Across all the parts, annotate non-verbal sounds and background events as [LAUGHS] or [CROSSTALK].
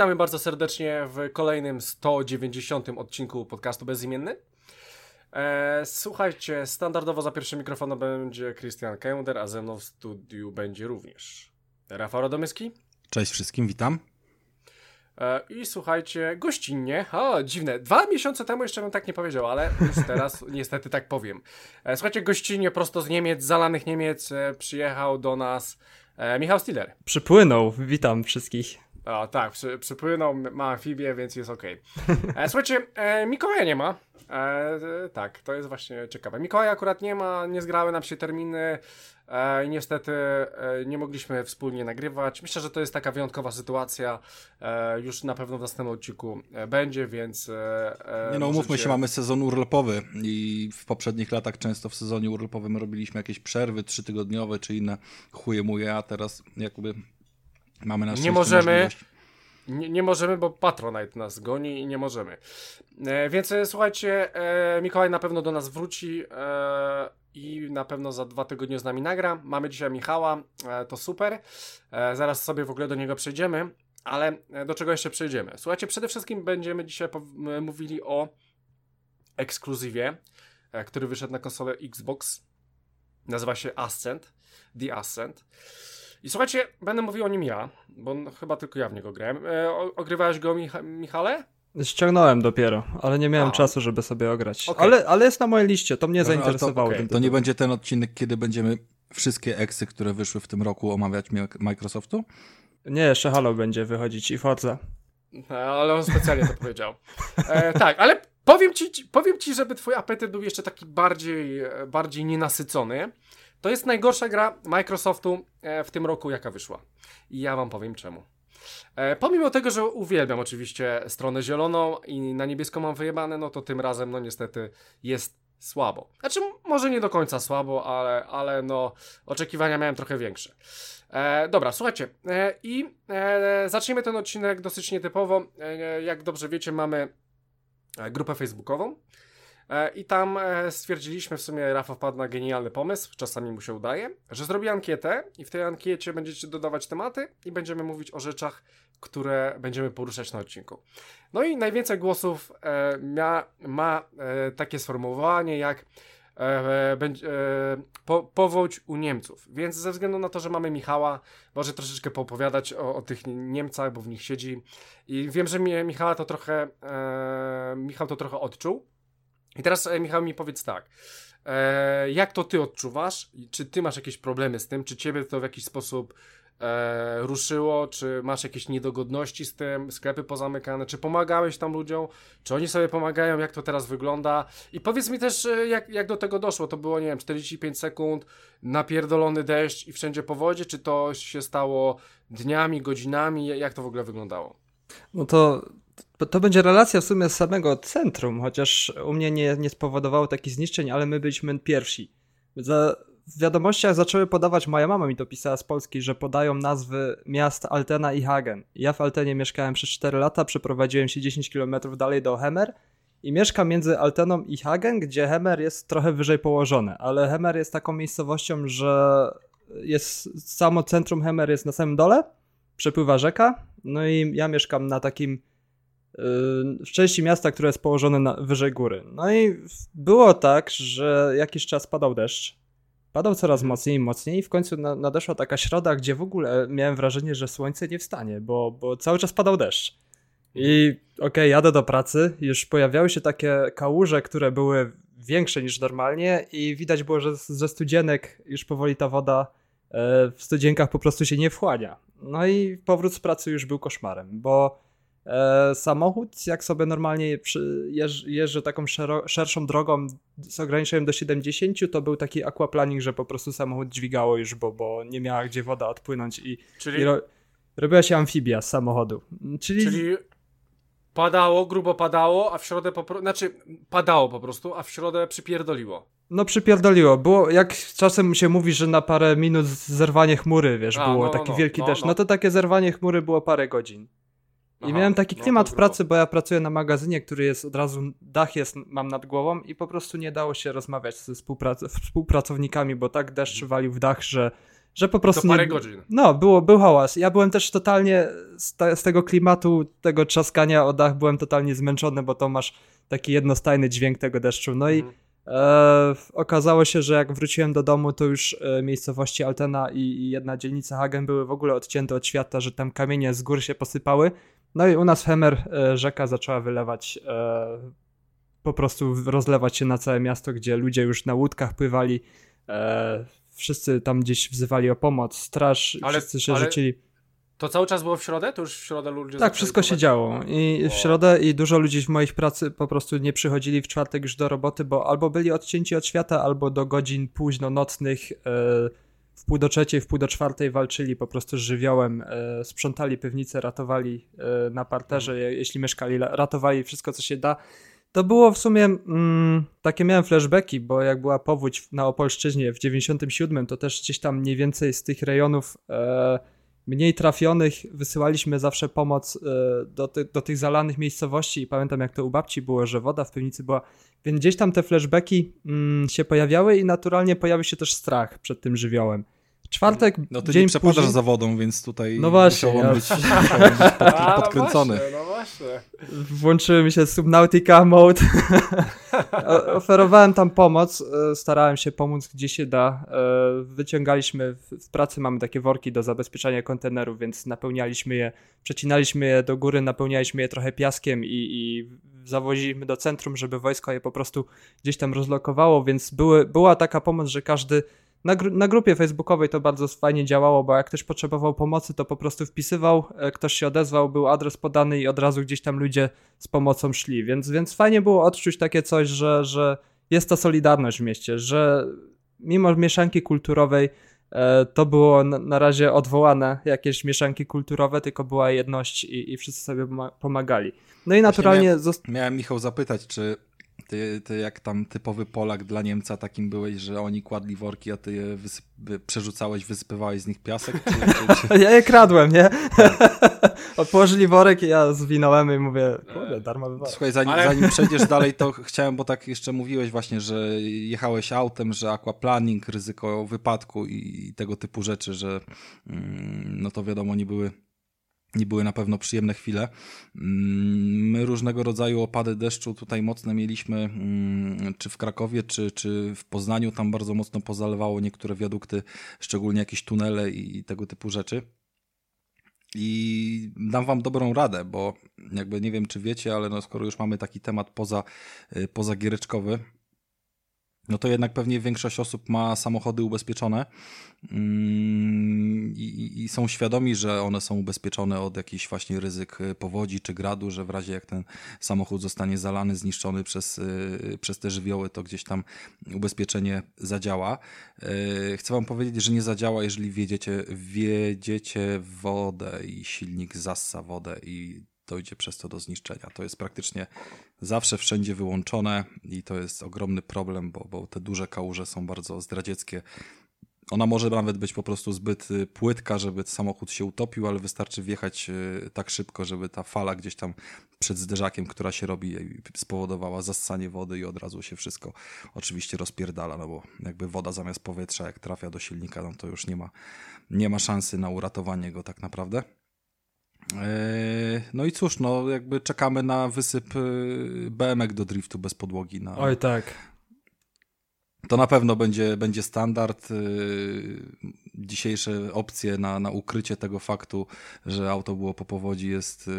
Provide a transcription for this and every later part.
Witamy bardzo serdecznie w kolejnym 190 odcinku podcastu Bezimienny. E, słuchajcie, standardowo za pierwszym mikrofonem będzie Christian Kender, a ze mną w studiu będzie również Rafał Radomyski. Cześć wszystkim, witam. E, I słuchajcie, gościnnie, o dziwne, dwa miesiące temu jeszcze bym tak nie powiedział, ale już [LAUGHS] teraz niestety tak powiem. E, słuchajcie, gościnnie prosto z Niemiec, zalanych Niemiec, e, przyjechał do nas e, Michał Stiller. Przypłynął, witam wszystkich. O, tak, przy, przypłynął, ma amfibię, więc jest ok. [LAUGHS] E, słuchajcie, e, Mikołaja nie ma. E, tak, to jest właśnie ciekawe. Mikołaja akurat nie ma, nie zgrały nam się terminy e, i niestety e, nie mogliśmy wspólnie nagrywać. Myślę, że to jest taka wyjątkowa sytuacja. E, już na pewno w następnym odcinku e, będzie, więc. E, nie no, umówmy się, mamy sezon urlopowy i w poprzednich latach często w sezonie urlopowym robiliśmy jakieś przerwy trzytygodniowe czy inne chuje muje, a teraz jakby Mamy na Nie możemy. Nie, nie, możemy, bo Patronite nas goni i nie możemy. E, więc e, słuchajcie, e, Mikołaj na pewno do nas wróci e, i na pewno za dwa tygodnie z nami nagra. Mamy dzisiaj Michała, e, to super. E, zaraz sobie w ogóle do niego przejdziemy, ale do czego jeszcze przejdziemy? Słuchajcie, przede wszystkim będziemy dzisiaj mówili o ekskluzywie, który wyszedł na konsolę Xbox. Nazywa się Ascent, The Ascent. I słuchajcie, będę mówił o nim ja, bo chyba tylko ja w niego grałem. E, ogrywałeś go, Micha Michale? Ściągnąłem dopiero, ale nie miałem A. czasu, żeby sobie ograć. Okay. Ale, ale jest na mojej liście, to mnie zainteresowało. To, okay. to nie będzie ten odcinek, kiedy będziemy wszystkie eksy, które wyszły w tym roku omawiać Microsoftu? Nie, jeszcze Halo będzie wychodzić i Forza. No, ale on specjalnie to powiedział. E, tak, ale powiem ci, powiem ci, żeby twój apetyt był jeszcze taki bardziej, bardziej nienasycony. To jest najgorsza gra Microsoftu e, w tym roku, jaka wyszła. I ja wam powiem czemu. E, pomimo tego, że uwielbiam oczywiście stronę zieloną i na niebieską mam wyjebane, no to tym razem, no niestety jest słabo. Znaczy, może nie do końca słabo, ale, ale no, oczekiwania miałem trochę większe. E, dobra, słuchajcie, e, i e, zaczniemy ten odcinek dosyć nietypowo. E, jak dobrze wiecie, mamy grupę facebookową. E, I tam e, stwierdziliśmy, w sumie Rafa wpadł na genialny pomysł, czasami mu się udaje, że zrobi ankietę i w tej ankiecie będziecie dodawać tematy i będziemy mówić o rzeczach, które będziemy poruszać na odcinku. No i najwięcej głosów e, ma, e, takie sformułowanie jak e, e, po, powódź u Niemców. Więc ze względu na to, że mamy Michała, może troszeczkę poopowiadać o, o tych Niemcach, bo w nich siedzi. I wiem, że mi, Michała to trochę, Michał to trochę odczuł. I teraz, e, Michał, mi powiedz tak. E, jak to ty odczuwasz? Czy ty masz jakieś problemy z tym? Czy ciebie to w jakiś sposób e, ruszyło? Czy masz jakieś niedogodności z tym? Sklepy pozamykane? Czy pomagałeś tam ludziom? Czy oni sobie pomagają? Jak to teraz wygląda? I powiedz mi też, e, jak, jak do tego doszło? To było, nie wiem, 45 sekund, napierdolony deszcz i wszędzie po wodzie? Czy to się stało dniami, godzinami? Jak to w ogóle wyglądało? No to to będzie relacja w sumie z samego centrum, chociaż u mnie nie, nie spowodowało takich zniszczeń, ale my byliśmy pierwsi. Za, w wiadomościach zaczęły podawać, moja mama mi to pisała z Polski, że podają nazwy miast Altena i Hagen. Ja w Altenie mieszkałem przez 4 lata, przeprowadziłem się 10 km dalej do Hemer i mieszkam między Alteną i Hagen, gdzie Hemer jest trochę wyżej położone, ale Hemer jest taką miejscowością, że jest samo centrum Hemer jest na samym dole, przepływa rzeka, no i ja mieszkam na takim w części miasta, które jest położone na, wyżej góry. No i było tak, że jakiś czas padał deszcz. Padał coraz mhm. mocniej i mocniej i w końcu nadeszła taka środa, gdzie w ogóle miałem wrażenie, że słońce nie wstanie, bo, bo cały czas padał deszcz. I mhm. okej, okay, jadę do pracy, już pojawiały się takie kałuże, które były większe niż normalnie i widać było, że ze studzienek już powoli ta woda e, w studzienkach po prostu się nie wchłania. No i powrót z pracy już był koszmarem, bo samochód, jak sobie normalnie jeż, jeżdżę taką szerszą drogą z ograniczeniem do 70, to był taki aquaplaning, że po prostu samochód dźwigało już, bo, bo nie miała gdzie woda odpłynąć i, czyli, i ro, robiła się amfibia z samochodu. Czyli, czyli padało, grubo padało, a w środę po prostu, znaczy padało po prostu, a w środę przypierdoliło. No przypierdoliło. Było, jak czasem się mówi, że na parę minut zerwanie chmury, wiesz, a, było no, taki no, wielki no, deszcz, no. no to takie zerwanie chmury było parę godzin. I miałem taki no klimat no w pracy, bo ja pracuję na magazynie, który jest od razu, dach jest, mam nad głową i po prostu nie dało się rozmawiać ze współprac współpracownikami, bo tak deszcz mhm. walił w dach, że że po prostu To parę nie, godzin. No, było, był hałas. Ja byłem też totalnie z, te, z tego klimatu, tego trzaskania o dach, byłem totalnie zmęczony, bo to masz taki jednostajny dźwięk tego deszczu. No i Mhm. e, okazało się, że jak wróciłem do domu, to już e, miejscowości Altena i, i jedna dzielnica Hagen były w ogóle odcięte od świata, że tam kamienie z gór się posypały. No i u nas Hemer e, rzeka zaczęła wylewać, e, po prostu rozlewać się na całe miasto, gdzie ludzie już na łódkach pływali. E, wszyscy tam gdzieś wzywali o pomoc, straż, Ale- wszyscy się ale- rzucili. To cały czas było w środę? To już w środę ludzie Tak, wszystko się działo. I w środę i dużo ludzi w mojej pracy po prostu nie przychodzili w czwartek już do roboty, bo albo byli odcięci od świata, albo do godzin późno nocnych e, w pół do trzeciej, w pół do czwartej walczyli po prostu z żywiołem, e, sprzątali piwnice, ratowali e, na parterze, je- jeśli mieszkali, ratowali wszystko, co się da. To było w sumie mm, takie miałem flashbacki, bo jak była powódź na Opolszczyźnie w 97, to też gdzieś tam mniej więcej z tych rejonów e, mniej trafionych wysyłaliśmy zawsze pomoc e, do, ty, do tych zalanych miejscowości i pamiętam jak to u babci było, że woda w piwnicy była, więc gdzieś tam te flashbacki mm, się pojawiały i naturalnie pojawił się też strach przed tym żywiołem. Czwartek, No ty dzień nie przepadasz później, za wodą, więc tutaj No właśnie, musiał on ja- być, być [LAUGHS] pod, A, no podkręcony. właśnie, no właśnie. włączyły mi się Subnautica mode. [LAUGHS] Oferowałem tam pomoc, e, starałem się pomóc gdzie się da. E, Wyciągaliśmy, w- w pracy mamy takie worki do zabezpieczania kontenerów, więc napełnialiśmy je, przecinaliśmy je do góry, napełnialiśmy je trochę piaskiem i, i zawoziliśmy do centrum, żeby wojsko je po prostu gdzieś tam rozlokowało, więc były, była taka pomoc, że każdy na, gru- na grupie facebookowej to bardzo fajnie działało, bo jak ktoś potrzebował pomocy, to po prostu wpisywał, e, ktoś się odezwał, był adres podany i od razu gdzieś tam ludzie z pomocą szli, więc, więc fajnie było odczuć takie coś, że, że jest ta solidarność w mieście, że mimo mieszanki kulturowej e, to było na, razie odwołane jakieś mieszanki kulturowe, tylko była jedność i, i wszyscy sobie poma- pomagali. No i naturalnie Miałem Michał zapytać, czy ty, ty jak tam typowy Polak dla Niemca takim byłeś, że oni kładli worki, a ty je wysyp, wy- przerzucałeś, wysypywałeś z nich piasek? Czy, czy, czy... [LAUGHS] Ja je kradłem, nie? [LAUGHS] Położyli worek i ja zwinąłem i mówię, kurde, darmowy worek. Słuchaj, zanim, Ale- zanim przejdziesz [LAUGHS] dalej, to chciałem, bo tak jeszcze mówiłeś właśnie, że jechałeś autem, że aquaplaning, ryzyko wypadku i tego typu rzeczy, że mm, no to wiadomo, nie były nie były na pewno przyjemne chwile. Mm, My różnego rodzaju opady deszczu tutaj mocne mieliśmy, mm, czy w Krakowie, czy, czy w Poznaniu. Tam bardzo mocno pozalewało niektóre wiadukty, szczególnie jakieś tunele i tego typu rzeczy. I dam wam dobrą radę, bo jakby nie wiem, czy wiecie, ale no skoro już mamy taki temat poza, y, poza giereczkowy, no to jednak pewnie większość osób ma samochody ubezpieczone mm, i, i- są świadomi, że one są ubezpieczone od jakichś właśnie ryzyk y, powodzi czy gradu, że w razie jak ten samochód zostanie zalany, zniszczony przez, y, przez te żywioły, to gdzieś tam ubezpieczenie zadziała. Y, Chcę wam powiedzieć, że nie zadziała, jeżeli wiedziecie, wiedziecie wodę i silnik zassa wodę i dojdzie przez to do zniszczenia. To jest praktycznie zawsze wszędzie wyłączone i to jest ogromny problem, bo, bo te duże kałuże są bardzo zdradzieckie. Ona może nawet być po prostu zbyt y, płytka, żeby samochód się utopił, ale wystarczy wjechać y, tak szybko, żeby ta fala gdzieś tam przed zderzakiem, która się robi, spowodowała zassanie wody i od razu się wszystko oczywiście rozpierdala, no bo jakby woda zamiast powietrza, jak trafia do silnika, no to już nie ma, nie ma szansy na uratowanie go tak naprawdę. Eee, No i cóż, no jakby czekamy na wysyp y, BMX do driftu bez podłogi. Na, Oj tak. to na pewno będzie, będzie standard. y, Dzisiejsze opcje na, na ukrycie tego faktu, że auto było po powodzi jest,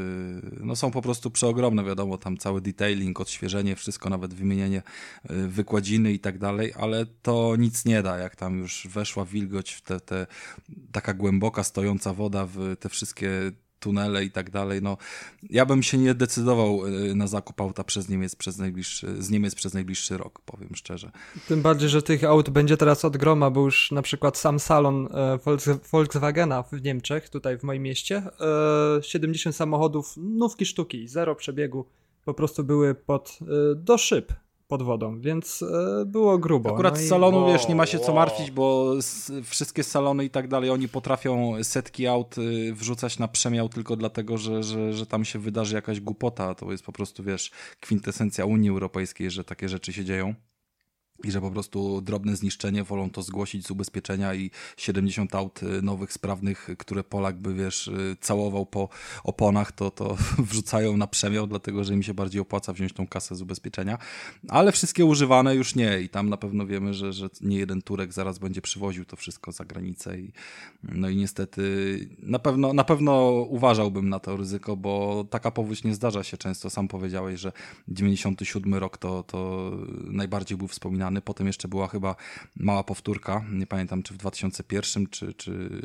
no są po prostu przeogromne, wiadomo, tam cały detailing, odświeżenie, wszystko, nawet wymienienie wykładziny i tak dalej, ale to nic nie da, jak tam już weszła wilgoć w te, te taka głęboka, stojąca woda w te wszystkie tunele i tak dalej, no ja bym się nie decydował y, na zakup auta przez Niemiec przez najbliższy, z Niemiec przez najbliższy rok, powiem szczerze. Tym bardziej, że tych aut będzie teraz od groma, bo już na przykład sam salon e, Volks- Volkswagena w Niemczech, tutaj w moim mieście, e, 70 samochodów, nówki sztuki, zero przebiegu, po prostu były pod, e, do szyb pod wodą, więc e, było grubo. Akurat no z i- salonu, Wow, wiesz, nie ma się co martwić, bo wszystkie salony i tak dalej, oni potrafią setki aut y, wrzucać na przemiał tylko dlatego, że, że, że tam się wydarzy jakaś głupota. To jest po prostu, wiesz, kwintesencja Unii Europejskiej, że takie rzeczy się dzieją. I że po prostu drobne zniszczenie wolą to zgłosić z ubezpieczenia i 70 aut y, nowych, sprawnych, które Polak by, wiesz, y, całował po oponach, to, to [LAUGHS] wrzucają na przemiał, dlatego, że im się bardziej opłaca wziąć tą kasę z ubezpieczenia, ale wszystkie używane już nie i tam na pewno wiemy, że, że nie jeden Turek zaraz będzie przywoził to wszystko za granicę i no i niestety na pewno, na pewno uważałbym na to ryzyko, bo taka powódź nie zdarza się często, sam powiedziałeś, że 97 rok to, to najbardziej był wspominany Potem jeszcze była chyba mała powtórka, nie pamiętam czy w 2001, czy, czy,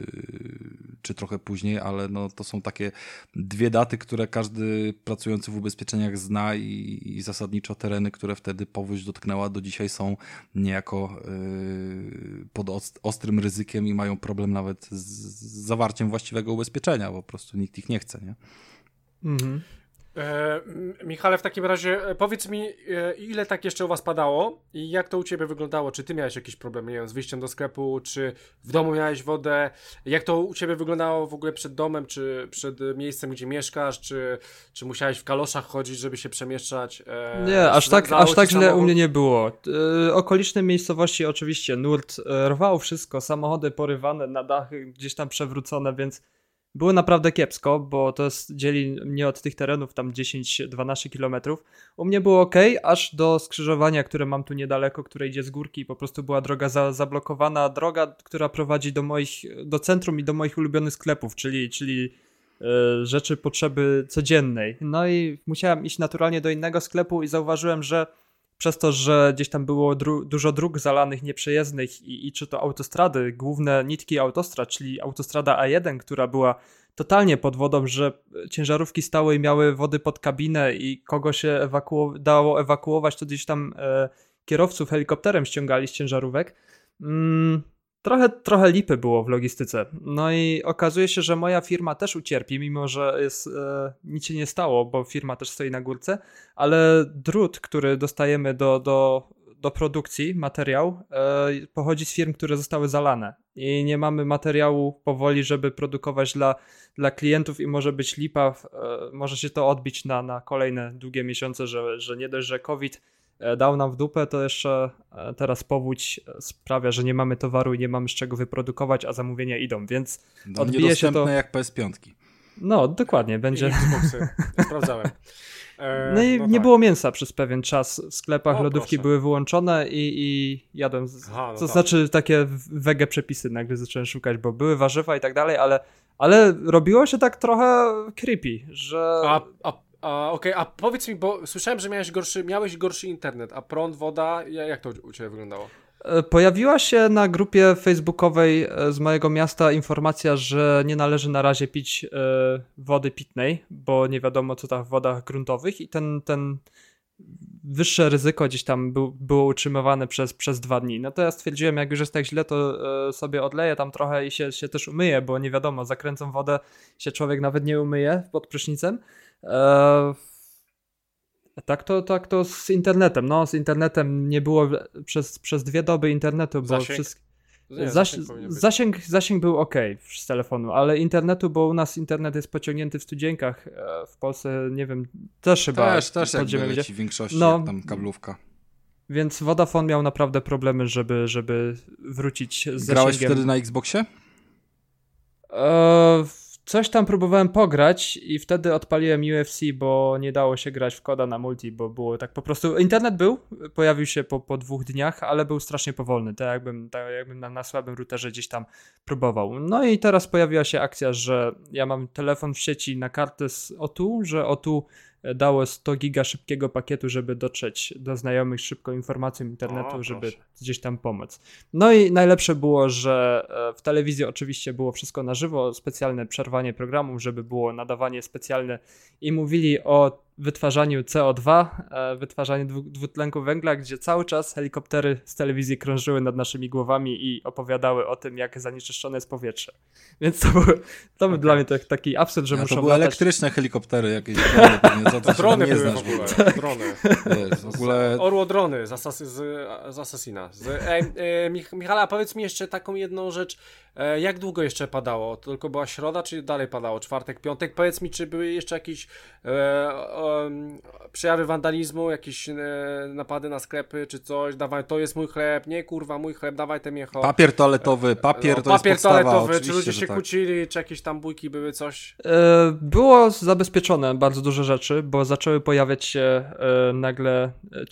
czy trochę później, ale no, to są takie dwie daty, które każdy pracujący w ubezpieczeniach zna i, i zasadniczo tereny, które wtedy powódź dotknęła, do dzisiaj są niejako yy, pod ostrym ryzykiem i mają problem nawet z, z zawarciem właściwego ubezpieczenia, bo po prostu nikt ich nie chce. Nie? Mhm. E, Michale, w takim razie e, powiedz mi, e, ile tak jeszcze u was padało i jak to u ciebie wyglądało? Czy ty miałeś jakiś problem, nie wiem, z wyjściem do sklepu, czy w domu miałeś wodę? Jak to u ciebie wyglądało w ogóle przed domem, czy przed miejscem, gdzie mieszkasz, czy, czy musiałeś w kaloszach chodzić, żeby się przemieszczać? E, nie, aż tak, aż tak źle samochód? u mnie nie było. E, okoliczne miejscowości oczywiście, nurt e, rwał wszystko, samochody porywane na dachy, gdzieś tam przewrócone, więc było naprawdę kiepsko, bo to jest, dzieli mnie od tych terenów tam 10-12 kilometrów. U mnie było ok, aż do skrzyżowania, które mam tu niedaleko, które idzie z górki po prostu była droga za, zablokowana, droga, która prowadzi do moich, do centrum i do moich ulubionych sklepów, czyli, czyli e, rzeczy potrzeby codziennej. No i musiałem iść naturalnie do innego sklepu i zauważyłem, że przez to, że gdzieś tam było dru dużo dróg zalanych, nieprzejezdnych i, i czy to autostrady, główne nitki autostrad, czyli autostrada A1, która była totalnie pod wodą, że ciężarówki stały i miały wody pod kabinę i kogo się ewakuo dało ewakuować, to gdzieś tam e, kierowców helikopterem ściągali z ciężarówek. Mm, trochę, trochę lipy było w logistyce. No i okazuje się, że moja firma też ucierpi, mimo że jest, e, nic się nie stało, bo firma też stoi na górce, ale drut, który dostajemy do, do, do produkcji, materiał, e, pochodzi z firm, które zostały zalane i nie mamy materiału powoli, żeby produkować dla, dla klientów i może być lipa, e, może się to odbić na, na kolejne długie miesiące, że, że nie dość, że COVID dał nam w dupę, to jeszcze e, teraz powódź e, sprawia, że nie mamy towaru i nie mamy z czego wyprodukować, a zamówienia idą, więc no, odbije się to... jak PS5. No, dokładnie, będzie... [LAUGHS] sprawdzałem. E, no i no nie tak. było mięsa przez pewien czas w sklepach, o, lodówki proszę. były wyłączone i, i jadłem, z... Aha, no to tak. znaczy takie wege przepisy nagle zacząłem szukać, bo były warzywa i tak dalej, ale, ale robiło się tak trochę creepy, że... A, a a, Okej, okay, a powiedz mi, bo słyszałem, że miałeś gorszy, miałeś gorszy internet, a prąd, woda, jak to u Ciebie wyglądało? E, pojawiła się na grupie facebookowej e, z mojego miasta informacja, że nie należy na razie pić e, wody pitnej, bo nie wiadomo co tam w wodach gruntowych i ten, ten wyższe ryzyko gdzieś tam był, było utrzymywane przez, przez dwa dni. No to ja stwierdziłem, jak już jest tak źle, to sobie odleję tam trochę i się, się też umyję, bo nie wiadomo, zakręcą wodę, się człowiek nawet nie umyje pod prysznicem. Eee, tak to, tak to z internetem. No, z internetem nie było przez, przez dwie doby internetu, bo zasięg? Wszystko... Nie, zasięg, zasięg, zasięg, był ok z telefonu, ale internetu, bo u nas internet jest pociągnięty w studzienkach. E, w Polsce, nie wiem, też chyba. Też, też jakby leci w większości no, tam kablówka. Więc Vodafone miał naprawdę problemy, żeby, żeby wrócić z Grałeś zasięgiem. wtedy na Xboxie? Eee, Coś tam próbowałem pograć i wtedy odpaliłem UFC, bo nie dało się grać w koda na multi, bo było tak po prostu. Internet był, pojawił się po, po dwóch dniach, ale był strasznie powolny, tak jakbym, tak jakbym na, na słabym routerze gdzieś tam próbował. No i teraz pojawiła się akcja, że ja mam telefon w sieci na kartę z O2, że O2 dało 100 giga szybkiego pakietu, żeby dotrzeć do znajomych szybko informacją internetu, o, żeby gdzieś tam pomóc. No i najlepsze było, że e, w telewizji oczywiście było wszystko na żywo, specjalne przerwanie programów, żeby było nadawanie specjalne i mówili o wytwarzaniu CO2, e, wytwarzaniu dwutlenku węgla, gdzie cały czas helikoptery z telewizji krążyły nad naszymi głowami i opowiadały o tym, jak zanieczyszczone jest powietrze. Więc to był, to był dla mnie tak, taki absurd, że ja, muszą To były latać... elektryczne helikoptery jakieś. drony były znasz, w ogóle. Tak. Drony. w ogóle... Orło drony z, asas z, z Assassina. Z, ej, e, Michala, powiedz mi jeszcze taką jedną rzecz. E, jak długo jeszcze padało? To tylko była środa, czy dalej padało? Czwartek, piątek? Powiedz mi, czy były jeszcze jakieś e, um, przejawy wandalizmu, jakieś e, napady na sklepy czy coś, dawaj, to jest mój chleb, nie kurwa, mój chleb, dawaj te mięcho. Papier toaletowy, papier no, to papier jest podstawa, toaletowy, czy ludzie się tak. kłócili, czy jakieś tam bójki były, coś. E, Było zabezpieczone bardzo dużo rzeczy, bo zaczęły pojawiać się e, nagle e,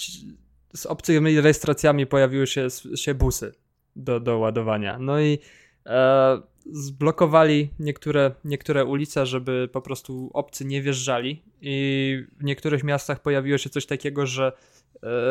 z obcymi rejestracjami pojawiły się, się busy do, do ładowania. No i e, zblokowali niektóre, niektóre ulice, żeby po prostu obcy nie wjeżdżali. I w niektórych miastach pojawiło się coś takiego, że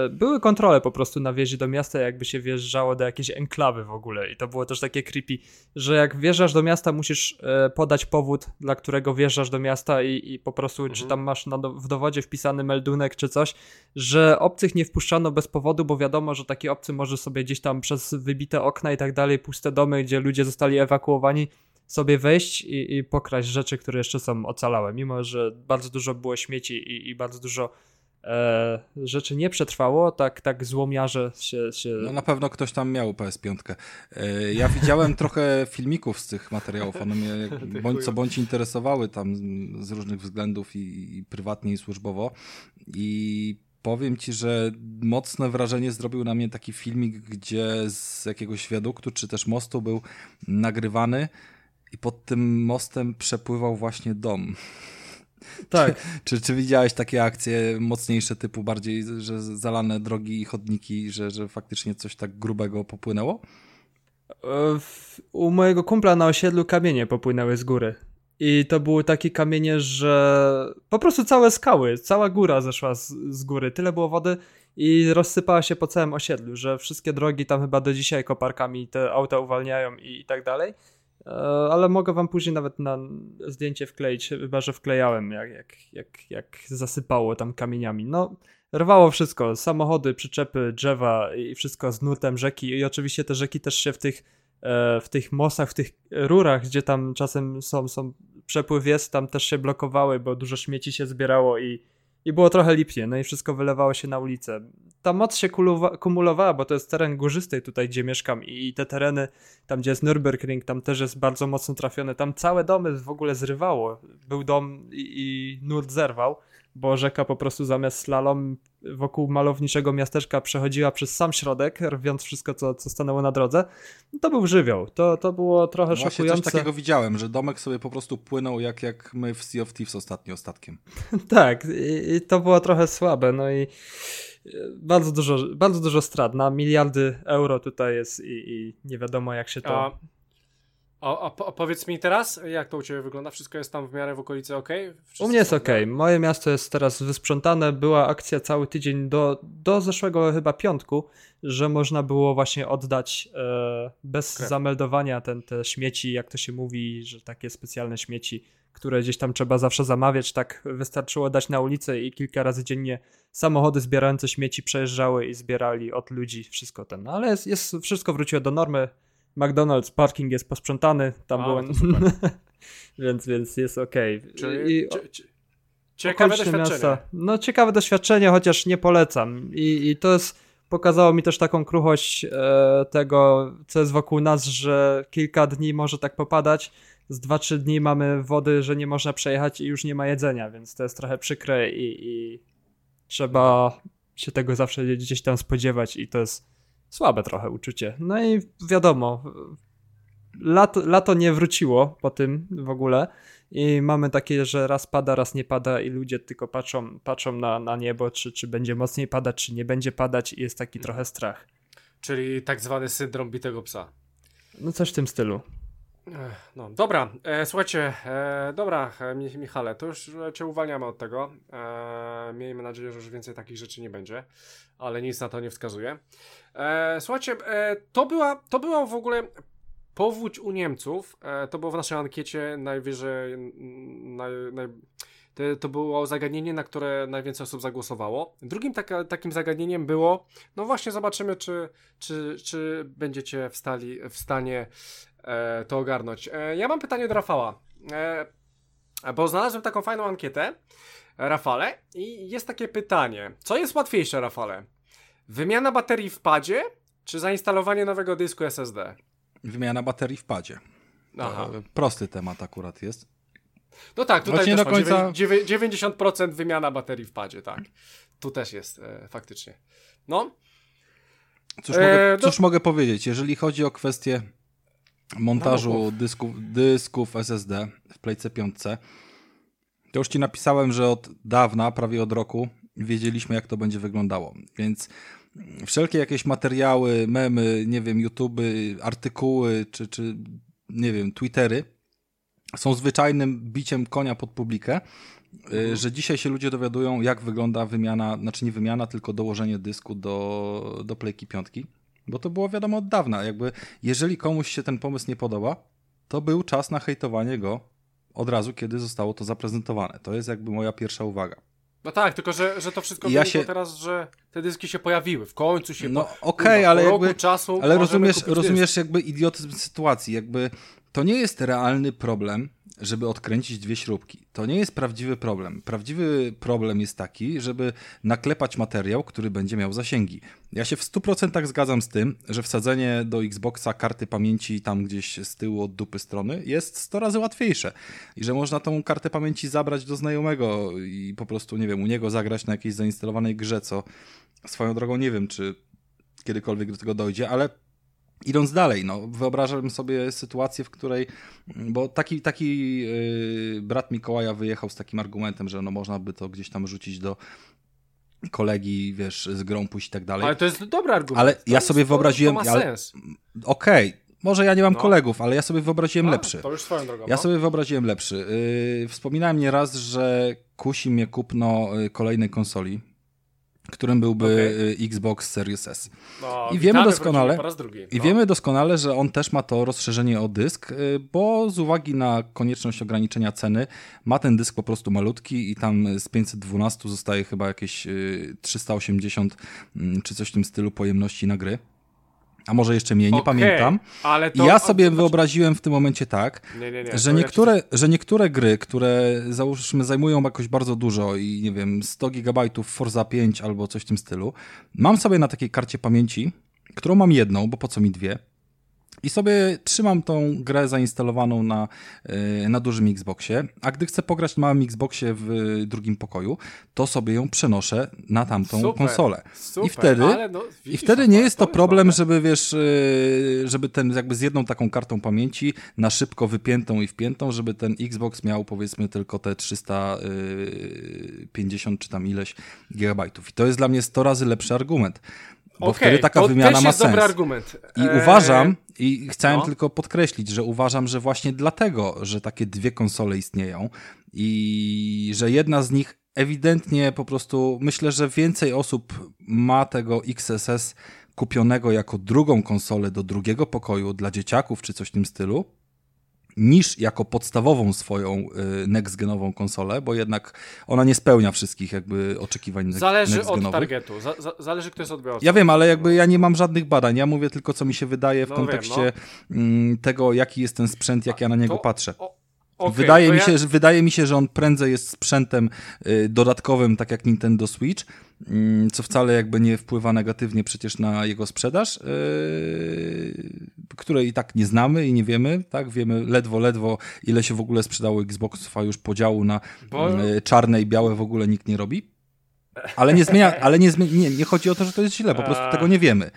były kontrole po prostu na wjeździe do miasta, jakby się wjeżdżało do jakiejś enklawy w ogóle i to było też takie creepy, że jak wjeżdżasz do miasta musisz e, podać powód, dla którego wjeżdżasz do miasta i, i po prostu czy Mhm. tam masz na w dowodzie wpisany meldunek czy coś, że obcych nie wpuszczano bez powodu, bo wiadomo, że taki obcy może sobie gdzieś tam przez wybite okna i tak dalej, puste domy, gdzie ludzie zostali ewakuowani, sobie wejść i, i pokraść rzeczy, które jeszcze są ocalałe, mimo że bardzo dużo było śmieci i, i bardzo dużo e, rzeczy nie przetrwało, tak, tak złomiarze się, się No na pewno ktoś tam miał PS5. E, Ja widziałem [LAUGHS] trochę filmików z tych materiałów, one mnie bądź co bądź interesowały tam z różnych względów i, i prywatnie i służbowo i powiem ci, że mocne wrażenie zrobił na mnie taki filmik, gdzie z jakiegoś wiaduktu czy też mostu był nagrywany i pod tym mostem przepływał właśnie dom. Tak, Czy, czy widziałeś takie akcje mocniejsze typu bardziej, że zalane drogi i chodniki, że, że faktycznie coś tak grubego popłynęło? E, U mojego kumpla na osiedlu kamienie popłynęły z góry. I to były takie kamienie, że po prostu całe skały, cała góra zeszła z, z góry. Tyle było wody i rozsypała się po całym osiedlu, że wszystkie drogi tam chyba do dzisiaj koparkami te auta uwalniają i, i tak dalej. E, Ale mogę wam później nawet na zdjęcie wkleić, chyba że wklejałem, jak, jak, jak, jak zasypało tam kamieniami. No, rwało wszystko, samochody, przyczepy, drzewa i wszystko z nurtem rzeki i oczywiście te rzeki też się w tych, e, w tych mostach, w tych rurach, gdzie tam czasem są, są przepływ jest, tam też się blokowały, bo dużo śmieci się zbierało i, i było trochę lipnie, no i wszystko wylewało się na ulicę. Ta moc się kumulowała, bo to jest teren górzysty tutaj, gdzie mieszkam i te tereny, tam gdzie jest Nürburgring, tam też jest bardzo mocno trafione, tam całe domy w ogóle zrywało. Był dom i, i nurt zerwał, bo rzeka po prostu zamiast slalom wokół malowniczego miasteczka przechodziła przez sam środek, rwiąc wszystko, co, co stanęło na drodze. To był żywioł. To, to było trochę Właśnie szokujące. coś takiego widziałem, że domek sobie po prostu płynął jak, jak my w Sea of Thieves ostatnio ostatkiem. [LAUGHS] Tak, i, i to było trochę słabe, no i e, bardzo dużo, bardzo dużo strat. Na miliardy euro tutaj jest i, i nie wiadomo jak się to... A, a, a, po- powiedz mi teraz, jak to u Ciebie wygląda? Wszystko jest tam w miarę w okolicy ok? U mnie jest ok. Moje miasto jest teraz wysprzątane. Była akcja cały tydzień do, do zeszłego chyba piątku, że można było właśnie oddać e, bez zameldowania ten, te śmieci, jak to się mówi, że takie specjalne śmieci, które gdzieś tam trzeba zawsze zamawiać. Tak wystarczyło dać na ulicę i kilka razy dziennie samochody zbierające śmieci przejeżdżały i zbierali od ludzi wszystko ten. No, ale jest, jest, wszystko wróciło do normy. McDonald's parking jest posprzątany, tam A, było. no [LAUGHS] więc, więc jest ok. Czyli, I- cie, cie, ciekawe doświadczenie. miasta. No ciekawe doświadczenie, chociaż nie polecam. I, i to jest, pokazało mi też taką kruchość e, tego, co jest wokół nas, że kilka dni może tak popadać. Z 2-3 dni mamy wody, że nie można przejechać i już nie ma jedzenia, więc to jest trochę przykre i, i trzeba się tego zawsze gdzieś tam spodziewać i to jest słabe trochę uczucie. No i wiadomo, lato, lato nie wróciło po tym w ogóle i mamy takie, że raz pada, raz nie pada i ludzie tylko patrzą, patrzą na, na niebo, czy, czy będzie mocniej padać, czy nie będzie padać i jest taki trochę strach. Czyli tak zwany syndrom bitego psa. No coś w tym stylu. No, dobra, e, słuchajcie, e, dobra, e, Mi- Michale, to już cię uwalniamy od tego. E, miejmy nadzieję, że już więcej takich rzeczy nie będzie, ale nic na to nie wskazuje. E, słuchajcie, e, to, była, to była w ogóle powódź u Niemców. E, to było w naszej ankiecie najwyżej. Naj, naj, to, było zagadnienie, na które najwięcej osób zagłosowało. Drugim taka, takim zagadnieniem było, no właśnie, zobaczymy, czy, czy, czy będziecie w, stali, w stanie to ogarnąć. E, ja mam pytanie do Rafała, e, bo znalazłem taką fajną ankietę, e, Rafale, i jest takie pytanie. Co jest łatwiejsze, Rafale? Wymiana baterii w padzie, czy zainstalowanie nowego dysku SSD? Wymiana baterii w padzie. Aha. Prosty temat akurat jest. No tak, tutaj też do końca- dziewię- 90% wymiana baterii w padzie, tak. Tu też jest e, faktycznie. No, Cóż, E, mogę, no- cóż mogę powiedzieć? Jeżeli chodzi o kwestię montażu Nałogów. dysków, dysków SSD w Playce 5, to już ci napisałem, że od dawna, prawie od roku, wiedzieliśmy, jak to będzie wyglądało. Więc wszelkie jakieś materiały, memy, nie wiem, YouTube, artykuły, czy, czy nie wiem, Twittery są zwyczajnym biciem konia pod publikę, y, że dzisiaj się ludzie dowiadują, jak wygląda wymiana, znaczy nie wymiana, tylko dołożenie dysku do, do Playki 5. Bo to było wiadomo od dawna. Jakby, jeżeli komuś się ten pomysł nie podoba, to był czas na hejtowanie go od razu, kiedy zostało to zaprezentowane. To jest jakby moja pierwsza uwaga. no tak, tylko że, że to wszystko Ja się- teraz, że te dyski się pojawiły. W końcu się No po, okej, kurwa, ale po jakby- czasu Ale rozumiesz, rozumiesz jakby idiotyzm sytuacji. Jakby to nie jest realny problem, żeby odkręcić dwie śrubki. To nie jest prawdziwy problem. Prawdziwy problem jest taki, żeby naklepać materiał, który będzie miał zasięgi. Ja się w 100% zgadzam z tym, że wsadzenie do Xboxa karty pamięci tam gdzieś z tyłu od dupy strony jest 100 razy łatwiejsze. I że można tą kartę pamięci zabrać do znajomego i po prostu, nie wiem, u niego zagrać na jakiejś zainstalowanej grze, co swoją drogą nie wiem, czy kiedykolwiek do tego dojdzie, ale idąc dalej, no, wyobrażam sobie sytuację, w której, bo taki, taki yy, brat Mikołaja wyjechał z takim argumentem, że no, można by to gdzieś tam rzucić do kolegi, wiesz, z grą pójść i tak dalej. Ale to jest dobry argument. Ale To ja jest- sobie wyobraziłem- To ma sens. Okej, może ja nie mam No. kolegów, ale ja sobie wyobraziłem A, lepszy. To już swoją drogą. Ja no. sobie wyobraziłem lepszy. Yy, wspominałem nieraz, że kusi mnie kupno yy, kolejnej konsoli, którym byłby Okej. yy, Xbox Series S. No, I wiemy doskonale- drugi. I no. wiemy doskonale, że on też ma to rozszerzenie o dysk, y, bo z uwagi na konieczność ograniczenia ceny ma ten dysk po prostu malutki i tam z 512 zostaje chyba jakieś y, 380 mm, czy coś w tym stylu pojemności na gry. A może jeszcze mniej, nie Okej, pamiętam. Ale to, ja sobie zobacz- wyobraziłem w tym momencie tak, Nie, nie, nie. że to ja niektóre, że niektóre gry, które załóżmy zajmują jakoś bardzo dużo i nie wiem, 100 GB Forza 5 albo coś w tym stylu, mam sobie na takiej karcie pamięci, którą mam jedną, bo po co mi dwie, i sobie trzymam tą grę zainstalowaną na, yy, na dużym Xboxie, a gdy chcę pograć na małym Xboxie w drugim pokoju, to sobie ją przenoszę na tamtą Super, konsolę. Super, I wtedy, no, i widzisz, wtedy no nie to- jest to jest problem, dobre. żeby wiesz, yy, żeby ten jakby z jedną taką kartą pamięci na szybko wypiętą i wpiętą, żeby ten Xbox miał powiedzmy tylko te 350 czy tam ileś gigabajtów. I to jest dla mnie 100 razy lepszy argument. Bo Okej, wtedy taka to wymiana też ma jest sens. dobry argument. I Eee, uważam, i chciałem no. tylko podkreślić, że uważam, że właśnie dlatego, że takie dwie konsole istnieją i że jedna z nich ewidentnie po prostu, myślę, że więcej osób ma tego XSS kupionego jako drugą konsolę do drugiego pokoju dla dzieciaków czy coś w tym stylu, niż jako podstawową swoją y, next-genową konsolę, bo jednak ona nie spełnia wszystkich jakby oczekiwań Zależy od targetu. Za, za, zależy, kto jest odbiorcą. Ja wiem, ale jakby ja nie mam żadnych badań. Ja mówię tylko, co mi się wydaje w No wiem, kontekście mm, tego, jaki jest ten sprzęt, jak ja na niego To- patrzę. O, okej, wydaje, mi ja- się, że, wydaje mi się, że on prędzej jest sprzętem y, dodatkowym, tak jak Nintendo Switch, mm, co wcale jakby nie wpływa negatywnie przecież na jego sprzedaż, yy, której i tak nie znamy i nie wiemy, tak? Wiemy ledwo, ledwo, ile się w ogóle sprzedało Xboxów, a już podziału na Bo- y, czarne i białe w ogóle nikt nie robi. Ale nie zmienia, ale nie, zmienia, nie, nie chodzi o to, że to jest źle, po prostu tego nie wiemy.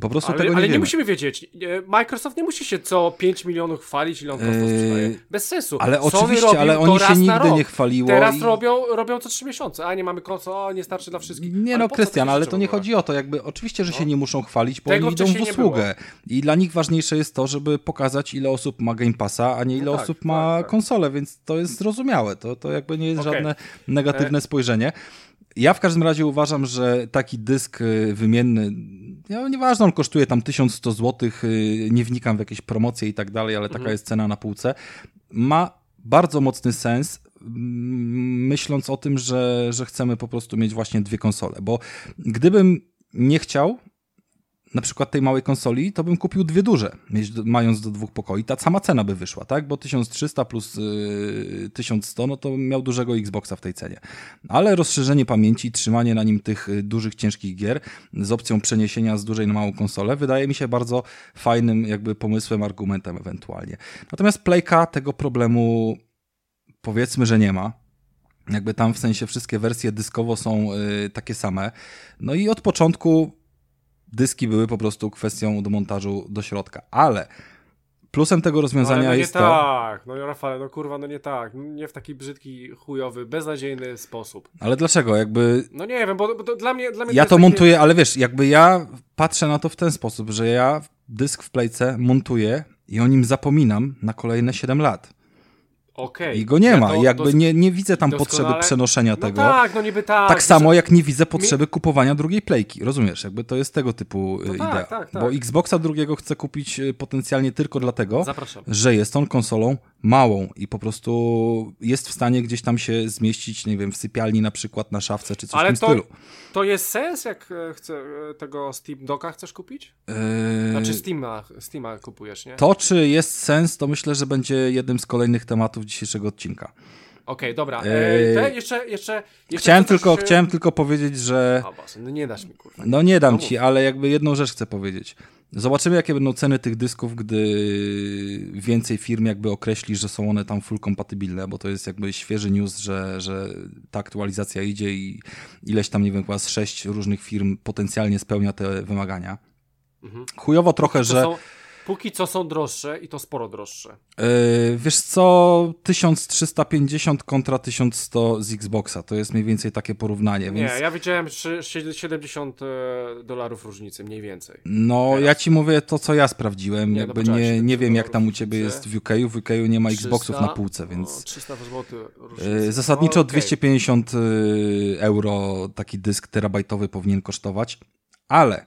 Po prostu Ale, tego nie ale nie wiemy. musimy wiedzieć. Nie, Microsoft nie musi się co 5 milionów chwalić, ile on konsol Eee, sprzedaje. Bez sensu. Ale Sony oczywiście, ale oni się nigdy nie chwaliło. Teraz i... robią, robią co 3 miesiące. A nie mamy konsol, nie starczy dla wszystkich. Nie Ale no, Krystian, ale to nie chodzi o to, jakby oczywiście, że się No. nie muszą chwalić, bo Tego oni idą w nie usługę. I dla nich ważniejsze jest to, żeby pokazać, ile osób ma Game Passa, a nie ile No tak, osób ma tak, tak. konsolę, więc to jest zrozumiałe. To, to jakby nie jest Okej. żadne negatywne spojrzenie. Ja w każdym razie uważam, że taki dysk y, wymienny, no, nieważne, on kosztuje tam 1100 zł, y, nie wnikam w jakieś promocje i tak dalej, ale taka Mhm. jest cena na półce, ma bardzo mocny sens, mm, myśląc o tym, że, że chcemy po prostu mieć właśnie dwie konsole, bo gdybym nie chciał na przykład tej małej konsoli, to bym kupił dwie duże, mając do dwóch pokoi. Ta sama cena by wyszła, tak? Bo 1300 plus yy, 1100, no to miał dużego Xboxa w tej cenie. Ale rozszerzenie pamięci, trzymanie na nim tych y, dużych, ciężkich gier z opcją przeniesienia z dużej na małą konsolę wydaje mi się bardzo fajnym jakby pomysłem, argumentem ewentualnie. Natomiast Playka tego problemu powiedzmy, że nie ma. Jakby tam w sensie wszystkie wersje dyskowo są y, takie same. No i od początku dyski były po prostu kwestią do montażu do środka. Ale plusem tego rozwiązania no, no jest nie to. tak, no Rafale, no kurwa, no nie tak. Nie w taki brzydki, chujowy, beznadziejny sposób. Ale dlaczego? Jakby No nie wiem, bo, bo to dla mnie. Dla mnie ja to takie- montuję, ale wiesz, jakby ja patrzę na to w ten sposób, że ja dysk w playce montuję i o nim zapominam na kolejne 7 lat. Okej. I go nie Ja ma. to jakby dos- nie, nie widzę tam doskonale- potrzeby przenoszenia No tego. tak, no niby tak. Tak samo jak nie widzę potrzeby kupowania drugiej playki. Rozumiesz? Jakby to jest tego typu y, No tak, idea. tak, tak. Bo Xboxa drugiego chcę kupić y, potencjalnie tylko dlatego, Zapraszam. że jest on konsolą małą i po prostu jest w stanie gdzieś tam się zmieścić, nie wiem, w sypialni na przykład na szafce czy coś Ale w tym to- stylu. To jest sens, jak e, e, tego Steam Docka chcesz kupić? Yy, Znaczy Steama, Steama kupujesz, nie? To, czy jest sens, to myślę, że będzie jednym z kolejnych tematów dzisiejszego odcinka. Okej, dobra. E, Eee, te jeszcze, jeszcze, jeszcze Chciałem tylko, e, chciałem tylko powiedzieć, że A, Boże, no nie dasz mi, kurwa. No nie dam No ci, ale jakby jedną rzecz chcę powiedzieć. Zobaczymy, jakie będą ceny tych dysków, gdy więcej firm jakby określi, że są one tam full kompatybilne, bo to jest jakby świeży news, że, że ta aktualizacja idzie i ileś tam, nie wiem, chyba z sześć różnych firm potencjalnie spełnia te wymagania. Mhm. Chujowo trochę, To że są, póki co są droższe i to sporo droższe. yy, wiesz co, 1350 kontra 1100 z Xboxa, to jest mniej więcej takie porównanie, Nie, więc ja widziałem trzy- sie- 70 e, dolarów różnicy, mniej więcej. No, Teraz. ja ci mówię to, co ja sprawdziłem. Nie, no Jakby nie, nie 700 wiem, jak tam u ciebie jest w UK. W UK nie ma Xboxów 300, na półce, O, więc 300 zł e, różnicy. zasadniczo No, okej. 250 y, euro taki dysk terabajtowy powinien kosztować. Ale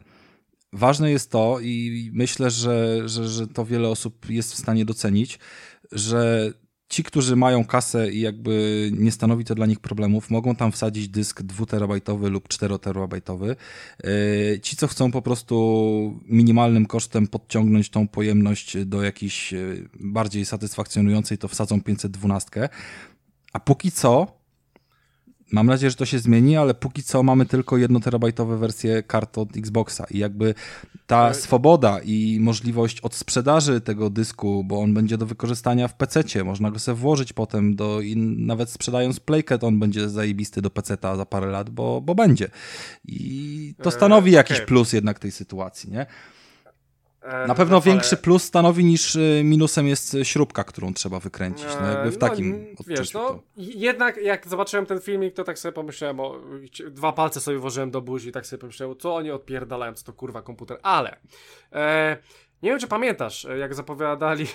ważne jest to i myślę, że, że, że to wiele osób jest w stanie docenić, że ci, którzy mają kasę i jakby nie stanowi to dla nich problemów, mogą tam wsadzić dysk 2terabajtowy lub 4terabajtowy. Yy, Ci, co chcą po prostu minimalnym kosztem podciągnąć tą pojemność do jakiejś yy, bardziej satysfakcjonującej, to wsadzą 512. A póki co, mam nadzieję, że to się zmieni, ale póki co mamy tylko 1 terabajtowe wersje kart od Xboxa i jakby ta swoboda i możliwość odsprzedaży tego dysku, bo on będzie do wykorzystania w PC-cie, można go sobie włożyć potem do, i nawet sprzedając playkę, to on będzie zajebisty do PC-ta za parę lat, bo, bo będzie. I to E, stanowi jakiś okej. plus jednak tej sytuacji, nie? E, Na pewno Rafale, większy plus stanowi niż y, minusem jest śrubka, którą trzeba wykręcić, no jakby w E, takim no, Wiesz, odczuciu no to. jednak jak zobaczyłem ten filmik, to tak sobie pomyślałem, o, dwa palce sobie włożyłem do buzi i tak sobie pomyślałem, co oni odpierdalają, co to kurwa komputer, ale e, nie wiem, czy pamiętasz, e, jak zapowiadali,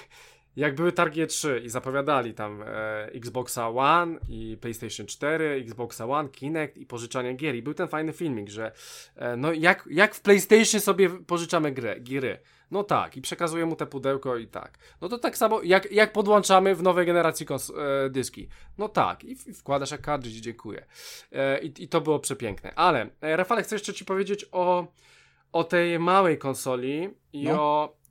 jak były targi 3 i zapowiadali tam e, Xboxa One i PlayStation 4, Xboxa One, Kinect i pożyczanie gier i był ten fajny filmik, że e, no jak, jak w PlayStation sobie pożyczamy grę, gry, no tak, i przekazuję mu te pudełko i tak. No to tak samo, jak, jak podłączamy w nowej generacji kons- e, dyski. No tak, i, w- i wkładasz jak cartridge, dziękuję. E, i, I to było przepiękne. Ale, e, Rafale, chcę jeszcze Ci powiedzieć o, o tej małej konsoli i, No. o, e,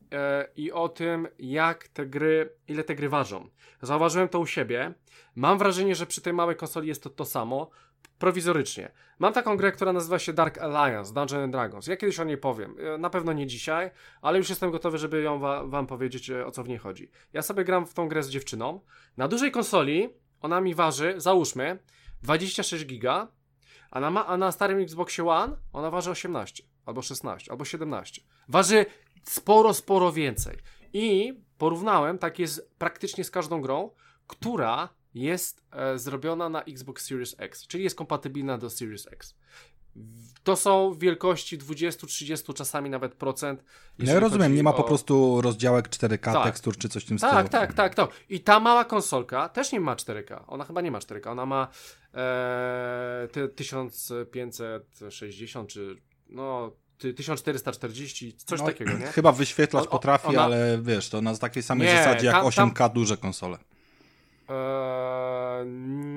i o tym, jak te gry, ile te gry ważą. Zauważyłem to u siebie. Mam wrażenie, że przy tej małej konsoli jest to to samo, prowizorycznie. Mam taką grę, która nazywa się Dark Alliance, Dungeons and Dragons. Ja kiedyś o niej powiem. E, Na pewno nie dzisiaj, ale już jestem gotowy, żeby ją wa wam powiedzieć, e, o co w niej chodzi. Ja sobie gram w tą grę z dziewczyną. Na dużej konsoli ona mi waży, załóżmy, 26 giga, a na, a na starym Xboxie One ona waży 18, albo 16, albo 17. Waży sporo, sporo więcej. I porównałem, tak jest praktycznie z każdą grą, która jest e, zrobiona na Xbox Series X, czyli jest kompatybilna do Series X. To są wielkości 20, 30, czasami nawet procent. No ja rozumiem, nie ma o- po prostu rozdziałek 4K, Tak. tekstur czy coś w tym stylu. tak, tak, tak, to. I ta mała konsolka też nie ma 4K. Ona chyba nie ma 4K. Ona ma e, te 1560 czy no 1440, coś No, takiego, nie? Chyba wyświetlać O- o- potrafi, ona- ale wiesz, to na takiej samej Nie, zasadzie jak tam- 8K duże konsole. E,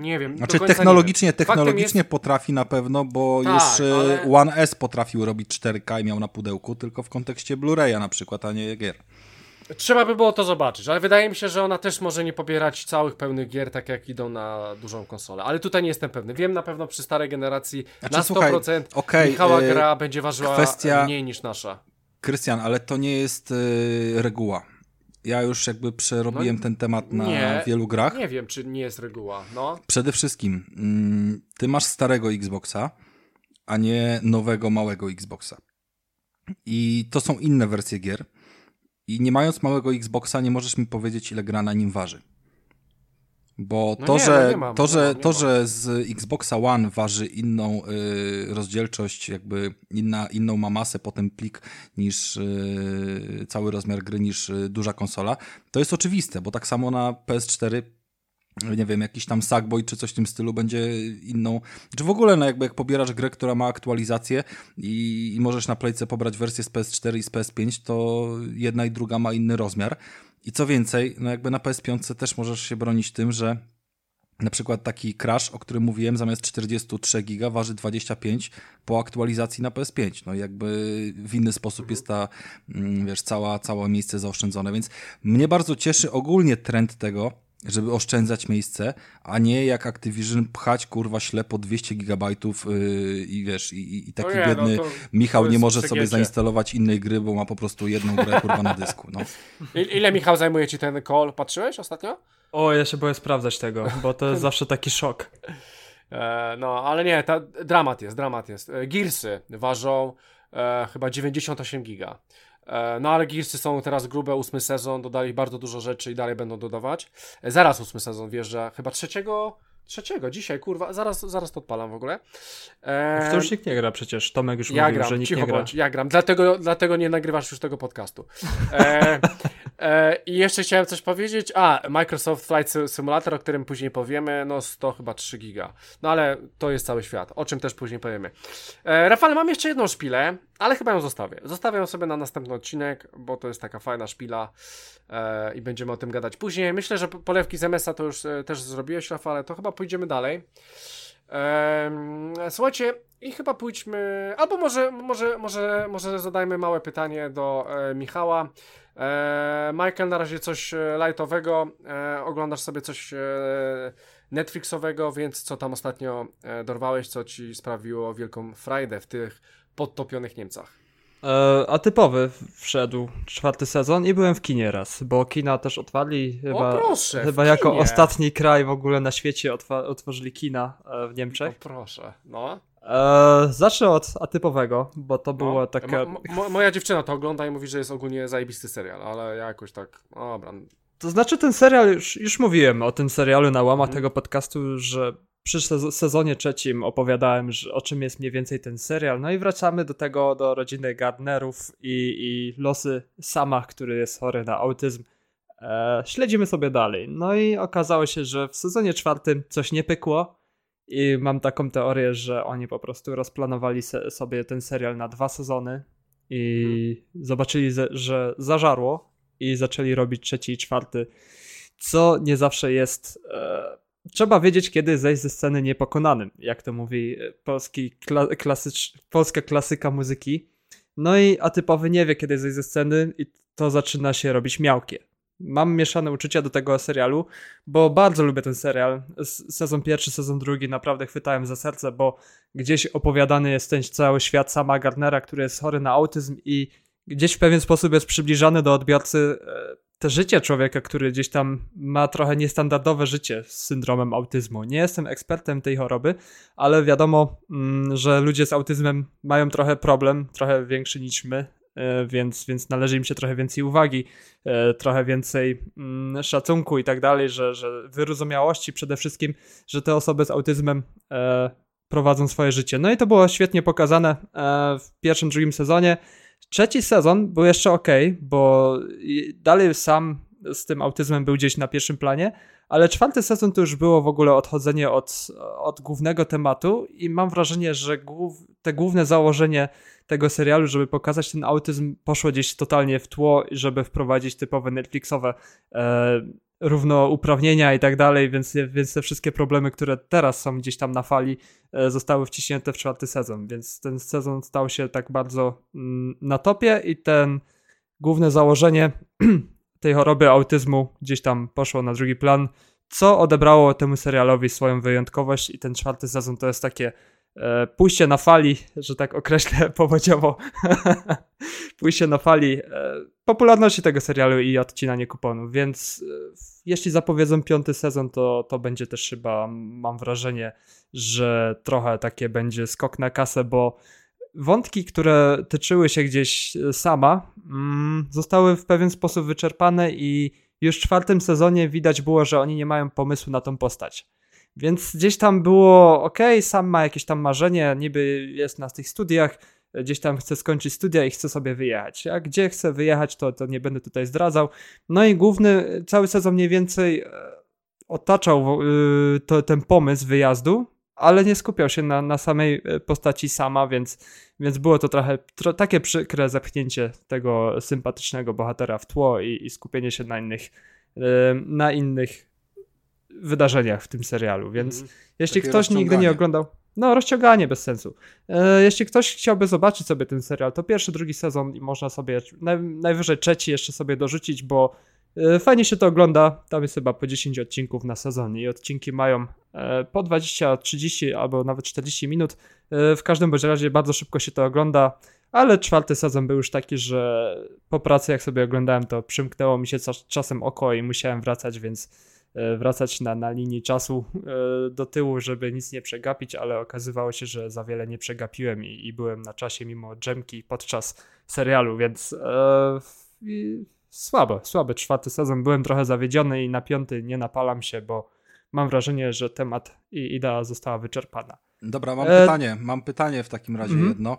nie wiem. Znaczy technologicznie, wiem. Technologicznie jest- potrafi na pewno, bo Tak, już e, ale- One S potrafił robić 4K i miał na pudełku, tylko w kontekście Blu-raya na przykład, a nie gier. Trzeba by było to zobaczyć, ale wydaje mi się, że ona też może nie pobierać całych pełnych gier, tak jak idą na dużą konsolę. Ale tutaj nie jestem pewny. Wiem na pewno przy starej generacji Znaczy, na 100% słuchaj, okej, Michała e, gra będzie ważyła kwestia- mniej niż nasza. Krystian, ale to nie jest e, reguła. ja już jakby przerobiłem No, ten temat na nie, wielu grach. Nie wiem, czy nie jest reguła. No. Przede wszystkim, mm, ty masz starego Xboxa, a nie nowego, małego Xboxa. I to są inne wersje gier. I nie mając małego Xboxa, nie możesz mi powiedzieć, ile gra na nim waży. Bo No to, nie, że, no mam, to, że, mam, nie to że z Xboxa One waży inną y, rozdzielczość, jakby inna, inną ma masę, potem plik niż y, cały rozmiar gry niż y, duża konsola, to jest oczywiste, bo tak samo na PS4 nie wiem, jakiś tam Sackboy czy coś w tym stylu będzie inną, czy w ogóle no jakby jak pobierasz grę, która ma aktualizację i, i możesz na playce pobrać wersję z PS4 i z PS5, to jedna i druga ma inny rozmiar. I co więcej, no jakby na PS5 też możesz się bronić tym, że na przykład taki Crash, o którym mówiłem, zamiast 43 giga waży 25 po aktualizacji na PS5. No jakby w inny sposób jest ta, mm, wiesz, cała, całe miejsce zaoszczędzone, więc mnie bardzo cieszy ogólnie trend tego, żeby oszczędzać miejsce, a nie jak Activision pchać kurwa ślepo 200 gigabajtów yy, i wiesz, i, i taki No nie, no biedny to- Michał to nie może sobie zainstalować innej gry, bo ma po prostu jedną grę kurwa na dysku. No. Ile, Michał, zajmuje ci ten call? Patrzyłeś ostatnio? O, ja się boję sprawdzać tego, bo to jest zawsze taki szok. E, no, ale nie, ta, dramat jest, dramat jest. E, Gearsy ważą e, chyba 98 giga. E, no ale Gearsy są teraz grube, ósmy sezon, dodali bardzo dużo rzeczy i dalej będą dodawać. E, zaraz ósmy sezon wjeżdża, chyba trzeciego, trzeciego, dzisiaj, kurwa, zaraz, zaraz to odpalam w ogóle. E, W to już nikt nie gra przecież. Tomek już ja mówił, gram, że nikt cicho nie gra. bądź, ja gram, dlatego, dlatego nie nagrywasz już tego podcastu. E, I jeszcze chciałem coś powiedzieć, a Microsoft Flight Sim- Simulator, o którym później powiemy, no to chyba 3 giga, no ale to jest cały świat, o czym też później powiemy. E, Rafale, mam jeszcze jedną szpilę, ale chyba ją zostawię. Zostawię ją sobie na następny odcinek, bo to jest taka fajna szpila e, i będziemy o tym gadać później. Myślę, że polewki z MS-a to już e, też zrobiłeś, Rafale, to chyba pójdziemy dalej. Em, słuchajcie, i chyba pójdźmy, albo może, może, może, może zadajmy małe pytanie do e, Michała. E, Michael, na razie coś e, lightowego, e, oglądasz sobie coś e, Netflixowego, więc co tam ostatnio e, dorwałeś, co ci sprawiło wielką frajdę w tych podtopionych Niemcach? E, a typowy wszedł czwarty sezon i byłem w kinie raz, bo kina też otwarli chyba, o proszę, chyba jako kinie. ostatni kraj w ogóle na świecie otworzyli kina e, w O Niemczech. proszę, no. E, zacznę od atypowego, bo to było no. takie... Mo, mo, moja dziewczyna to ogląda i mówi, że jest ogólnie zajebisty serial, ale ja jakoś tak, no dobra, To znaczy ten serial, już, już mówiłem o tym serialu na łamach Mhm. tego podcastu, że przy sez- sezonie trzecim opowiadałem, że, o czym jest mniej więcej ten serial. No i wracamy do tego, do rodziny Gardnerów i, i losy Sama, który jest chory na autyzm. E, śledzimy sobie dalej. No i okazało się, że w sezonie czwartym coś nie pykło i mam taką teorię, że oni po prostu rozplanowali se, sobie ten serial na dwa sezony i zobaczyli, ze- że zażarło i zaczęli robić trzeci i czwarty, co nie zawsze jest. E, trzeba wiedzieć, kiedy zejść ze sceny niepokonanym, jak to mówi e, polski kla, klasycz, polska klasyka muzyki. No i atypowy nie wie, kiedy zejść ze sceny, i to zaczyna się robić miałkie. Mam mieszane uczucia do tego serialu, bo bardzo lubię ten serial. Sezon pierwszy, sezon drugi naprawdę chwytałem za serce, bo gdzieś opowiadany jest ten cały świat sama Gardnera, który jest chory na autyzm i gdzieś w pewien sposób jest przybliżany do odbiorcy e, te życie człowieka, który gdzieś tam ma trochę niestandardowe życie z syndromem autyzmu. Nie jestem ekspertem tej choroby, ale wiadomo, mm, że ludzie z autyzmem mają trochę problem, trochę większy niż my, e, więc, więc należy im się trochę więcej uwagi, e, trochę więcej mm, szacunku i tak dalej, że, że wyrozumiałości przede wszystkim, że te osoby z autyzmem prowadzą swoje życie. No i to było świetnie pokazane w pierwszym, drugim sezonie. Trzeci sezon był jeszcze ok, bo dalej sam z tym autyzmem był gdzieś na pierwszym planie, ale czwarty sezon to już było w ogóle odchodzenie od, od głównego tematu i mam wrażenie, że głów, te główne założenie tego serialu, żeby pokazać ten autyzm, poszło gdzieś totalnie w tło, żeby wprowadzić typowe Netflixowe e, równouprawnienia i tak dalej, więc, więc te wszystkie problemy, które teraz są gdzieś tam na fali, e, zostały wciśnięte w czwarty sezon, więc ten sezon stał się tak bardzo mm, na topie i ten główne założenie [CLEARS THROAT] tej choroby autyzmu gdzieś tam poszło na drugi plan, co odebrało temu serialowi swoją wyjątkowość i ten czwarty sezon to jest takie pójście na fali, że tak określę [LAUGHS] powodziowo, [LAUGHS] pójście na fali e, popularności tego serialu i odcinanie kuponów, więc e, jeśli zapowiedzą piąty sezon, to, to będzie też chyba, mam wrażenie, że trochę takie będzie skok na kasę, bo wątki, które tyczyły się gdzieś sama, mm, zostały w pewien sposób wyczerpane i już w czwartym sezonie widać było, że oni nie mają pomysłu na tą postać. Więc gdzieś tam było ok, sam ma jakieś tam marzenie, niby jest na tych studiach, gdzieś tam chce skończyć studia i chce sobie wyjechać. A gdzie chce wyjechać, to, to nie będę tutaj zdradzał. No i główny, cały sezon mniej więcej e, otaczał yy, to, ten pomysł wyjazdu, ale nie skupiał się na, na samej e, postaci sama, więc, więc było to trochę tro, takie przykre zepchnięcie tego sympatycznego bohatera w tło i, i skupienie się na innych, na innych wydarzeniach w tym serialu, więc mm, jeśli ktoś nigdy nie oglądał, no rozciąganie bez sensu. E, jeśli ktoś chciałby zobaczyć sobie ten serial, to pierwszy, drugi sezon i można sobie naj, najwyżej trzeci jeszcze sobie dorzucić, bo e, fajnie się to ogląda. Tam jest chyba po 10 odcinków na sezon i odcinki mają e, po 20, 30 albo nawet 40 minut. E, w każdym bądź razie bardzo szybko się to ogląda. Ale czwarty sezon był już taki, że po pracy jak sobie oglądałem to przymknęło mi się czasem oko i musiałem wracać, więc wracać na, na linii czasu e, do tyłu, żeby nic nie przegapić, ale okazywało się, że za wiele nie przegapiłem i, i byłem na czasie mimo dżemki podczas serialu, więc e, słaby, słaby czwarty sezon. Byłem trochę zawiedziony i na piąty nie napalam się, bo mam wrażenie, że temat i idea została wyczerpana. Dobra, mam e... pytanie. Mam pytanie w takim razie mm -hmm. jedno. E,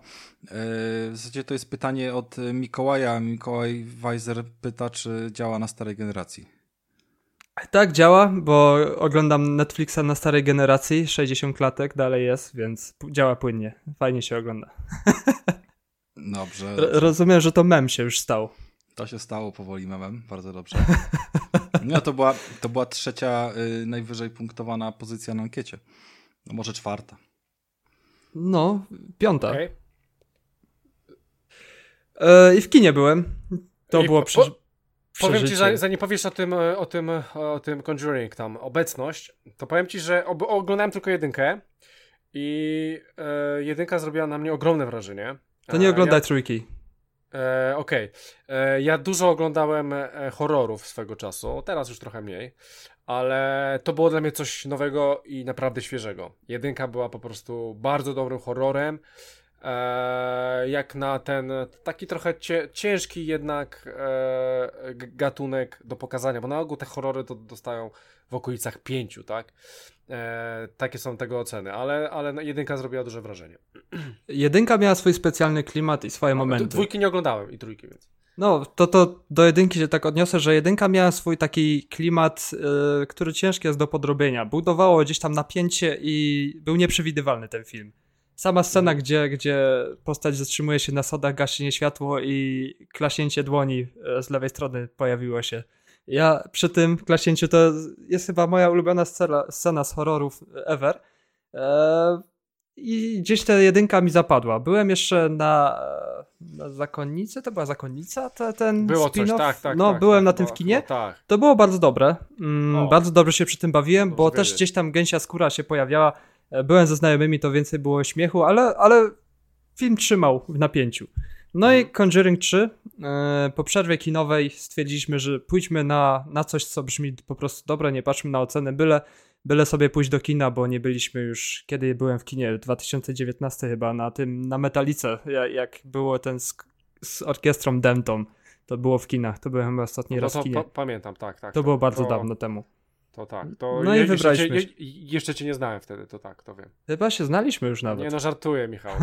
w zasadzie to jest pytanie od Mikołaja. Mikołaj Weiser pyta, czy działa na starej generacji. Tak działa, bo oglądam Netflixa na starej generacji, 60 klatek dalej jest, więc działa płynnie. Fajnie się ogląda. [LAUGHS] Dobrze. rozumiem, że to mem się już stał. To się stało powoli memem, bardzo dobrze. [LAUGHS] No to była, to była trzecia y, najwyżej punktowana pozycja na ankiecie. No może czwarta. No, piąta. Okay. E, I w kinie byłem. To I było po, Powiem ci, zanim powiesz o tym, e, o tym, o tym Conjuring, tam obecność, to powiem ci, że oglądałem tylko jedynkę i e, jedynka zrobiła na mnie ogromne wrażenie. To nie oglądaj ja, trójki. E, Okej. Okay. E, ja dużo oglądałem e, horrorów swego czasu, teraz już trochę mniej, ale to było dla mnie coś nowego i naprawdę świeżego. Jedynka była po prostu bardzo dobrym horrorem. E, jak na ten taki trochę ciężki jednak e, gatunek do pokazania, bo na ogół te horrory to dostają w okolicach pięciu, tak? E, takie są tego oceny, ale, ale no, jedynka zrobiła duże wrażenie. [CLEARS THROAT] Jedynka miała swój specjalny klimat i swoje no, momenty. Dwójki nie oglądałem i trójki, więc. No, to, to do jedynki się tak odniosę, że jedynka miała swój taki klimat, yy, który ciężki jest do podrobienia. Budowało gdzieś tam napięcie i był nieprzewidywalny ten film. Sama scena, mhm. gdzie, gdzie postać zatrzymuje się na sodach, gaśnie światło i klaśnięcie dłoni e, z lewej strony pojawiło się. Ja przy tym klaśnięciu to jest chyba moja ulubiona scena, scena z horrorów ever. Eee, I gdzieś ta jedynka mi zapadła. Byłem jeszcze na, na Zakonnicy, to była Zakonnica, te, ten Było coś, tak, tak. No, tak, byłem tak, na tym w kinie. No, tak. To było bardzo dobre. Mm, bardzo dobrze się przy tym bawiłem, bo też gdzieś tam gęsia skóra się pojawiała E, byłem ze znajomymi, to więcej było śmiechu, ale, ale film trzymał w napięciu. No i mhm. Conjuring 3. E, po przerwie kinowej stwierdziliśmy, że pójdźmy na, na coś, co brzmi po prostu dobre, nie patrzmy na ocenę, byle, byle sobie pójść do kina, bo nie byliśmy już, kiedy byłem w kinie, 2019 chyba, na tym, na Metalice, jak było ten z, z orkiestrą Denton. To było w kinach, to byłem ostatni no raz w kinie. pamiętam, tak, tak. To tak, było bardzo to... dawno temu. To tak. To no i wybraliśmy. Jeszcze cię, jeszcze cię nie znałem wtedy, to tak, to wiem. Chyba się znaliśmy już nawet. Nie no, żartuję, Michał.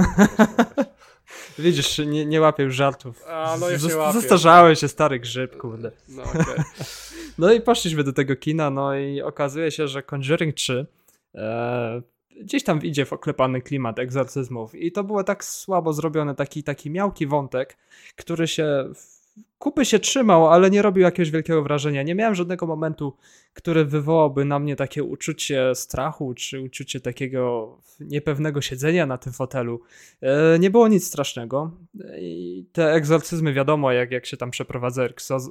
[LAUGHS] Widzisz, nie, nie łapię już żartów. A, no już łapię. Zestarzałem się, stary grzyb, kurde. No, okay. [LAUGHS] no i poszliśmy do tego kina, no i okazuje się, że Conjuring 3 e, gdzieś tam idzie w oklepany klimat egzorcyzmów i to było tak słabo zrobione, taki, taki miałki wątek, który się kupy się trzymał, ale nie robił jakiegoś wielkiego wrażenia. Nie miałem żadnego momentu, który wywołałby na mnie takie uczucie strachu, czy uczucie takiego niepewnego siedzenia na tym fotelu. E, nie było nic strasznego. I te egzorcyzmy, wiadomo, jak, jak się tam przeprowadza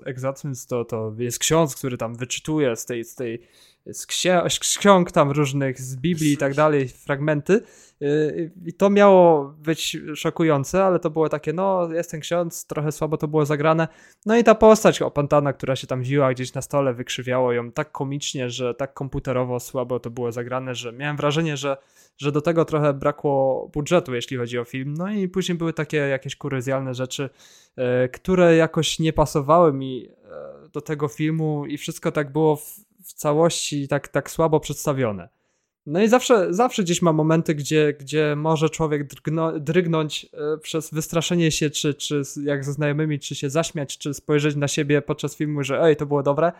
egzorcyzm, to, to jest ksiądz, który tam wyczytuje z tej, z tej z, z ksiąg tam różnych, z Biblii i tak dalej, fragmenty. Y, I to miało być szokujące, ale to było takie, no, jest ten ksiądz, trochę słabo to było zagrane. No i ta postać opantana, która się tam wiła gdzieś na stole, wykrzywiało ją tak komicznie, że tak komputerowo słabo to było zagrane, że miałem wrażenie, że, że do tego trochę brakło budżetu, jeśli chodzi o film. No i później były takie jakieś kuryzjalne rzeczy, y, które jakoś nie pasowały mi y, do tego filmu i wszystko tak było w, w całości tak, tak słabo przedstawione. No i zawsze, zawsze gdzieś ma momenty, gdzie, gdzie może człowiek drgno, drgnąć e, przez wystraszenie się, czy, czy jak ze znajomymi, czy się zaśmiać, czy spojrzeć na siebie podczas filmu, że ej, to było dobre.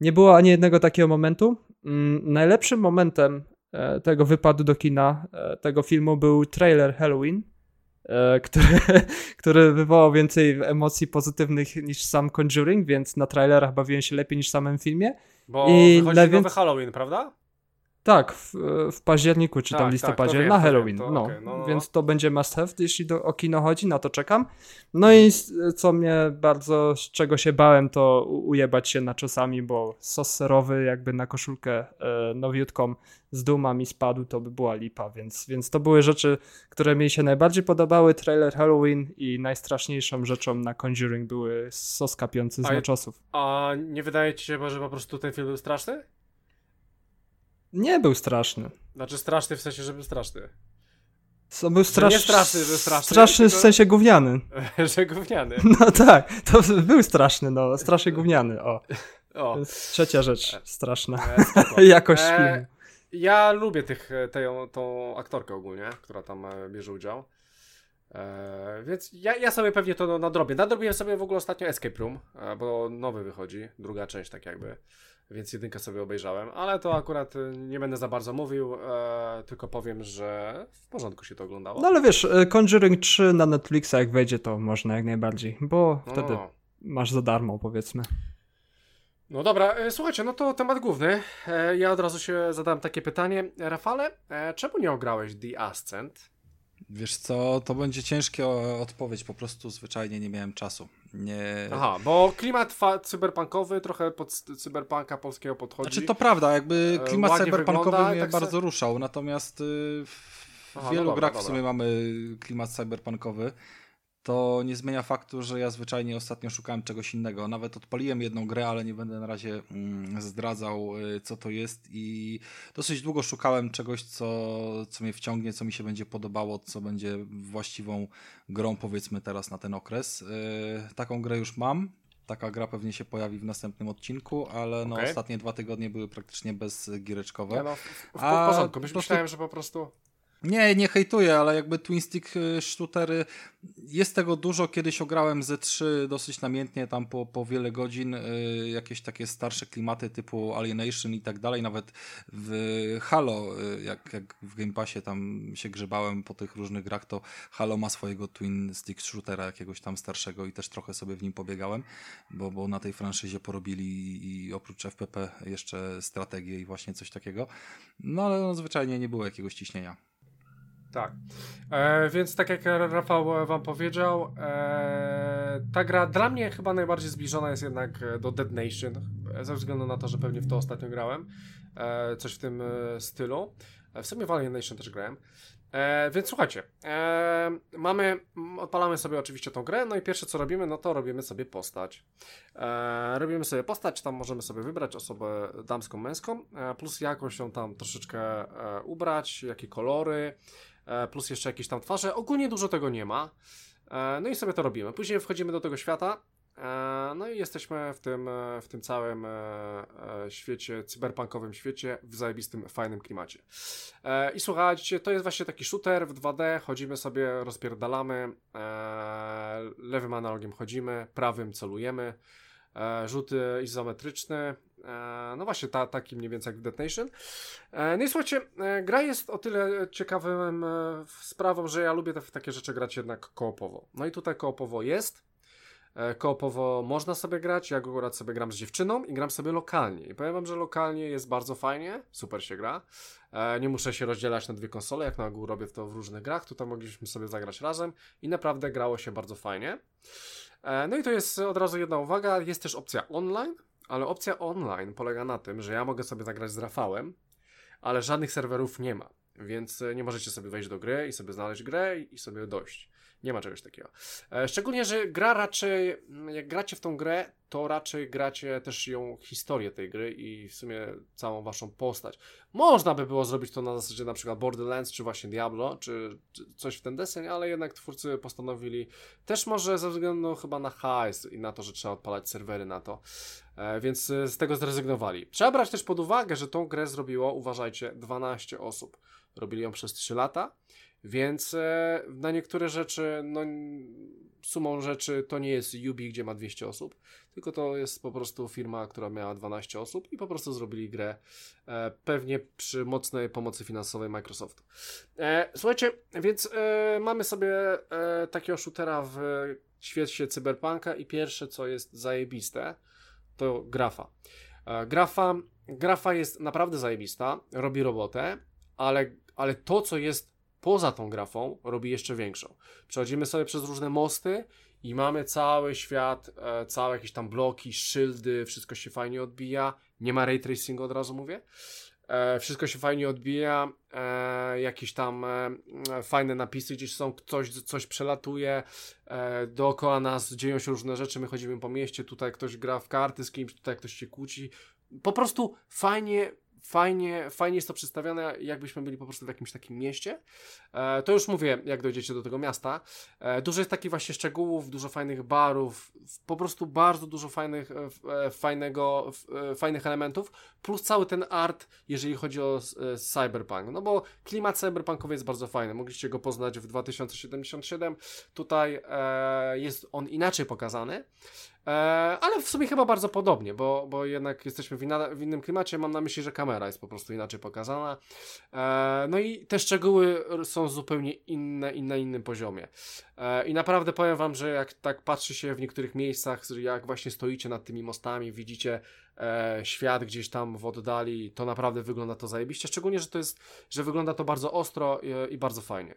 Nie było ani jednego takiego momentu. Mm, najlepszym momentem e, tego wypadu do kina, e, tego filmu był trailer Halloween, który, [LAUGHS] który wywołał więcej emocji pozytywnych niż sam Conjuring, więc na trailerach bawiłem się lepiej niż w samym filmie. Bo I wychodzi nowy. Halloween, prawda? Tak, w, w październiku czy tam tak, listopadzie tak, wiem, na Halloween. To, no, okay, no, no, Więc to będzie must have, jeśli do, o kino chodzi, na to czekam. No i co mnie bardzo, z czego się bałem, to ujebać się na czasami, bo sos serowy jakby na koszulkę e, nowiutką z duma mi spadł, to by była lipa, więc, więc to były rzeczy, które mi się najbardziej podobały. Trailer Halloween i najstraszniejszą rzeczą na Conjuring były sos kapiący z naczosów. A nie wydaje ci się, że po prostu ten film był straszny? Nie był straszny. Znaczy straszny w sensie, że był straszny. Co był strasz... nie straszny, że straszny. Straszny tylko... w sensie gówniany. [LAUGHS] że gówniany. [LAUGHS] No tak, to był straszny, no, strasznie gówniany, o. [LAUGHS] o. trzecia rzecz straszna. E, Jakość e, filmu. Ja lubię tych, tę, tą aktorkę ogólnie, która tam e, bierze udział. E, więc ja, ja sobie pewnie to nadrobię. Nadrobiłem sobie w ogóle ostatnio Escape Room, e, bo nowy wychodzi, druga część tak jakby więc jedynkę sobie obejrzałem, ale to akurat y, nie będę za bardzo mówił, e, tylko powiem, że w porządku się to oglądało. No ale wiesz, y, Conjuring 3 na Netflixa jak wejdzie, to można jak najbardziej, bo wtedy no. masz za darmo powiedzmy. No dobra, e, słuchajcie, no to temat główny. E, ja od razu się zadałem takie pytanie. Rafale, e, czemu nie ograłeś The Ascent? Wiesz co, to będzie ciężka odpowiedź, po prostu zwyczajnie nie miałem czasu. Nie... Aha, bo klimat cyberpunkowy trochę pod cyberpunka polskiego podchodzi. Znaczy to prawda, jakby e, klimat Ładnie cyberpunkowy wygląda, mnie tak bardzo se... ruszał, natomiast y, w Aha, no wielu no dobra, grach w sumie mamy klimat cyberpunkowy to nie zmienia faktu, że ja zwyczajnie ostatnio szukałem czegoś innego. Nawet odpaliłem jedną grę, ale nie będę na razie mm, zdradzał, y, co to jest i dosyć długo szukałem czegoś, co, co mnie wciągnie, co mi się będzie podobało, co będzie właściwą grą, powiedzmy teraz na ten okres. Y, taką grę już mam. Taka gra pewnie się pojawi w następnym odcinku, ale no, ostatnie dwa tygodnie były praktycznie bezgiereczkowe. Ja no, w, w, w, w porządku. Myślałem, że po prostu nie, nie hejtuję, ale jakby Twin Stick y, shootery jest tego dużo. Kiedyś ograłem ze 3 dosyć namiętnie, tam po, po wiele godzin, y, jakieś takie starsze klimaty typu Alienation i tak dalej. Nawet w Halo, y, jak, jak w Game Passie tam się grzebałem po tych różnych grach, to Halo ma swojego Twin Stick shootera jakiegoś tam starszego i też trochę sobie w nim pobiegałem, bo, bo na tej franszyzie porobili i oprócz FPP jeszcze strategię i właśnie coś takiego. No ale no, zwyczajnie nie było jakiegoś ciśnienia. Tak. E, więc tak jak Rafał wam powiedział, e, ta gra dla mnie chyba najbardziej zbliżona jest jednak do Dead Nation, ze względu na to, że pewnie w to ostatnio grałem. E, coś w tym e, stylu. E, w sumie Valiant Nation też grałem. E, więc słuchajcie, mamy, odpalamy sobie oczywiście tą grę, no i pierwsze co robimy, no to robimy sobie postać. Robimy sobie postać, tam możemy sobie wybrać osobę damską, męską, plus jakąś ją tam troszeczkę ubrać, jakie kolory, plus jeszcze jakieś tam twarze. Ogólnie dużo tego nie ma. E, no i sobie to robimy. Później wchodzimy do tego świata. E, no i jesteśmy w tym, w tym całym świecie, cyberpunkowym świecie, w zajebistym, fajnym klimacie. I słuchajcie, to jest właśnie taki shooter w 2D, chodzimy sobie, rozpierdalamy, lewym analogiem chodzimy, prawym celujemy, rzuty izometryczne, E, no właśnie, ta, taki mniej więcej jak w Dead Nation. E, no i słuchajcie, e, gra jest o tyle ciekawym sprawą, że ja lubię te, takie rzeczy grać jednak koopowo. No i tutaj koopowo jest. E, koopowo można sobie grać, ja akurat sobie gram z dziewczyną i gram sobie lokalnie. I powiem wam, że lokalnie jest bardzo fajnie, super się gra. E, nie muszę się rozdzielać na dwie konsole, jak na ogół robię to w różnych grach. Tutaj mogliśmy sobie zagrać razem i naprawdę grało się bardzo fajnie. E, no i to jest od razu jedna uwaga, jest też opcja online, ale opcja online polega na tym, że ja mogę sobie zagrać z Rafałem, ale żadnych serwerów nie ma. Więc nie możecie sobie wejść do gry i sobie znaleźć grę i sobie dojść. Nie ma czegoś takiego. E, szczególnie, że gra raczej, mm, jak gracie w tą grę, to raczej gracie też ją, historię tej gry i w sumie całą waszą postać. Można by było zrobić to na zasadzie na przykład Borderlands, czy właśnie Diablo, czy, czy coś w ten deseń, ale jednak twórcy postanowili, też może ze względu chyba na hajs i na to, że trzeba odpalać serwery na to, e, więc z tego zrezygnowali. Trzeba brać też pod uwagę, że tą grę zrobiło, uważajcie, 12 osób. Robili ją przez 3 lata więc e, na niektóre rzeczy, no, sumą rzeczy to nie jest Ubi, gdzie ma 200 osób, tylko to jest po prostu firma, która miała 12 osób i po prostu zrobili grę e, pewnie przy mocnej pomocy finansowej Microsoftu. E, słuchajcie, więc e, mamy sobie e, takiego shootera w świecie cyberpunka i pierwsze, co jest zajebiste, to grafa. E, grafa, grafa jest naprawdę zajebista, robi robotę, ale, ale to, co jest poza tą grafą robi jeszcze większą. Przechodzimy sobie przez różne mosty i mamy cały świat, e, całe jakieś tam bloki, szyldy, wszystko się fajnie odbija. Nie ma ray tracingu od razu mówię. E, wszystko się fajnie odbija, e, jakieś tam e, fajne napisy gdzieś są, coś, coś przelatuje, e, dookoła nas dzieją się różne rzeczy, my chodzimy po mieście, tutaj ktoś gra w karty z kimś, tutaj ktoś się kłóci. Po prostu fajnie fajnie, fajnie jest to przedstawione, jakbyśmy byli po prostu w jakimś takim mieście. E, to już mówię, jak dojdziecie do tego miasta. E, dużo jest takich właśnie szczegółów, dużo fajnych barów, po prostu bardzo dużo fajnych, e, e fajnego, e, fajnych elementów, plus cały ten art, jeżeli chodzi o e, cyberpunk. No bo klimat cyberpunkowy jest bardzo fajny. Mogliście go poznać w 2077. Tutaj jest on inaczej pokazany. E, ale w sumie chyba bardzo podobnie, bo, bo jednak jesteśmy w, inna, w innym klimacie. Mam na myśli, że kamera jest po prostu inaczej pokazana. E, no i te szczegóły są zupełnie inne i na innym poziomie. E, I naprawdę powiem Wam, że jak tak patrzy się w niektórych miejscach, jak właśnie stoicie nad tymi mostami, widzicie świat gdzieś tam w oddali, to naprawdę wygląda to zajebiście. Szczególnie, że to jest, że wygląda to bardzo ostro i, i bardzo fajnie.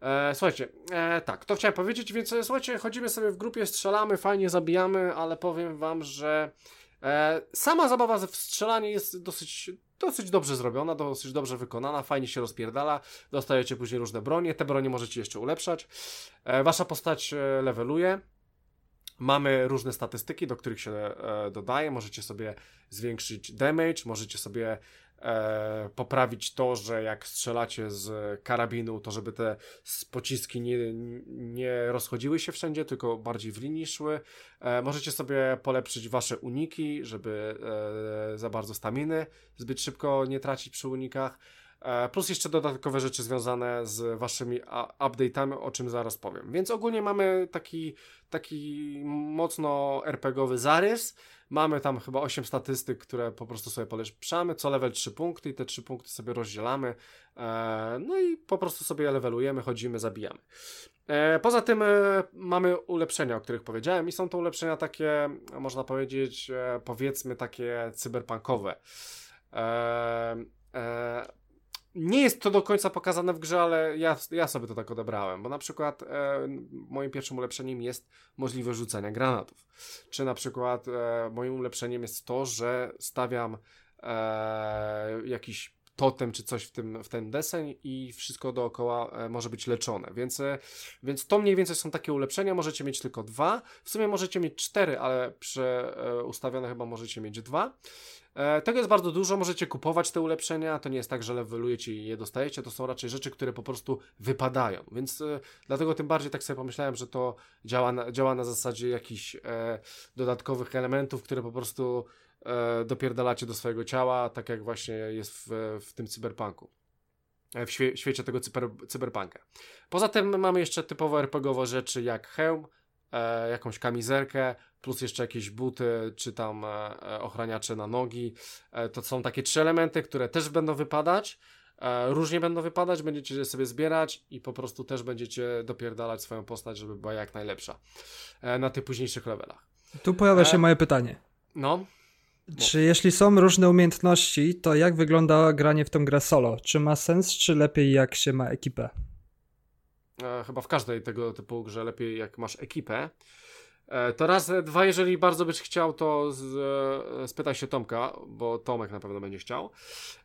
E, słuchajcie, e, tak, to chciałem powiedzieć, więc e, słuchajcie, chodzimy sobie w grupie, strzelamy, fajnie zabijamy, ale powiem wam, że e, sama zabawa w strzelanie jest dosyć, dosyć dobrze zrobiona, dosyć dobrze wykonana, fajnie się rozpierdala, dostajecie później różne bronie, te bronie możecie jeszcze ulepszać, e, wasza postać e, leveluje, Mamy różne statystyki, do których się e, dodaje. Możecie sobie zwiększyć damage, możecie sobie e, poprawić to, że jak strzelacie z karabinu, to żeby te pociski nie, nie rozchodziły się wszędzie, tylko bardziej w linii szły. E, możecie sobie polepszyć wasze uniki, żeby e, za bardzo staminy zbyt szybko nie tracić przy unikach. E, plus jeszcze dodatkowe rzeczy związane z waszymi update'ami, o czym zaraz powiem. Więc ogólnie mamy taki, taki mocno RPGowy zarys. Mamy tam chyba 8 statystyk, które po prostu sobie polepszamy. Co level 3 punkty i te 3 punkty sobie rozdzielamy. E, no i po prostu sobie levelujemy, chodzimy, zabijamy. E, poza tym mamy ulepszenia, o których powiedziałem i są to ulepszenia takie, można powiedzieć, powiedzmy takie cyberpunkowe. Nie jest to do końca pokazane w grze, ale ja, ja sobie to tak odebrałem, bo na przykład e, moim pierwszym ulepszeniem jest możliwość rzucania granatów. Czy na przykład e, moim ulepszeniem jest to, że stawiam e, jakiś totem czy coś w, tym, w ten deseń i wszystko dookoła e, może być leczone. Więc, e, więc to mniej więcej są takie ulepszenia. Możecie mieć tylko dwa. W sumie możecie mieć cztery, ale e, ustawione chyba możecie mieć dwa. Tego jest bardzo dużo, możecie kupować te ulepszenia, to nie jest tak, że levelujecie i je dostajecie, to są raczej rzeczy, które po prostu wypadają, więc dlatego tym bardziej tak sobie pomyślałem, że to działa na, działa na zasadzie jakichś e, dodatkowych elementów, które po prostu e, dopierdalacie do swojego ciała, tak jak właśnie jest w, w tym cyberpunku. E, w świe świecie tego cyber cyberpunka. Poza tym mamy jeszcze typowo RPGowe rzeczy jak hełm, e, jakąś kamizelkę, plus jeszcze jakieś buty, czy tam e, e ochraniacze na nogi. E, to są takie trzy elementy, które też będą wypadać. E, różnie będą wypadać, będziecie sobie zbierać i po prostu też będziecie dopierdalać swoją postać, żeby była jak najlepsza e, na tych późniejszych levelach. Tu pojawia się moje pytanie. No, Czy jeśli są różne umiejętności, to jak wygląda granie w tą grę solo? Czy ma sens, czy lepiej jak się ma ekipę? e, chyba w każdej tego typu grze lepiej jak masz ekipę. E, to raz, e, dwa, jeżeli bardzo byś chciał, to z, e, spytaj się Tomka, bo Tomek na pewno będzie chciał.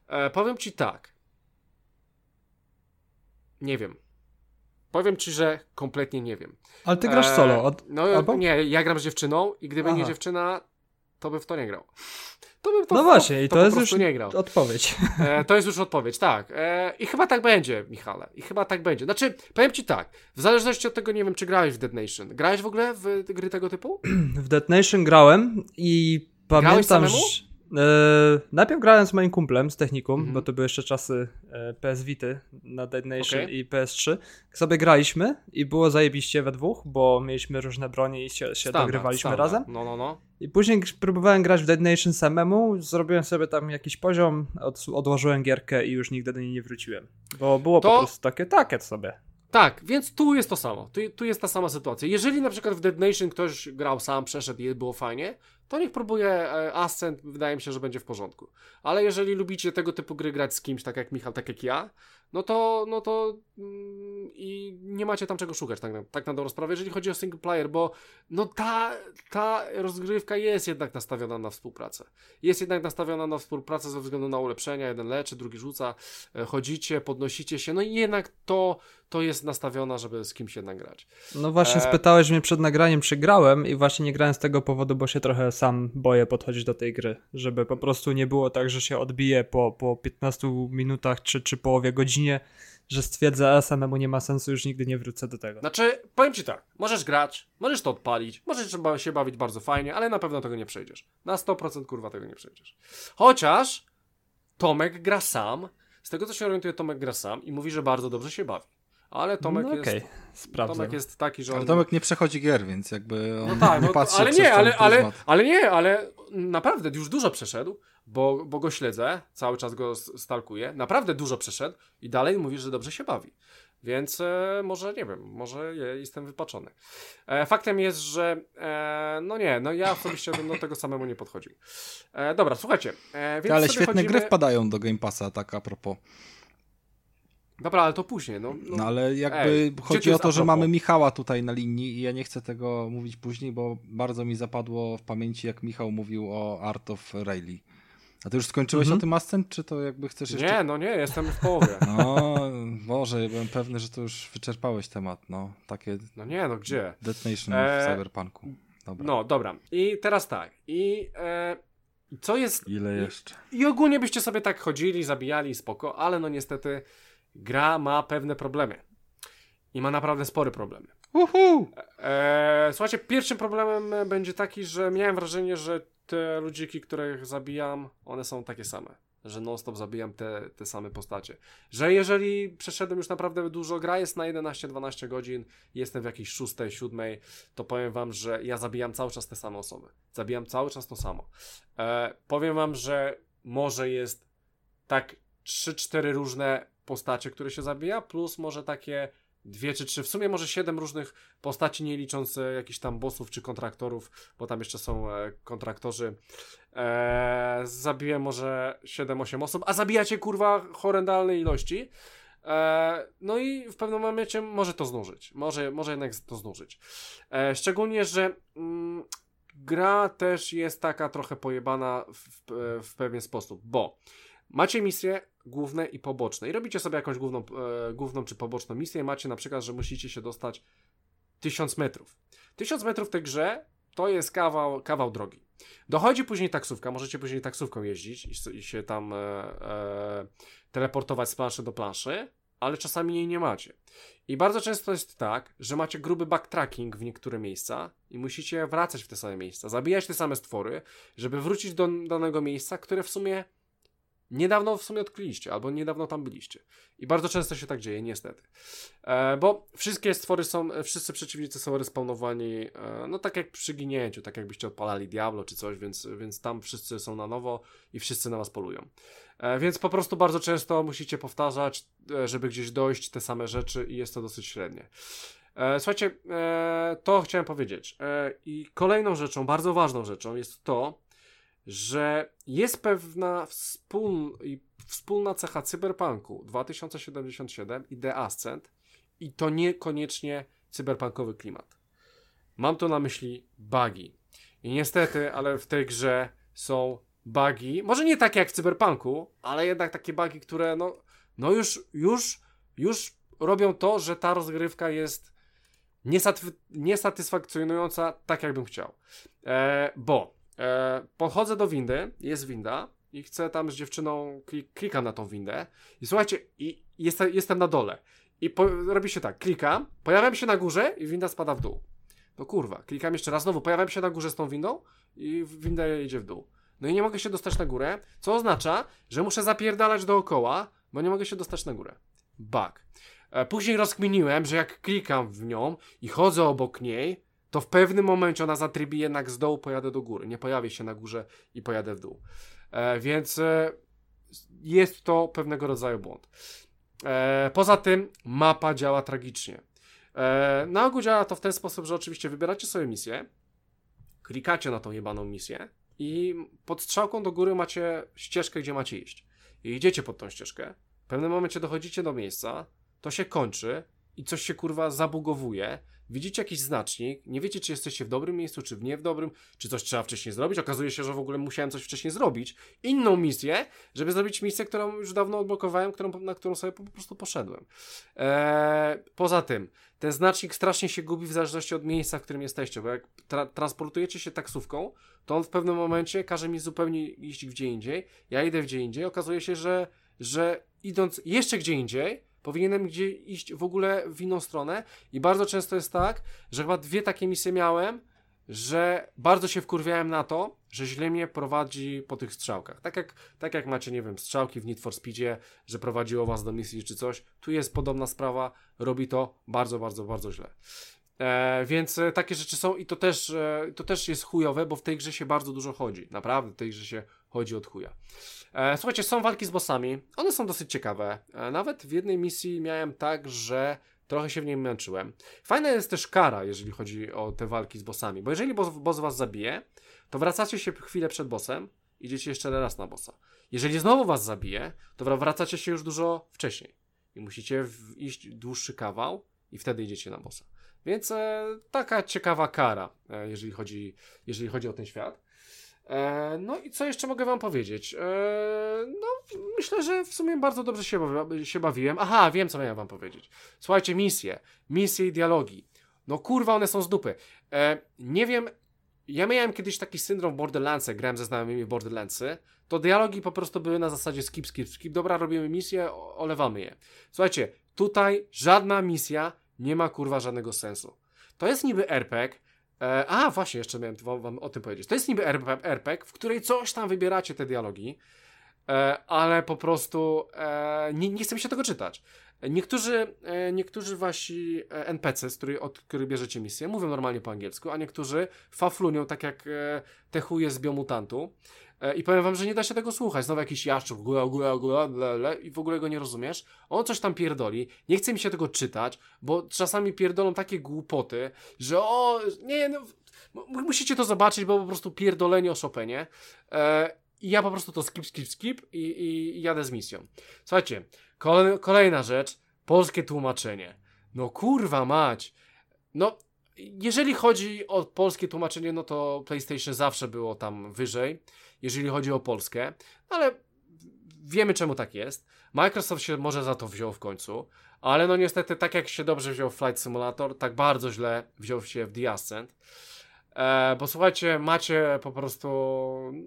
E, powiem ci tak. Nie wiem. Powiem ci, że kompletnie nie wiem. Ale ty grasz E, solo. Od... No albo? nie, ja gram z dziewczyną i gdyby nie Aha. dziewczyna, to by w to nie grał. To bym to, No właśnie, i to, to jest już nie grał. odpowiedź. E, to jest już odpowiedź, tak. E, I chyba tak będzie, Michale. I chyba tak będzie. Znaczy, powiem ci tak, w zależności od tego, nie wiem, czy grałeś w Dead Nation. Grałeś w ogóle w gry tego typu? W Dead Nation grałem i pamiętam, że... E, najpierw grałem z moim kumplem z technikum, Mhm. bo to były jeszcze czasy e, PS Vity na Dead Nation Okej. i PS3. sobie graliśmy i było zajebiście we dwóch, bo mieliśmy różne bronie i się, się Standard, dogrywaliśmy standard. razem. No, no, no. I później próbowałem grać w Dead Nation samemu, zrobiłem sobie tam jakiś poziom, od, odłożyłem gierkę i już nigdy do niej nie wróciłem. Bo było To- po prostu takie, takie sobie. Tak, więc tu jest to samo. Tu, tu jest ta sama sytuacja. Jeżeli na przykład w Dead Nation ktoś grał sam, przeszedł i było fajnie, to niech próbuje e, Ascent, wydaje mi się, że będzie w porządku. Ale jeżeli lubicie tego typu gry grać z kimś, tak jak Michał, tak jak ja, no to, no to mm, i nie macie tam czego szukać, tak na, tak na dobrą sprawę, jeżeli chodzi o single player, bo no ta, ta rozgrywka jest jednak nastawiona na współpracę. Jest jednak nastawiona na współpracę ze względu na ulepszenia, jeden leczy, drugi rzuca, e, chodzicie, podnosicie się, no i jednak to, to jest nastawiona, żeby z kimś jednak grać. No właśnie E- spytałeś mnie przed nagraniem, czy grałem i właśnie nie grałem z tego powodu, bo się trochę sam boję podchodzić do tej gry, żeby po prostu nie było tak, że się odbije po, po 15 minutach czy, czy połowie godzinie, że stwierdzę, a samemu nie ma sensu, już nigdy nie wrócę do tego. Znaczy, powiem ci tak, możesz grać, możesz to odpalić, możesz trzeba się bawić bardzo fajnie, ale na pewno tego nie przejdziesz. Na 100% kurwa tego nie przejdziesz. Chociaż Tomek gra sam, z tego co się orientuje, Tomek gra sam i mówi, że bardzo dobrze się bawi. Ale Tomek no jest. okej, sprawdzę. Tomek jest taki, że on... Ale Tomek nie przechodzi gier, więc jakby on No tak, nie no, patrzy ale przez nie, ale, ale, ale nie, ale naprawdę już dużo przeszedł, bo, bo go śledzę, cały czas go stalkuję, naprawdę dużo przeszedł i dalej mówi, że dobrze się bawi. Więc e, może, nie wiem, może je, jestem wypaczony. E, faktem jest, że e, no nie, no ja osobiście bym do tego samemu nie podchodził. E, dobra, słuchajcie. E, Ale świetne chodzimy... gry wpadają do Game Passa, tak a propos. Dobra, ale to później. No, No, no, ale jakby ej, chodzi o to, że mamy Michała tutaj na linii i ja nie chcę tego mówić później, bo bardzo mi zapadło w pamięci, jak Michał mówił o Art of Rayleigh. A ty już skończyłeś Mhm. o tym Ascent, czy to jakby chcesz jeszcze... nie, no nie, jestem w połowie. No, Boże, ja byłem pewny, że to już wyczerpałeś temat, no. Takie No nie, no gdzie? Death Nation Eee, w Cyberpunku. Dobra. No, dobra. I teraz tak. I e, co jest Ile jeszcze? I ogólnie byście sobie tak chodzili, zabijali, spoko, ale no niestety gra ma pewne problemy. I ma naprawdę spore problemy. Uhu! Eee, słuchajcie, pierwszym problemem e, będzie taki, że miałem wrażenie, że te ludziki, których zabijam, one są takie same. Że non-stop zabijam te, te same postacie. Że jeżeli przeszedłem już naprawdę dużo, gra jest na 11-12 godzin, jestem w jakiejś 6, 7, to powiem wam, że ja zabijam cały czas te same osoby. Zabijam cały czas to samo. E, powiem wam, że może jest tak 3-4 różne postacie, które się zabija, plus może takie dwie czy trzy, w sumie może siedem różnych postaci, nie licząc e, jakichś tam bossów czy kontraktorów, bo tam jeszcze są e, kontraktorzy. E, zabiłem może 7-8 osób, a zabijacie kurwa horrendalne ilości. E, no i w pewnym momencie może to znużyć. Może, może jednak to znużyć. Szczególnie, że mm, gra też jest taka trochę pojebana w, w, w pewien sposób, bo macie misje główne i poboczne i robicie sobie jakąś główną, e, główną czy poboczną misję. Macie na przykład, że musicie się dostać 1000 metrów. 1000 metrów w tej grze to jest kawał, kawał drogi. Dochodzi później taksówka, możecie później taksówką jeździć i, i się tam e, e, teleportować z planszy do planszy, ale czasami jej nie macie. I bardzo często jest tak, że macie gruby backtracking w niektóre miejsca i musicie wracać w te same miejsca, zabijać te same stwory, żeby wrócić do danego miejsca, które w sumie niedawno w sumie odkryliście, albo niedawno tam byliście. I bardzo często się tak dzieje, niestety. E, bo wszystkie stwory są, wszyscy przeciwnicy są respawnowani, e, no tak jak przy ginięciu, tak jakbyście odpalali Diablo czy coś, więc, więc tam wszyscy są na nowo i wszyscy na was polują. E, więc po prostu bardzo często musicie powtarzać, e, żeby gdzieś dojść te same rzeczy i jest to dosyć średnie. E, słuchajcie, e, to chciałem powiedzieć. I kolejną rzeczą, bardzo ważną rzeczą jest to, że jest pewna wspól, wspólna cecha cyberpunku 2077 i The Ascent i to niekoniecznie cyberpunkowy klimat. Mam tu na myśli bugi. I niestety, ale w tej grze są bugi, może nie takie jak w cyberpunku, ale jednak takie bugi, które no, no już, już, już robią to, że ta rozgrywka jest niesatysfakcjonująca tak, jakbym chciał. E, bo e, do windy, jest winda i chcę tam z dziewczyną, klik, klikam na tą windę i słuchajcie, i jestem, jestem na dole. I po, robi się tak, klikam, pojawiam się na górze i winda spada w dół. No kurwa, klikam jeszcze raz, znowu pojawiam się na górze z tą windą i winda jedzie w dół. No i nie mogę się dostać na górę, co oznacza, że muszę zapierdalać dookoła, bo nie mogę się dostać na górę. Bug. E, później rozkminiłem, że jak klikam w nią i chodzę obok niej, to w pewnym momencie ona zatrybi jednak z dołu, pojadę do góry. Nie pojawię się na górze i pojadę w dół. E, więc e, jest to pewnego rodzaju błąd. E, poza tym mapa działa tragicznie. E, na ogół działa to w ten sposób, że oczywiście wybieracie sobie misję, klikacie na tą jebaną misję i pod strzałką do góry macie ścieżkę, gdzie macie iść. I idziecie pod tą ścieżkę. W pewnym momencie dochodzicie do miejsca, to się kończy i coś się kurwa zabugowuje, widzicie jakiś znacznik, nie wiecie, czy jesteście w dobrym miejscu, czy w nie w dobrym, czy coś trzeba wcześniej zrobić. Okazuje się, że w ogóle musiałem coś wcześniej zrobić. Inną misję, żeby zrobić misję, którą już dawno odblokowałem, którą, na którą sobie po prostu poszedłem. Eee, poza tym, ten znacznik strasznie się gubi w zależności od miejsca, w którym jesteście, bo jak tra transportujecie się taksówką, to on w pewnym momencie każe mi zupełnie iść gdzie indziej. Ja idę gdzie indziej, okazuje się, że, że idąc jeszcze gdzie indziej, Powinienem gdzie iść w ogóle w inną stronę i bardzo często jest tak, że chyba dwie takie misje miałem, że bardzo się wkurwiałem na to, że źle mnie prowadzi po tych strzałkach. Tak jak, tak jak macie, nie wiem, strzałki w Need for Speedzie, że prowadziło was do misji czy coś, tu jest podobna sprawa, robi to bardzo, bardzo, bardzo źle. E, więc e, takie rzeczy są i to też, e, to też jest chujowe, bo w tej grze się bardzo dużo chodzi. Naprawdę w tej grze się chodzi od chuja. E, słuchajcie, są walki z bossami. One są dosyć ciekawe. E, nawet w jednej misji miałem tak, że trochę się w niej męczyłem. Fajna jest też kara, jeżeli chodzi o te walki z bossami, bo jeżeli boss, boss was zabije, to wracacie się chwilę przed bossem, idziecie jeszcze raz na bossa. Jeżeli znowu was zabije, to wracacie się już dużo wcześniej i musicie iść dłuższy kawał i wtedy idziecie na bossa. Więc e, taka ciekawa kara, e, jeżeli, chodzi, jeżeli chodzi o ten świat. E, no i co jeszcze mogę wam powiedzieć? E, no, myślę, że w sumie bardzo dobrze się, bawiłem. Aha, wiem, co miałem wam powiedzieć. Słuchajcie, misje. Misje i dialogi. No kurwa, one są z dupy. E, nie wiem, ja miałem kiedyś taki syndrom w Borderlands'e, grałem ze znajomymi Borderlands'y, to dialogi po prostu były na zasadzie skip, skip, skip, dobra, robimy misję, olewamy je. Słuchajcie, tutaj żadna misja nie ma kurwa żadnego sensu. To jest niby RPG, e, a właśnie, jeszcze miałem wam, wam, o tym powiedzieć. To jest niby RPG, w której coś tam wybieracie te dialogi, e, ale po prostu e, nie, nie chcę mi się tego czytać. Niektórzy, e, niektórzy wasi e, NPC, z których, od których bierzecie misję, mówią normalnie po angielsku, a niektórzy faflunią, tak jak e, te chuje z biomutantu. I powiem wam, że nie da się tego słuchać. Znowu jakiś jaszczur, gula, gula, gula, ble, i w ogóle go nie rozumiesz. On coś tam pierdoli. Nie chce mi się tego czytać, bo czasami pierdolą takie głupoty, że o, nie, no, musicie to zobaczyć, bo po prostu pierdolenie o Chopinie. I ja po prostu to skip, skip, skip i, i, i jadę z misją. Słuchajcie, kolejna rzecz, polskie tłumaczenie. No kurwa mać. No, jeżeli chodzi o polskie tłumaczenie, no to PlayStation zawsze było tam wyżej, jeżeli chodzi o Polskę, ale wiemy czemu tak jest. Microsoft się może za to wziął w końcu, ale no niestety tak jak się dobrze wziął Flight Simulator, tak bardzo źle wziął się w The Ascent. E, bo słuchajcie, macie po prostu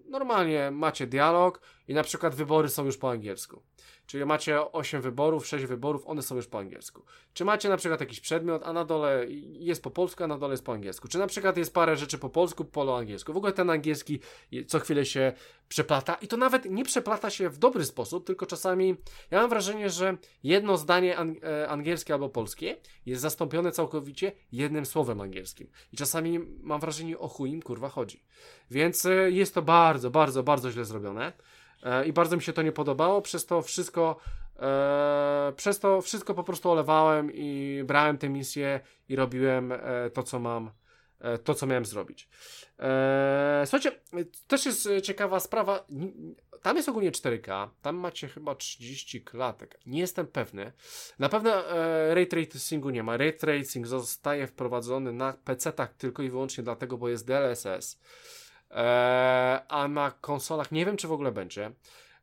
normalnie macie dialog i na przykład wybory są już po angielsku. Czyli macie 8 wyborów, 6 wyborów, one są już po angielsku. Czy macie na przykład jakiś przedmiot, a na dole jest po polsku, a na dole jest po angielsku. Czy na przykład jest parę rzeczy po polsku, po angielsku. W ogóle ten angielski co chwilę się przeplata i to nawet nie przeplata się w dobry sposób, tylko czasami ja mam wrażenie, że jedno zdanie ang e, angielskie albo polskie jest zastąpione całkowicie jednym słowem angielskim. I czasami mam wrażenie, o chuj im kurwa chodzi. Więc e, jest to bardzo, bardzo, bardzo źle zrobione. E, I bardzo mi się to nie podobało, przez to wszystko e, przez to wszystko po prostu olewałem i brałem te misje i robiłem e, to, co mam, to, co miałem zrobić. Słuchajcie, też jest ciekawa sprawa. Tam jest ogólnie 4K, tam macie chyba 30 klatek. Nie jestem pewny. Na pewno ray tracingu nie ma. Ray tracing zostaje wprowadzony na PC-tach tylko i wyłącznie dlatego, bo jest DLSS. E, a na konsolach nie wiem, czy w ogóle będzie.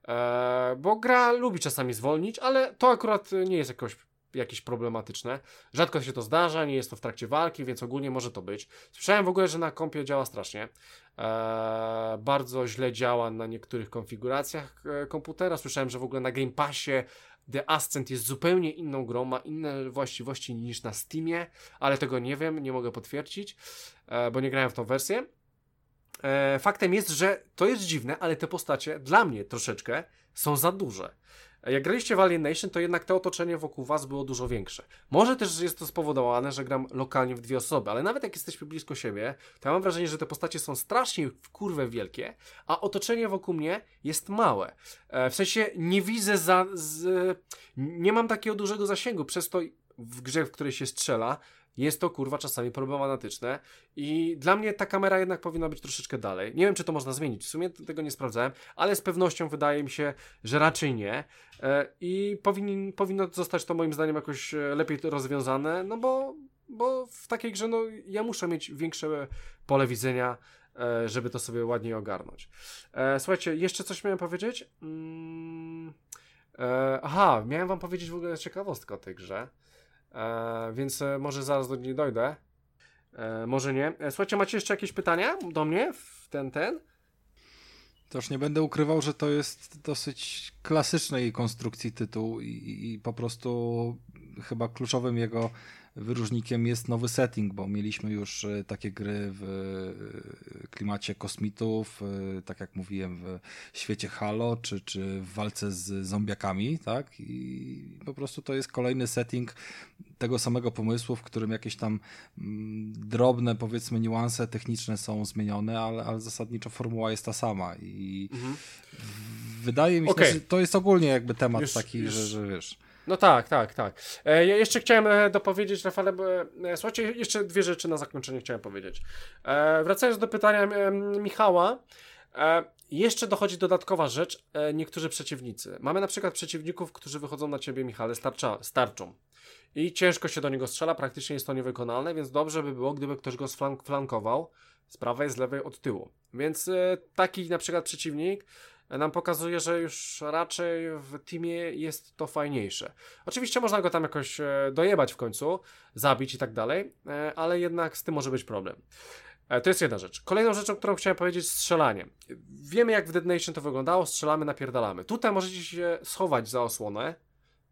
E, bo gra lubi czasami zwolnić, ale to akurat nie jest jakoś jakieś problematyczne. Rzadko się to zdarza, nie jest to w trakcie walki, więc ogólnie może to być. Słyszałem w ogóle, że na kompie działa strasznie. Eee, bardzo źle działa na niektórych konfiguracjach e, komputera. Słyszałem, że w ogóle na Game Passie The Ascent jest zupełnie inną grą, ma inne właściwości niż na Steamie, ale tego nie wiem, nie mogę potwierdzić, e, bo nie grałem w tą wersję. E, faktem jest, że to jest dziwne, ale te postacie dla mnie troszeczkę są za duże. Jak graliście w Alien Nation, to jednak to otoczenie wokół was było dużo większe. Może też jest to spowodowane, że gram lokalnie w dwie osoby, ale nawet jak jesteśmy blisko siebie, to ja mam wrażenie, że te postacie są strasznie w kurwę wielkie, a otoczenie wokół mnie jest małe. E, w sensie nie widzę za... Z, nie mam takiego dużego zasięgu, przez to w grze, w której się strzela, jest to kurwa czasami problematyczne i dla mnie ta kamera jednak powinna być troszeczkę dalej. Nie wiem, czy to można zmienić, w sumie tego nie sprawdzałem, ale z pewnością wydaje mi się, że raczej nie e, i powinni, powinno zostać to moim zdaniem jakoś e, lepiej rozwiązane, no bo, bo w takiej grze no, ja muszę mieć większe pole widzenia, e, żeby to sobie ładniej ogarnąć. Słuchajcie, jeszcze coś miałem powiedzieć? Mm, aha, miałem wam powiedzieć w ogóle ciekawostkę o tej grze. E, więc e, może zaraz do niej dojdę. E, może nie. E, słuchajcie, macie jeszcze jakieś pytania do mnie w ten, ten? Toż nie będę ukrywał, że to jest dosyć klasycznej konstrukcji tytuł i, i po prostu chyba kluczowym jego wyróżnikiem jest nowy setting, bo mieliśmy już e, takie gry w e, klimacie kosmitów, e, tak jak mówiłem, w świecie Halo, czy, czy w walce z zombiakami, tak? I po prostu to jest kolejny setting tego samego pomysłu, w którym jakieś tam mm, drobne, powiedzmy, niuanse techniczne są zmienione, ale, ale zasadniczo formuła jest ta sama i mhm. wydaje mi się, okay. że to jest ogólnie jakby temat już, taki, już. Że, że wiesz... No tak, tak, tak. E, ja jeszcze chciałem e, dopowiedzieć, Rafale, bo, e, słuchajcie, jeszcze dwie rzeczy na zakończenie chciałem powiedzieć. Wracając do pytania Michała, jeszcze dochodzi dodatkowa rzecz, niektórzy przeciwnicy. Mamy na przykład przeciwników, którzy wychodzą na ciebie, Michale, starcza, starczą. I ciężko się do niego strzela, praktycznie jest to niewykonalne, więc dobrze by było, gdyby ktoś go flankował z prawej, z lewej, od tyłu. Więc taki na przykład przeciwnik nam pokazuje, że już raczej w teamie jest to fajniejsze. Oczywiście można go tam jakoś e, dojebać w końcu, zabić i tak dalej, e, ale jednak z tym może być problem. E, to jest jedna rzecz. Kolejną rzeczą, którą chciałem powiedzieć, strzelanie. Wiemy, jak w Dead Nation to wyglądało, strzelamy, napierdalamy. Tutaj możecie się schować za osłonę,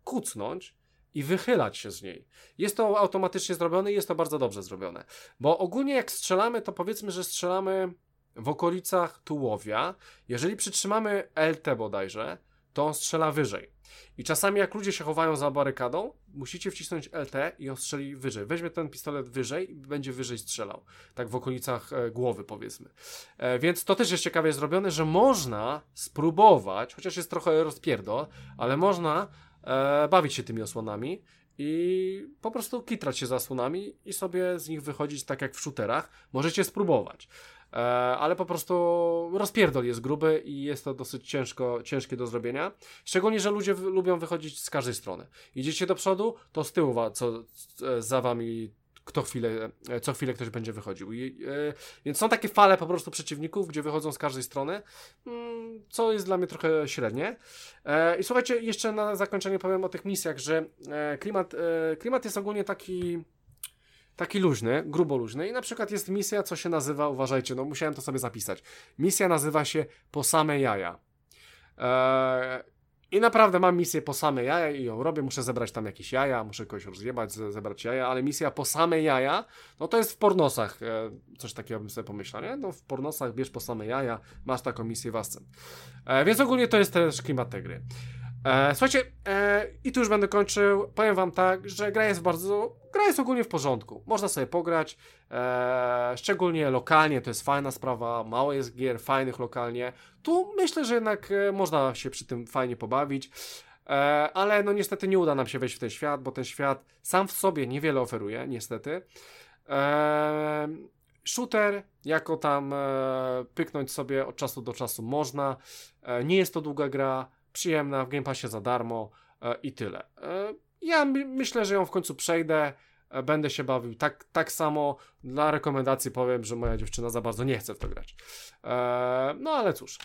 kucnąć i wychylać się z niej. Jest to automatycznie zrobione i jest to bardzo dobrze zrobione. Bo ogólnie jak strzelamy, to powiedzmy, że strzelamy w okolicach tułowia, jeżeli przytrzymamy LT bodajże, to on strzela wyżej. I czasami jak ludzie się chowają za barykadą, musicie wcisnąć LT i on strzeli wyżej. Weźmie ten pistolet wyżej i będzie wyżej strzelał. Tak w okolicach e, głowy powiedzmy. E, więc to też jest ciekawie zrobione, że można spróbować, chociaż jest trochę rozpierdol, ale można e, bawić się tymi osłonami i po prostu kitrać się zasłonami i sobie z nich wychodzić tak jak w shooterach. Możecie spróbować. E, ale po prostu rozpierdol jest gruby i jest to dosyć ciężko, ciężkie do zrobienia. Szczególnie, że ludzie lubią wychodzić z każdej strony. Idziecie do przodu, to z tyłu co, za wami kto chwilę, e, co chwilę ktoś będzie wychodził. I, e, więc są takie fale po prostu przeciwników, gdzie wychodzą z każdej strony, mm, co jest dla mnie trochę średnie. E, I słuchajcie, jeszcze na zakończenie powiem o tych misjach, że e, klimat, e, klimat jest ogólnie taki taki luźny, grubo luźny i na przykład jest misja, co się nazywa, uważajcie, no musiałem to sobie zapisać. Misja nazywa się Po same jaja. Eee, I naprawdę mam misję po same jaja i ją robię. Muszę zebrać tam jakieś jaja, muszę kogoś rozjebać, zebrać jaja, ale misja po same jaja, no to jest w pornosach. E, coś takiego bym sobie pomyślał, nie? No w pornosach bierz po same jaja, masz taką misję w Ascent. E, więc ogólnie to jest też klimat tej gry. E, słuchajcie, e, i tu już będę kończył. Powiem wam tak, że gra jest bardzo. Gra jest ogólnie w porządku. Można sobie pograć. E, szczególnie lokalnie to jest fajna sprawa. Mało jest gier fajnych lokalnie. Tu myślę, że jednak e, można się przy tym fajnie pobawić. E, ale no niestety nie uda nam się wejść w ten świat, bo ten świat sam w sobie niewiele oferuje, niestety. E, shooter, jako tam e, pyknąć sobie od czasu do czasu można. Nie jest to długa gra przyjemna, w Game Passie za darmo e, i tyle. E, ja my, myślę, że ją w końcu przejdę, e, będę się bawił tak, tak samo. Dla rekomendacji powiem, że moja dziewczyna za bardzo nie chce w to grać. No ale cóż,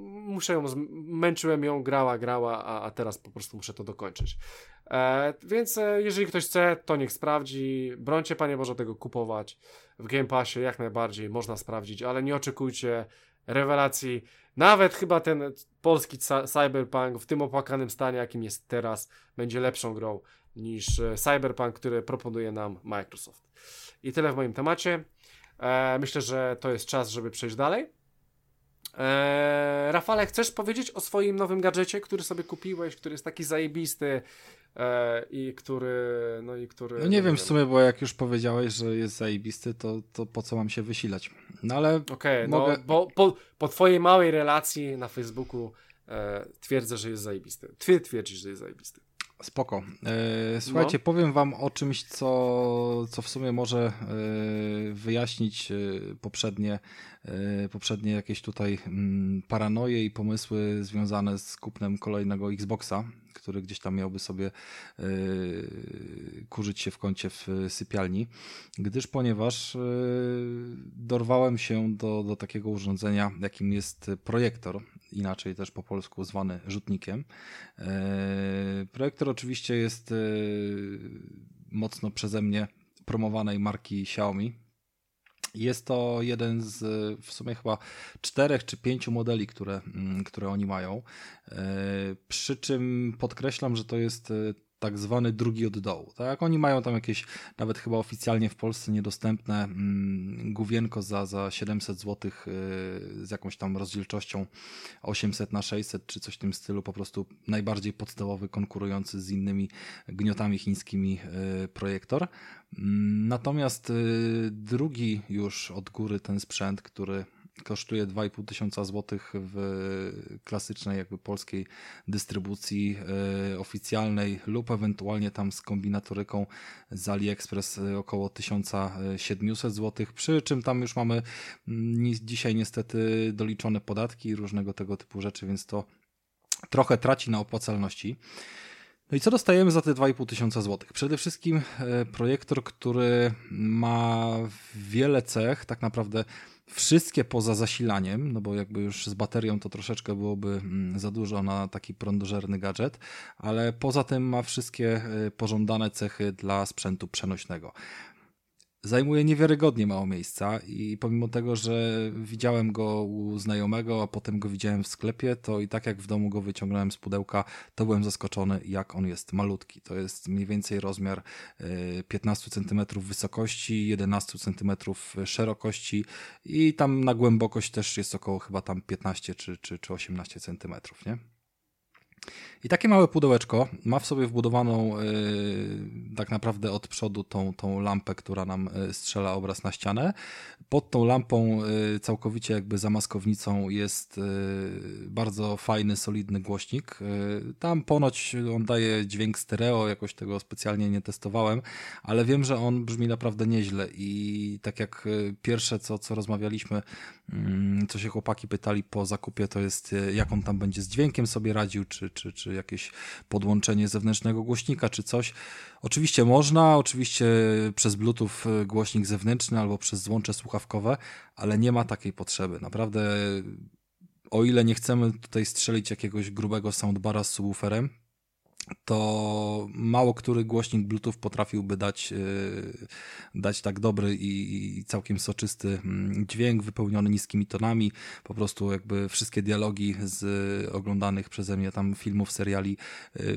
muszę ją, męczyłem ją, grała, grała, a, a teraz po prostu muszę to dokończyć. Więc jeżeli ktoś chce, to niech sprawdzi. Brońcie, Panie Boże, tego kupować. W Game Passie jak najbardziej można sprawdzić, ale nie oczekujcie rewelacji. Nawet chyba ten polski Cyberpunk w tym opłakanym stanie, jakim jest teraz, będzie lepszą grą niż e, Cyberpunk, który proponuje nam Microsoft. I tyle w moim temacie. E, myślę, że to jest czas, żeby przejść dalej. E, Rafale, chcesz powiedzieć o swoim nowym gadżecie, który sobie kupiłeś, który jest taki zajebisty, i który, no i który... No nie no wiem w sumie, bo jak już powiedziałeś, że jest zajebisty, to, to po co mam się wysilać? No ale Okej, okay, no mogę... no bo po, po twojej małej relacji na Facebooku e, twierdzę, że jest zajebisty. Ty twierdzisz, że jest zajebisty. Spoko. E, słuchajcie, no. powiem wam o czymś, co, co w sumie może e, wyjaśnić e, poprzednie, e, poprzednie jakieś tutaj mm, paranoje i pomysły związane z kupnem kolejnego Xboxa, który gdzieś tam miałby sobie e, kurzyć się w kącie w sypialni, gdyż ponieważ e, dorwałem się do, do takiego urządzenia, jakim jest projektor, inaczej też po polsku zwany rzutnikiem. E, projektor oczywiście jest mocno przeze mnie promowanej marki Xiaomi, jest to jeden z w sumie chyba czterech czy pięciu modeli, które, mm, które oni mają. E, przy czym podkreślam, że to jest e, tak zwany drugi od dołu. Tak? Oni mają tam jakieś, nawet chyba oficjalnie w Polsce niedostępne mm, główienko za, za 700 zł yy, z jakąś tam rozdzielczością 800 na 600 czy coś w tym stylu, po prostu najbardziej podstawowy, konkurujący z innymi gniotami chińskimi yy, projektor. Mm, natomiast yy, drugi już od góry ten sprzęt, który kosztuje 2,5 tysiąca złotych w klasycznej jakby polskiej dystrybucji e, oficjalnej lub ewentualnie tam z kombinatoryką z AliExpress e, około 1700 złotych, przy czym tam już mamy mm, dzisiaj niestety doliczone podatki i różnego tego typu rzeczy, więc to trochę traci na opłacalności. No i co dostajemy za te 2,5 tysiąca złotych? Przede wszystkim e, projektor, który ma wiele cech, tak naprawdę wszystkie poza zasilaniem, no bo jakby już z baterią to troszeczkę byłoby mm, za dużo na taki prądożerny gadżet, ale poza tym ma wszystkie e, pożądane cechy dla sprzętu przenośnego zajmuje niewiarygodnie mało miejsca i pomimo tego, że widziałem go u znajomego, a potem go widziałem w sklepie, to i tak jak w domu go wyciągnąłem z pudełka, to byłem zaskoczony, jak on jest malutki. To jest mniej więcej rozmiar 15 e, cm wysokości, 11 cm szerokości i tam na głębokość też jest około chyba tam 15 czy, czy, czy 18 cm, nie? I takie małe pudełeczko ma w sobie wbudowaną yy, tak naprawdę od przodu tą, tą lampę, która nam y, strzela obraz na ścianę. Pod tą lampą yy, całkowicie jakby zamaskownicą jest bardzo fajny, solidny głośnik. Tam ponoć on daje dźwięk stereo, jakoś tego specjalnie nie testowałem, ale wiem, że on brzmi naprawdę nieźle i tak jak pierwsze co, co rozmawialiśmy, mm, co się chłopaki pytali po zakupie, to jest jak on tam będzie z dźwiękiem sobie radził, czy, czy, czy jakieś podłączenie zewnętrznego głośnika, czy coś. Oczywiście można, oczywiście przez Bluetooth e, głośnik zewnętrzny albo przez złącze słuchawkowe, ale nie ma takiej potrzeby. Naprawdę, o ile nie chcemy tutaj strzelić jakiegoś grubego soundbara z subwooferem, to mało który głośnik Bluetooth potrafiłby dać, dać tak dobry i, całkiem soczysty mm, dźwięk wypełniony niskimi tonami. Po prostu jakby wszystkie dialogi z oglądanych przeze mnie tam filmów, seriali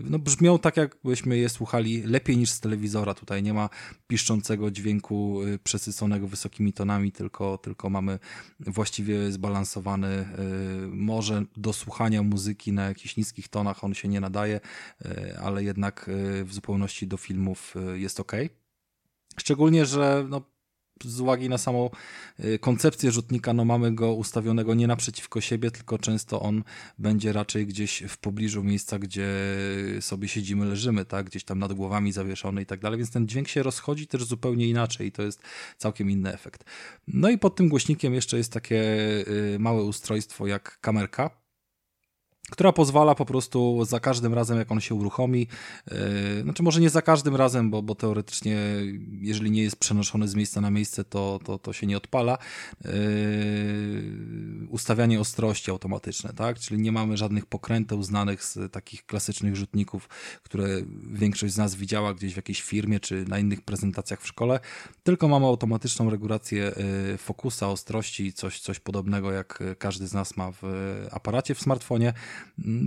no brzmią tak, jakbyśmy je słuchali lepiej niż z telewizora. Tutaj nie ma piszczącego dźwięku przesyconego wysokimi tonami, tylko, tylko mamy właściwie zbalansowany może do słuchania muzyki na jakichś niskich tonach on się nie nadaje, ale jednak w zupełności do filmów jest ok. Szczególnie, że no, z uwagi na samą koncepcję rzutnika, no mamy go ustawionego nie naprzeciwko siebie, tylko często on będzie raczej gdzieś w pobliżu miejsca, gdzie sobie siedzimy, leżymy, tak, gdzieś tam nad głowami zawieszony i tak dalej, więc ten dźwięk się rozchodzi też zupełnie inaczej i to jest całkiem inny efekt. No i pod tym głośnikiem jeszcze jest takie małe ustrojstwo jak kamerka, która pozwala po prostu za każdym razem, jak on się uruchomi, yy, znaczy może nie za każdym razem, bo, bo teoretycznie, jeżeli nie jest przenoszony z miejsca na miejsce, to, to, to się nie odpala, yy, ustawianie ostrości automatyczne, tak? Czyli nie mamy żadnych pokręteł znanych z takich klasycznych rzutników, które większość z nas widziała gdzieś w jakiejś firmie czy na innych prezentacjach w szkole, tylko mamy automatyczną regulację yy, fokusa, ostrości, coś, coś podobnego jak każdy z nas ma w aparacie w smartfonie,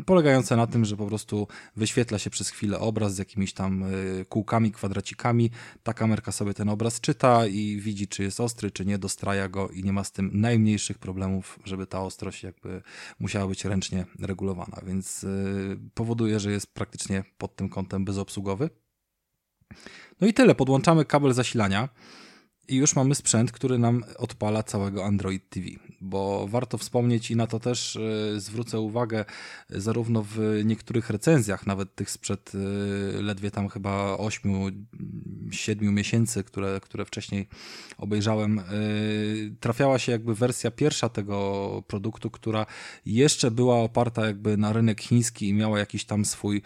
polegające na tym, że po prostu wyświetla się przez chwilę obraz z jakimiś tam y, kółkami, kwadracikami. Ta kamerka sobie ten obraz czyta i widzi, czy jest ostry, czy nie, dostraja go i nie ma z tym najmniejszych problemów, żeby ta ostrość jakby musiała być ręcznie regulowana, więc y, powoduje, że jest praktycznie pod tym kątem bezobsługowy. No i tyle. Podłączamy kabel zasilania. I już mamy sprzęt, który nam odpala całego Android TV, bo warto wspomnieć i na to też y, zwrócę uwagę, zarówno w niektórych recenzjach, nawet tych sprzed y, ledwie tam chyba 8-7 miesięcy, które, które wcześniej obejrzałem, y, trafiała się jakby wersja pierwsza tego produktu, która jeszcze była oparta jakby na rynek chiński i miała jakiś tam swój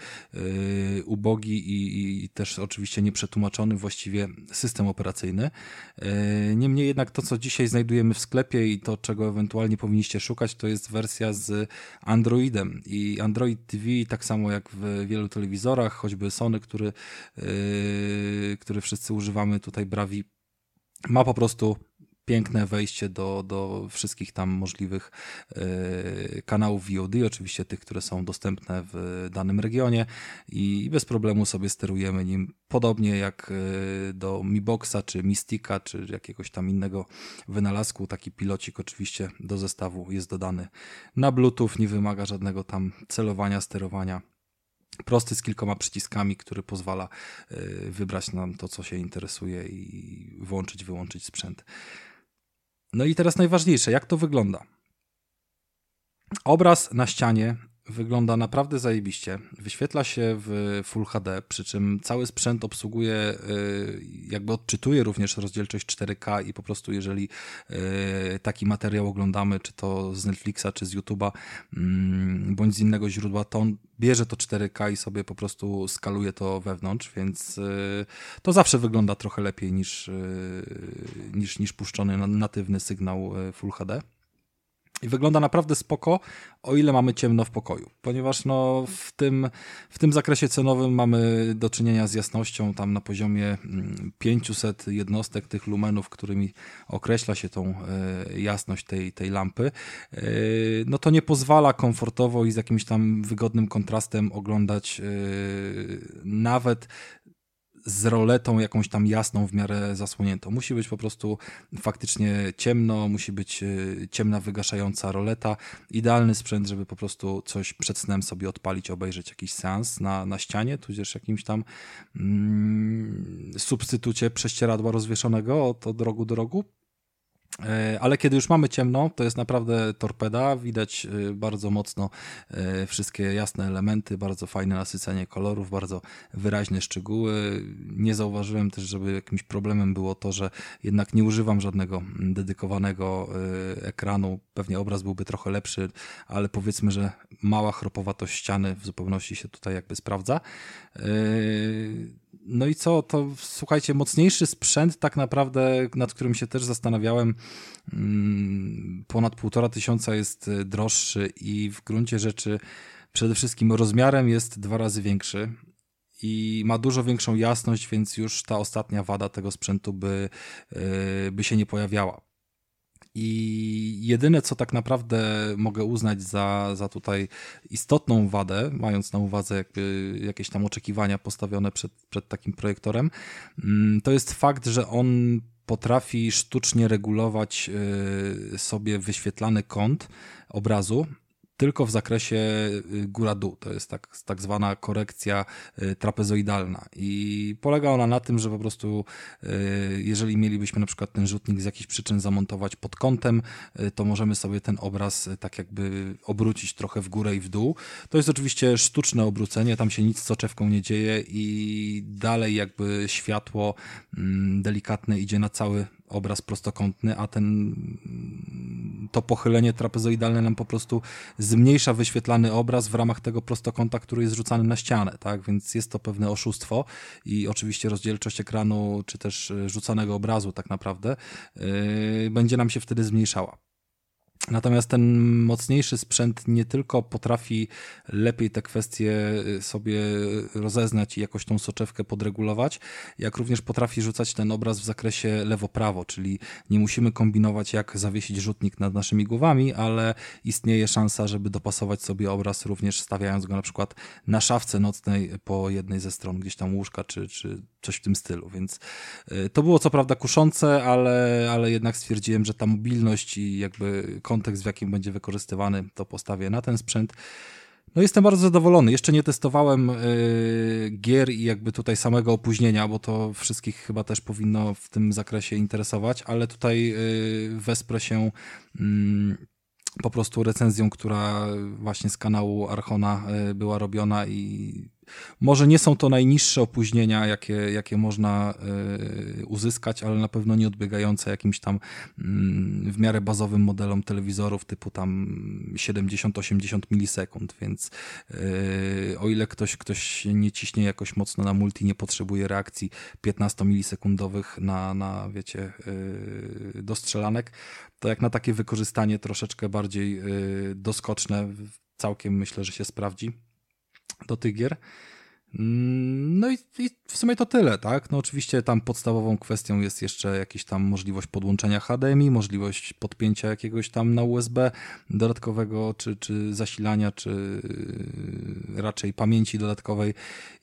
ubogi i, i też oczywiście nieprzetłumaczony właściwie system operacyjny. E, niemniej jednak to, co dzisiaj znajdujemy w sklepie i to, czego ewentualnie powinniście szukać, to jest wersja z Androidem. I Android TV, tak samo jak w wielu telewizorach, choćby Sony, który, yy, który wszyscy używamy tutaj, Brawi, ma po prostu piękne wejście do, do wszystkich tam możliwych y, kanałów VOD, oczywiście tych, które są dostępne w danym regionie i bez problemu sobie sterujemy nim podobnie jak y, do Mi Boxa, czy Mystica, czy jakiegoś tam innego wynalazku. Taki pilocik oczywiście do zestawu jest dodany na Bluetooth, nie wymaga żadnego tam celowania, sterowania prosty z kilkoma przyciskami, który pozwala wybrać nam to, co się interesuje i włączyć, wyłączyć sprzęt. No i teraz najważniejsze, jak to wygląda? Obraz na ścianie wygląda naprawdę zajebiście. Wyświetla się w Full HD, przy czym cały sprzęt obsługuje, y, jakby odczytuje również rozdzielczość 4K i po prostu jeżeli y, taki materiał oglądamy, czy to z Netflixa, czy z YouTube'a, mm, bądź z innego źródła, to on bierze to 4K i sobie po prostu skaluje to wewnątrz, więc y, to zawsze wygląda trochę lepiej niż, niż, niż puszczony natywny sygnał Full HD. I wygląda naprawdę spoko, o ile mamy ciemno w pokoju, ponieważ no w, tym, w tym zakresie cenowym mamy do czynienia z jasnością tam na poziomie 500 mm, jednostek tych lumenów, którymi określa się tą e, jasność tej, tej lampy. E, no to nie pozwala komfortowo i z jakimś tam wygodnym kontrastem oglądać e, nawet z roletą jakąś tam jasną, w miarę zasłoniętą. Musi być po prostu faktycznie ciemno, musi być y, ciemna, wygaszająca roleta. Idealny sprzęt, żeby po prostu coś przed snem sobie odpalić, obejrzeć jakiś seans na, na ścianie, tudzież jakimś tam mm, substytucie prześcieradła rozwieszonego od, od rogu do rogu. E, ale kiedy już mamy ciemno, to jest naprawdę torpeda. Widać e, bardzo mocno e, wszystkie jasne elementy, bardzo fajne nasycenie kolorów, bardzo wyraźne szczegóły. Nie zauważyłem też, żeby jakimś problemem było to, że jednak nie używam żadnego dedykowanego ekranu. Pewnie obraz byłby trochę lepszy, ale powiedzmy, że mała chropowatość ściany w zupełności się tutaj jakby sprawdza. No i co, to słuchajcie, mocniejszy sprzęt tak naprawdę, nad którym się też zastanawiałem, mm, ponad półtora tysiąca jest droższy i w gruncie rzeczy przede wszystkim rozmiarem jest dwa razy większy i ma dużo większą jasność, więc już ta ostatnia wada tego sprzętu by, by się nie pojawiała. I jedyne, co tak naprawdę mogę uznać za, za tutaj istotną wadę, mając na uwadze jakby jakieś tam oczekiwania postawione przed, przed takim projektorem, mm, to jest fakt, że on potrafi sztucznie regulować y, sobie wyświetlany kąt obrazu tylko w zakresie y, góra-dół. To jest tak, tak zwana korekcja y, trapezoidalna. I polega ona na tym, że po prostu y, jeżeli mielibyśmy na przykład ten rzutnik z jakichś przyczyn zamontować pod kątem, to możemy sobie ten obraz tak jakby obrócić trochę w górę i w dół. To jest oczywiście sztuczne obrócenie, tam się nic z soczewką nie dzieje i dalej jakby światło mm, delikatne idzie na cały obraz prostokątny, a ten to pochylenie trapezoidalne nam po prostu zmniejsza wyświetlany obraz w ramach tego prostokąta, który jest rzucany na ścianę, tak? Więc jest to pewne oszustwo i oczywiście rozdzielczość ekranu, czy też rzucanego obrazu tak naprawdę yy, będzie nam się wtedy zmniejszała. Natomiast ten mocniejszy sprzęt nie tylko potrafi lepiej te kwestie y, sobie rozeznać i jakoś tą soczewkę podregulować, jak również potrafi rzucać ten obraz w zakresie lewo-prawo, czyli nie musimy kombinować jak zawiesić rzutnik nad naszymi głowami, ale istnieje szansa, żeby dopasować sobie obraz również stawiając go na przykład na szafce nocnej po jednej ze stron gdzieś tam łóżka czy, czy coś w tym stylu, więc y, to było co prawda kuszące, ale, ale jednak stwierdziłem, że ta mobilność i jakby kontekst, w jakim będzie wykorzystywany, to postawię na ten sprzęt. No jestem bardzo zadowolony. Jeszcze nie testowałem y, gier i jakby tutaj samego opóźnienia, bo to wszystkich chyba też powinno w tym zakresie interesować, ale tutaj y, wesprę się mm, po prostu recenzją, która właśnie z kanału Archona była robiona i może nie są to najniższe opóźnienia, jakie, jakie można y, uzyskać, ale na pewno nie odbiegające jakimś tam y, w miarę bazowym modelom telewizorów typu tam 70-80 milisekund, więc y, o ile ktoś, ktoś nie ciśnie jakoś mocno na multi, nie potrzebuje reakcji 15 milisekundowych na, na wiecie, y, dostrzelanek, to jak na takie wykorzystanie troszeczkę bardziej doskoczne, całkiem myślę, że się sprawdzi do tych gier. No i, i, w sumie to tyle, tak? No oczywiście tam podstawową kwestią jest jeszcze jakaś tam możliwość podłączenia HDMI, możliwość podpięcia jakiegoś tam na USB dodatkowego, czy, czy zasilania, czy raczej pamięci dodatkowej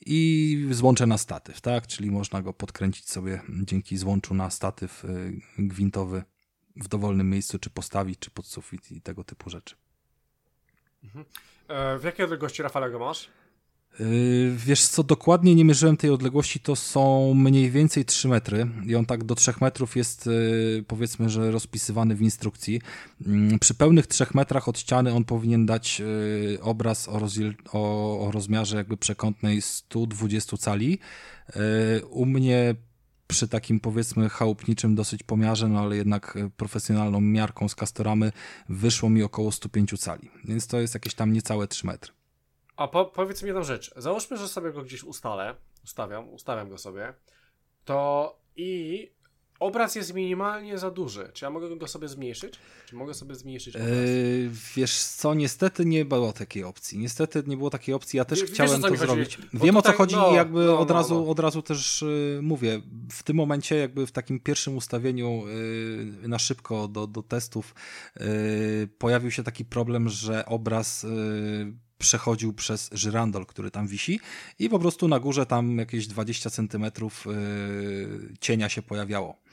i złącze na statyw, tak? Czyli można go podkręcić sobie dzięki złączu na statyw y, gwintowy w dowolnym miejscu, czy postawić, czy pod sufit i tego typu rzeczy. Mhm. E, w jakiej odległości Rafale go masz? Yy, wiesz co, dokładnie nie mierzyłem tej odległości, to są mniej więcej 3 metry i on tak do 3 metrów jest yy, powiedzmy, że rozpisywany w instrukcji. Yy, przy pełnych 3 metrach od ściany on powinien dać obraz o, o, o rozmiarze jakby przekątnej 120 cali. U mnie przy takim powiedzmy chałupniczym dosyć pomiarze, no ale jednak profesjonalną miarką z kastoramy wyszło mi około 105 cali, więc to jest jakieś tam niecałe 3 metry. A po, powiedz mi jedną rzecz. Załóżmy, że sobie go gdzieś ustalę, ustawiam, ustawiam go sobie, to i obraz jest minimalnie za duży. Czy ja mogę go sobie zmniejszyć? Czy mogę sobie zmniejszyć obraz? Yy, wiesz co, niestety nie było takiej opcji. Niestety nie było takiej opcji. Ja też wiesz, chciałem to zrobić. Wiem o co chodzi no, i jakby no, od, no, razu, no. od razu też yy, mówię. W tym momencie jakby w takim pierwszym ustawieniu yy, na szybko do, do testów y, pojawił się taki problem, że obraz y, przechodził przez żyrandol, który tam wisi i po prostu na górze tam jakieś 20 centymetrów yy, cienia się pojawiało.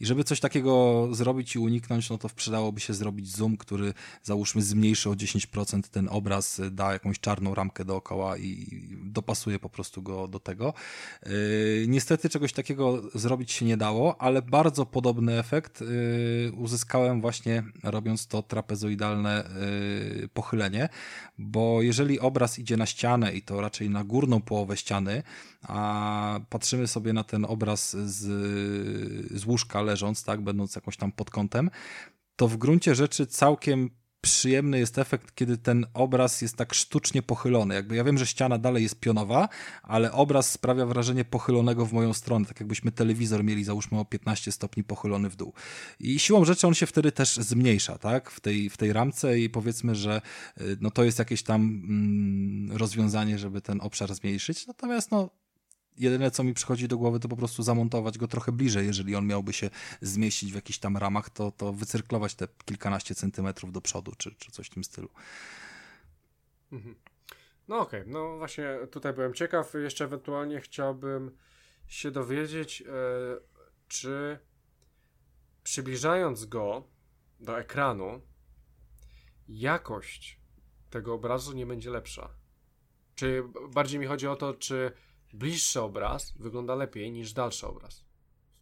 I żeby coś takiego zrobić i uniknąć, no to przydałoby się zrobić zoom, który załóżmy zmniejszy o 10% ten obraz, da jakąś czarną ramkę dookoła i dopasuje po prostu go do tego. Yy, niestety czegoś takiego zrobić się nie dało, ale bardzo podobny efekt yy, uzyskałem właśnie robiąc to trapezoidalne yy, pochylenie, bo jeżeli obraz idzie na ścianę i to raczej na górną połowę ściany, a patrzymy sobie na ten obraz z, z łóżka leżąc, tak, będąc jakąś tam pod kątem, to w gruncie rzeczy całkiem przyjemny jest efekt, kiedy ten obraz jest tak sztucznie pochylony. Jakby ja wiem, że ściana dalej jest pionowa, ale obraz sprawia wrażenie pochylonego w moją stronę, tak jakbyśmy telewizor mieli załóżmy o 15 stopni pochylony w dół. I siłą rzeczy on się wtedy też zmniejsza, tak, w tej, w tej ramce i powiedzmy, że y, no to jest jakieś tam mm, rozwiązanie, żeby ten obszar zmniejszyć. Natomiast no jedyne co mi przychodzi do głowy to po prostu zamontować go trochę bliżej, jeżeli on miałby się zmieścić w jakichś tam ramach, to, to wycyrklować te kilkanaście centymetrów do przodu, czy, czy coś w tym stylu. Mhm. No okej, okay. no właśnie tutaj byłem ciekaw. Jeszcze ewentualnie chciałbym się dowiedzieć, e, czy przybliżając go do ekranu, jakość tego obrazu nie będzie lepsza. Czy bardziej mi chodzi o to, czy bliższy obraz wygląda lepiej niż dalszy obraz?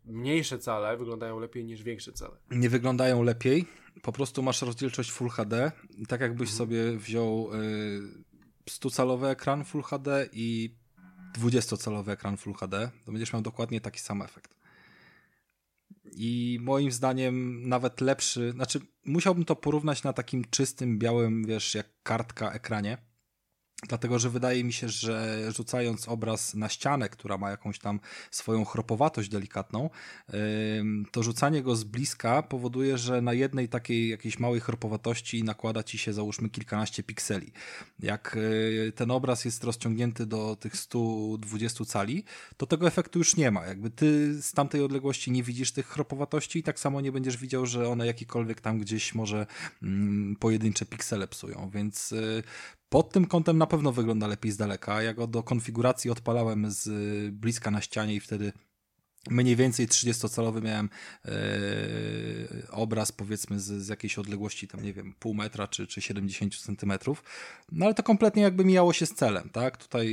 Mniejsze cale wyglądają lepiej niż większe cale. Nie wyglądają lepiej, po prostu masz rozdzielczość Full HD. Tak jakbyś mhm. sobie wziął y, 100-calowy ekran Full HD i 20-calowy ekran Full HD, to będziesz miał dokładnie taki sam efekt. I moim zdaniem nawet lepszy, znaczy musiałbym to porównać na takim czystym, białym, wiesz, jak kartka ekranie Dlatego, że wydaje mi się, że rzucając obraz na ścianę, która ma jakąś tam swoją chropowatość delikatną, to rzucanie go z bliska powoduje, że na jednej takiej jakiejś małej chropowatości nakłada ci się załóżmy kilkanaście pikseli. Jak y, ten obraz jest rozciągnięty do tych 120 cali, to tego efektu już nie ma. Jakby ty z tamtej odległości nie widzisz tych chropowatości i tak samo nie będziesz widział, że one jakikolwiek tam gdzieś może mm, pojedyncze piksele psują. Więc y, pod tym kątem na pewno wygląda lepiej z daleka. Ja go do konfiguracji odpalałem z bliska na ścianie i wtedy mniej więcej 30-calowy miałem e, obraz powiedzmy z, z, jakiejś odległości tam nie wiem pół metra czy, czy 70 centymetrów. No ale to kompletnie jakby mijało się z celem, tak? Tutaj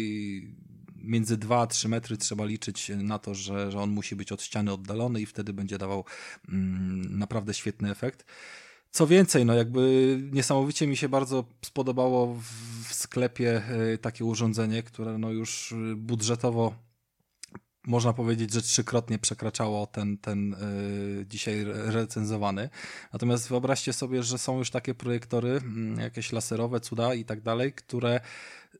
między 2 a 3 metry trzeba liczyć na to, że, że on musi być od ściany oddalony i wtedy będzie dawał mm, naprawdę świetny efekt. Co więcej, no jakby niesamowicie mi się bardzo spodobało w sklepie e, takie urządzenie, które no już e, budżetowo można powiedzieć, że trzykrotnie przekraczało ten, ten yy, dzisiaj recenzowany. Natomiast wyobraźcie sobie, że są już takie projektory, mm, jakieś laserowe, cuda i tak dalej, które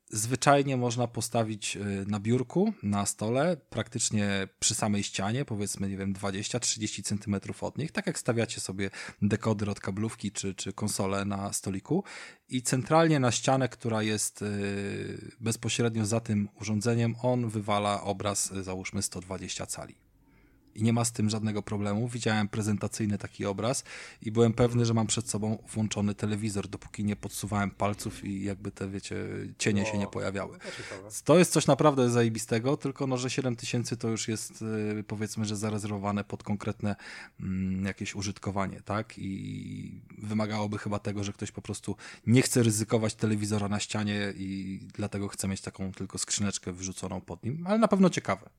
zwyczajnie można postawić y, na biurku, na stole, praktycznie przy samej ścianie, powiedzmy, nie wiem, 20-30 cm od nich, tak jak stawiacie sobie dekoder od kablówki czy, czy konsolę na stoliku. I centralnie na ścianę, która jest y, bezpośrednio za tym urządzeniem, on wywala obraz, y, załóżmy 120 cali i nie ma z tym żadnego problemu. Widziałem prezentacyjny taki obraz i byłem pewny, że mam przed sobą włączony telewizor, dopóki nie podsuwałem palców i jakby te, wiecie, cienie o, się nie pojawiały. To jest coś naprawdę zajebistego, tylko no, że 7000 to już jest y, powiedzmy, że zarezerwowane pod konkretne mm, jakieś użytkowanie, tak? I wymagałoby chyba tego, że ktoś po prostu nie chce ryzykować telewizora na ścianie i dlatego chce mieć taką tylko skrzyneczkę wrzuconą pod nim, ale na pewno ciekawe.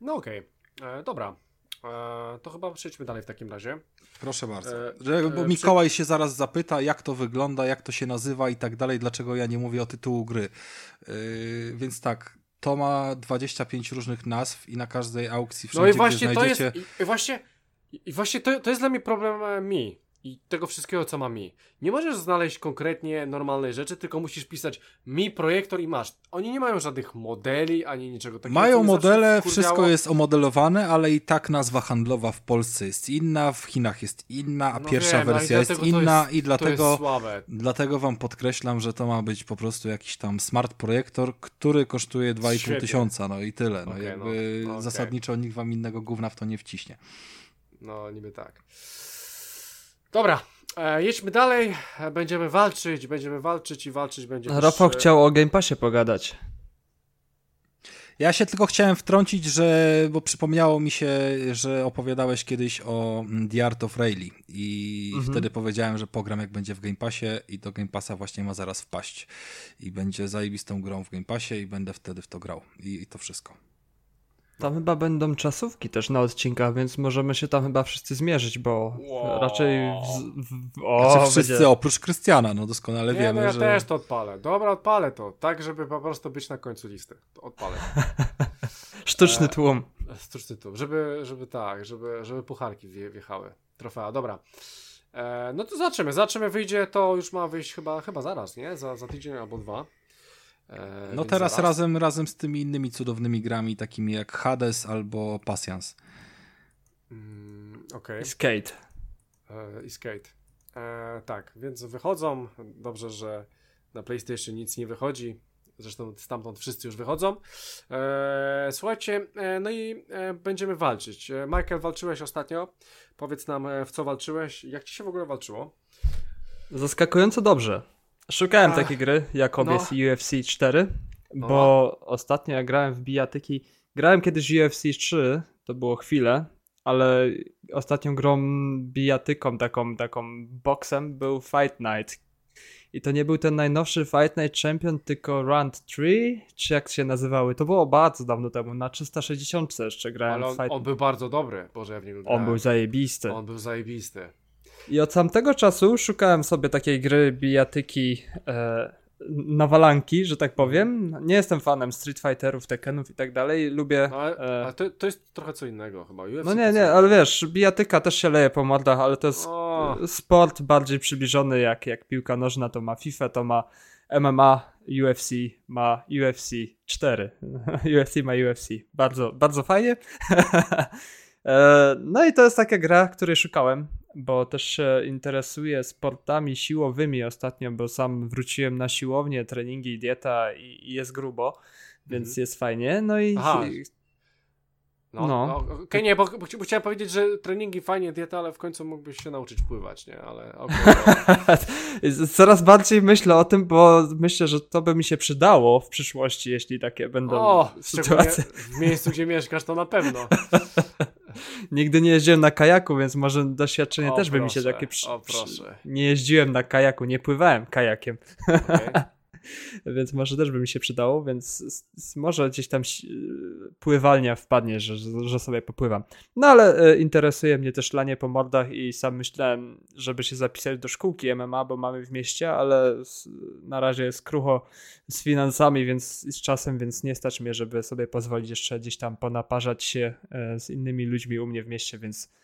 No okej, okay. E, dobra. E, to chyba przejdźmy dalej w takim razie. Proszę bardzo. E, że, bo Mikołaj przy... się zaraz zapyta, jak to wygląda, jak to się nazywa i tak dalej, dlaczego ja nie mówię o tytułu gry. więc tak, to ma 25 różnych nazw i na każdej aukcji wszędzie, No i właśnie znajdziecie... to jest, i właśnie, i właśnie to, to jest dla mnie problem mi i tego wszystkiego, co ma mi. Nie możesz znaleźć konkretnie normalnej rzeczy, tylko musisz pisać mi projektor i masz. Oni nie mają żadnych modeli ani niczego takiego. Mają modele, wszystko jest omodelowane, ale i tak nazwa handlowa w Polsce jest inna, w Chinach jest inna, a no pierwsza wiem, wersja jest inna jest, i dlatego, dlatego wam podkreślam, że to ma być po prostu jakiś tam smart projektor, który kosztuje 2,5 tysiąca, no i tyle. No okay, jakby no, okay. zasadniczo nikt wam innego gówna w to nie wciśnie. No niby tak. Dobra, e, jedźmy dalej. Będziemy walczyć, będziemy walczyć i walczyć będziemy. Rafał też... chciał o Game Passie pogadać. Ja się tylko chciałem wtrącić, że, bo przypomniało mi się, że opowiadałeś kiedyś o mm, The Art of Rayleigh i mhm. wtedy powiedziałem, że pogram jak będzie w Game Passie i do Game Passa właśnie ma zaraz wpaść i będzie zajebistą grą w Game Passie i będę wtedy w to grał i, i to wszystko. Tam chyba będą czasówki też na odcinkach, więc możemy się tam chyba wszyscy zmierzyć, bo wow. raczej. W, w, o, znaczy wszyscy będzie... oprócz Krystiana, no doskonale Nie, wiemy. No ja że... też to odpalę. Dobra, odpalę to. Tak, żeby po prostu być na końcu listy. Odpalę. [LAUGHS] Sztuczny e, tłum. E, sztuczny tłum. Żeby, żeby tak, żeby, żeby pucharki wjechały. Trofea, dobra. E, no to zobaczymy. Zobaczymy, wyjdzie to już ma wyjść chyba, chyba zaraz, nie? Za, za tydzień albo dwa. E, no teraz zaraz... razem, razem z tymi innymi cudownymi grami, takimi jak Hades albo Passions. Mm, okay. I Skate. E, I Skate. E, tak, więc wychodzą. Dobrze, że na PlayStation nic nie wychodzi Zresztą stamtąd wszyscy już wychodzą. E, słuchajcie, e, no i e, będziemy walczyć. Michael, walczyłeś ostatnio. Powiedz nam, w co walczyłeś. Jak ci się w ogóle walczyło? Zaskakująco dobrze. Szukałem Ach, takiej gry, jaką no. jest UFC 4, bo ostatnio jak grałem w bijatyki, grałem kiedyś UFC 3, to było chwilę, ale ostatnią grą bijatyką, taką, taką boksem był Fight Night. I to nie był ten najnowszy Fight Night Champion, tylko Round 3, czy jak się nazywały. To było bardzo dawno temu, na 360 jeszcze grałem Ale on, Fight on był bardzo dobry. Boże, ja w On grałem. był zajebisty. On był zajebisty. I od tamtego czasu szukałem sobie takiej gry bijatyki e, nawalanki, że tak powiem. Nie jestem fanem Street Fighterów, Tekkenów i tak dalej. Lubię... No, ale, e, ale to, to jest trochę co innego chyba. UFC no nie, nie, ale wiesz, bijatyka też się leje po mordach, ale to jest O, sport bardziej przybliżony jak, jak piłka nożna, to ma FIFA, to ma MMA, UFC ma UFC 4. UFC ma UFC. Bardzo, bardzo fajnie. [LAUGHS] E, no i to jest taka gra, której szukałem, bo też się interesuję sportami siłowymi ostatnio, bo sam wróciłem na siłownię, treningi, dieta i, i jest grubo, więc Mhm. jest fajnie. No i Aha. no, no. no. Okej, nie, bo, bo, bo chciałem powiedzieć, że treningi fajnie, dieta, ale w końcu mógłbyś się nauczyć pływać, nie? Ale okej. [LAUGHS] no. [LAUGHS] Coraz bardziej myślę o tym, bo myślę, że to by mi się przydało w przyszłości, jeśli takie będą o, sytuacje. w miejscu, gdzie mieszkasz, to na pewno. [LAUGHS] Nigdy nie jeździłem na kajaku, więc może doświadczenie O, też by mi się proszę, takie przy... o, proszę. Nie jeździłem na kajaku, nie pływałem kajakiem, Okej. [LAUGHS] [LAUGHS] więc może też by mi się przydało, więc może gdzieś tam pływalnia wpadnie, że, że sobie popływam. No ale e, interesuje mnie też lanie po mordach i sam myślałem, żeby się zapisać do szkółki MMA, bo mamy w mieście, ale na razie jest krucho z finansami, więc z czasem, więc nie stać mnie, żeby sobie pozwolić jeszcze gdzieś tam ponaparzać się e, z innymi ludźmi u mnie w mieście, więc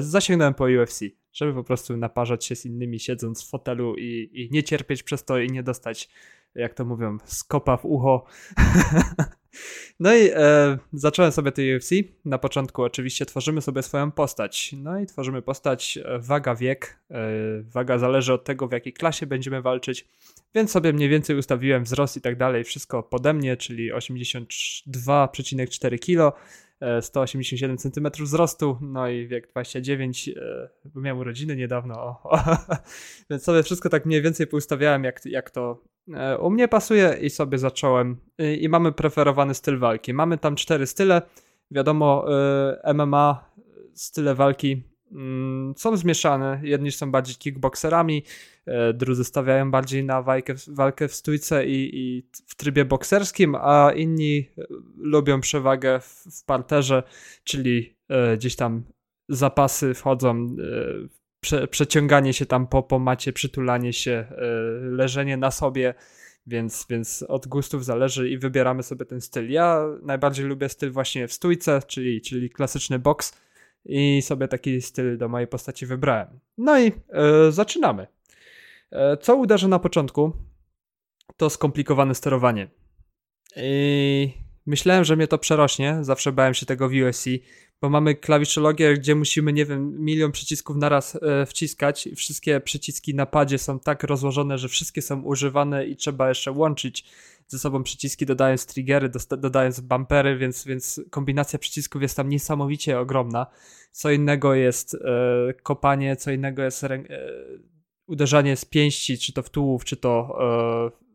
zasięgnąłem po UFC, żeby po prostu naparzać się z innymi siedząc w fotelu i, i nie cierpieć przez to i nie dostać, jak to mówią, skopa w ucho. [LAUGHS] no i e, zacząłem sobie tej UFC. Na początku oczywiście tworzymy sobie swoją postać. No i tworzymy postać e, waga wiek. E, waga zależy od tego, w jakiej klasie będziemy walczyć. Więc sobie mniej więcej ustawiłem wzrost i tak dalej, wszystko pode mnie, czyli 82,4 kg, e, 187 cm wzrostu, no i wiek 29, e, bo miałem urodziny niedawno, o, o, [LAUGHS] więc sobie wszystko tak mniej więcej poustawiałem, jak, jak to u mnie pasuje i sobie zacząłem. I, i mamy preferowany styl walki. Mamy tam cztery style, wiadomo, e, MMA, style walki mm, są zmieszane, jedni są bardziej kickboxerami, e, drudzy stawiają bardziej na walkę, walkę w stójce i, i w trybie bokserskim, a inni e, lubią przewagę w, w parterze, czyli e, gdzieś tam zapasy wchodzą, e, prze, przeciąganie się tam po, po macie, przytulanie się, e, leżenie na sobie, więc, więc od gustów zależy i wybieramy sobie ten styl. Ja najbardziej lubię styl właśnie w stójce, czyli, czyli klasyczny boks i sobie taki styl do mojej postaci wybrałem. No i e, zaczynamy. E, co uderzę na początku, to skomplikowane sterowanie. I myślałem, że mnie to przerośnie, zawsze bałem się tego w UFC, bo mamy klawiszologię, gdzie musimy, nie wiem, milion przycisków naraz e, wciskać. i Wszystkie przyciski na padzie są tak rozłożone, że wszystkie są używane i trzeba jeszcze łączyć ze sobą przyciski, dodając triggery, dodając bumpery, więc, więc kombinacja przycisków jest tam niesamowicie ogromna. Co innego jest e, kopanie, co innego jest e, uderzanie z pięści, czy to w tułów, czy to e,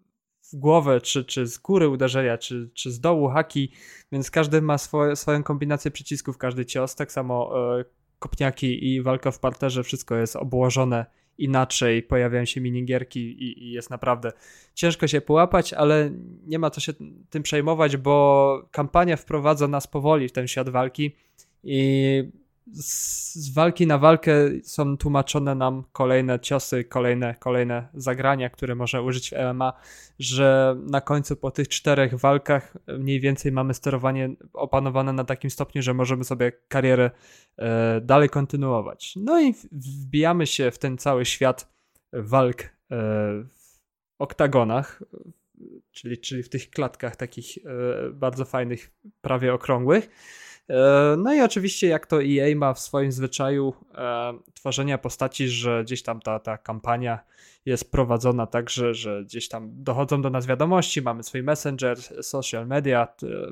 w głowę, czy, czy z góry uderzenia, czy, czy z dołu haki, więc każdy ma swoje, swoją kombinację przycisków, każdy cios, tak samo e, kopniaki i walka w parterze, wszystko jest obłożone inaczej, pojawiają się minigierki i, i jest naprawdę ciężko się połapać, ale nie ma co się tym przejmować, bo kampania wprowadza nas powoli w ten świat walki i z, walki na walkę są tłumaczone nam kolejne ciosy, kolejne, kolejne zagrania, które można użyć w MMA, że na końcu po tych czterech walkach mniej więcej mamy sterowanie opanowane na takim stopniu, że możemy sobie karierę e, dalej kontynuować. No i wbijamy się w ten cały świat walk e, w oktagonach, czyli, czyli w tych klatkach takich e, bardzo fajnych, prawie okrągłych. E, no i oczywiście jak to EA ma w swoim zwyczaju e, tworzenia postaci, że gdzieś tam ta, ta kampania jest prowadzona tak, że, że gdzieś tam dochodzą do nas wiadomości, mamy swój messenger, social media,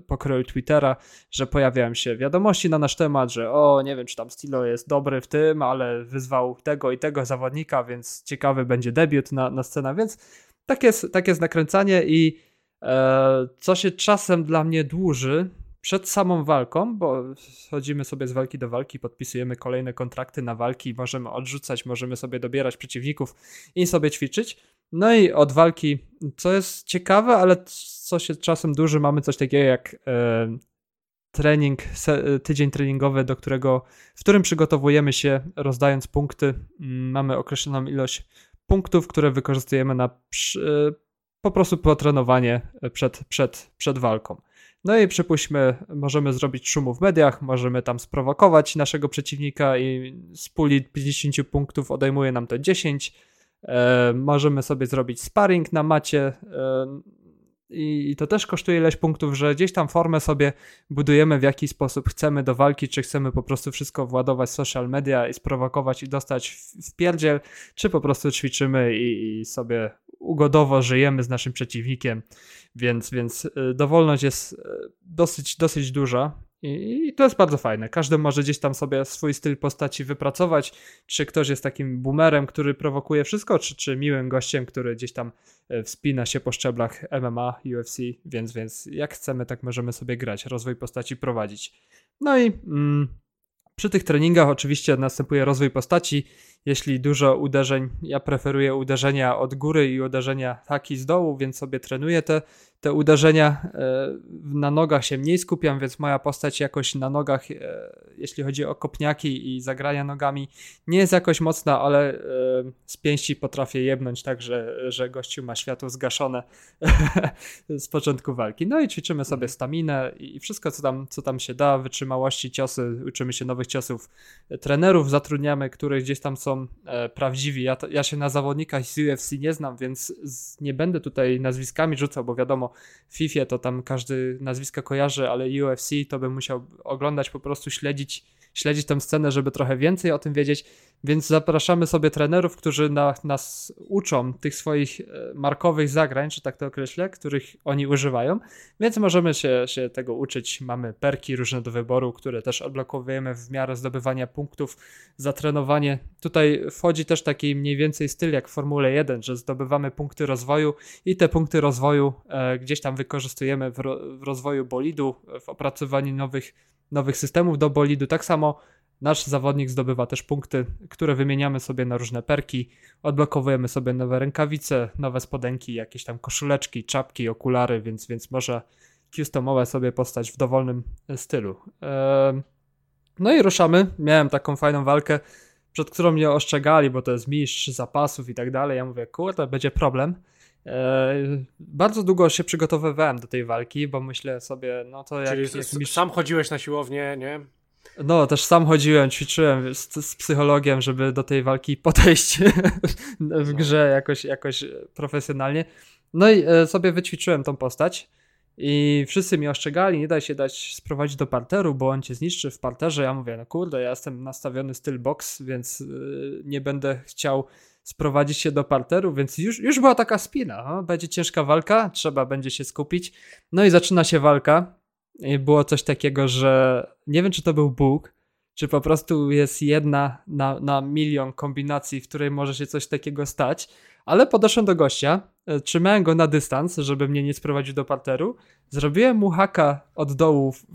pokroju Twittera, że pojawiają się wiadomości na nasz temat, że o, nie wiem, czy tam Stilo jest dobry w tym, ale wyzwał tego i tego zawodnika, więc ciekawy będzie debiut na, na scenę, więc tak jest, tak jest nakręcanie i e, co się czasem dla mnie dłuży, przed samą walką, bo chodzimy sobie z walki do walki, podpisujemy kolejne kontrakty na walki, możemy odrzucać, możemy sobie dobierać przeciwników i sobie ćwiczyć. No i od walki, co jest ciekawe, ale co się czasem duży, mamy coś takiego jak e, trening, se, tydzień treningowy, do którego, w którym przygotowujemy się, rozdając punkty. Mm, mamy określoną ilość punktów, które wykorzystujemy na przy, po prostu potrenowanie przed, przed, przed walką. No i przypuśćmy, możemy zrobić szumu w mediach, możemy tam sprowokować naszego przeciwnika i z puli 50 punktów odejmuje nam to 10. E, możemy sobie zrobić sparring na macie e, i to też kosztuje ileś punktów, że gdzieś tam formę sobie budujemy w jaki sposób chcemy do walki, czy chcemy po prostu wszystko władować w social media i sprowokować i dostać w pierdziel, czy po prostu ćwiczymy i, i sobie ugodowo żyjemy z naszym przeciwnikiem, więc, więc y, dowolność jest y, dosyć, dosyć duża i, to jest bardzo fajne. Każdy może gdzieś tam sobie swój styl postaci wypracować. Czy ktoś jest takim boomerem, który prowokuje wszystko, czy, czy miłym gościem, który gdzieś tam y, wspina się po szczeblach MMA, UFC, więc, więc jak chcemy, tak możemy sobie grać, rozwój postaci prowadzić. No i mm, przy tych treningach oczywiście następuje rozwój postaci. Jeśli dużo uderzeń, ja preferuję uderzenia od góry i uderzenia taki z dołu, więc sobie trenuję te te uderzenia e, na nogach się mniej skupiam, więc moja postać jakoś na nogach, e, jeśli chodzi o kopniaki i zagrania nogami, nie jest jakoś mocna, ale e, z pięści potrafię jebnąć tak, że, że gościu ma światło zgaszone [LAUGHS] z początku walki. No i ćwiczymy sobie staminę i wszystko, co tam, co tam się da, wytrzymałości, ciosy, uczymy się nowych ciosów. Trenerów zatrudniamy, których gdzieś tam są prawdziwi. Ja, ja się na zawodnikach z UFC nie znam, więc nie będę tutaj nazwiskami rzucał, bo wiadomo, FIFA to tam każdy nazwiska kojarzy, ale UFC to bym musiał oglądać, po prostu śledzić, śledzić tę scenę, żeby trochę więcej o tym wiedzieć. Więc zapraszamy sobie trenerów, którzy na, nas uczą tych swoich e, markowych zagrań, czy tak to określę, których oni używają, więc możemy się, się tego uczyć. Mamy perki różne do wyboru, które też odblokowujemy w miarę zdobywania punktów za trenowanie. Tutaj wchodzi też taki mniej więcej styl jak w Formule 1, że zdobywamy punkty rozwoju i te punkty rozwoju e, gdzieś tam wykorzystujemy w, ro, w rozwoju bolidu, w opracowaniu nowych, nowych systemów do bolidu. Tak samo Nasz zawodnik zdobywa też punkty, które wymieniamy sobie na różne perki. Odblokowujemy sobie nowe rękawice, nowe spodenki, jakieś tam koszuleczki, czapki, okulary, więc, więc może customować sobie postać w dowolnym e, stylu. No i ruszamy. Miałem taką fajną walkę, przed którą mnie ostrzegali, bo to jest mistrz zapasów i tak dalej. Ja mówię, kurde, będzie problem. Bardzo długo się przygotowywałem do tej walki, bo myślę sobie, no to jak. Czyli jak mistrz... sam chodziłeś na siłownię, nie? No, też sam chodziłem, ćwiczyłem z, z psychologiem, żeby do tej walki [LAUGHS] podejść w no. grze jakoś, jakoś profesjonalnie. No i e, sobie wyćwiczyłem tą postać i wszyscy mi ostrzegali, nie daj się dać sprowadzić do parteru, bo on cię zniszczy w parterze. Ja mówię, no kurde, ja jestem nastawiony styl box, więc e, nie będę chciał sprowadzić się do parteru, więc już, już była taka spina. No, będzie ciężka walka, trzeba będzie się skupić. No i zaczyna się walka było coś takiego, że nie wiem, czy to był Bóg, czy po prostu jest jedna na, na milion kombinacji, w której może się coś takiego stać, ale podeszłem do gościa, e, trzymałem go na dystans, żeby mnie nie sprowadził do parteru, zrobiłem mu haka od dołu w,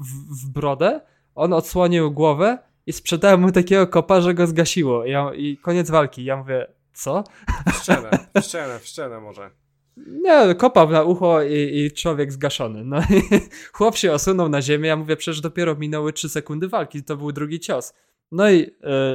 w brodę, on odsłonił głowę i sprzedałem mu takiego kopa, że go zgasiło. Ja, I koniec walki. Ja mówię, co? W [LAUGHS] szczenę, w szczenę, w szczenę może. Nie, kopał na ucho i, i człowiek zgaszony. No i [LAUGHS] chłop się osunął na ziemię, ja mówię, przecież dopiero minęły 3 sekundy walki, to był drugi cios. No i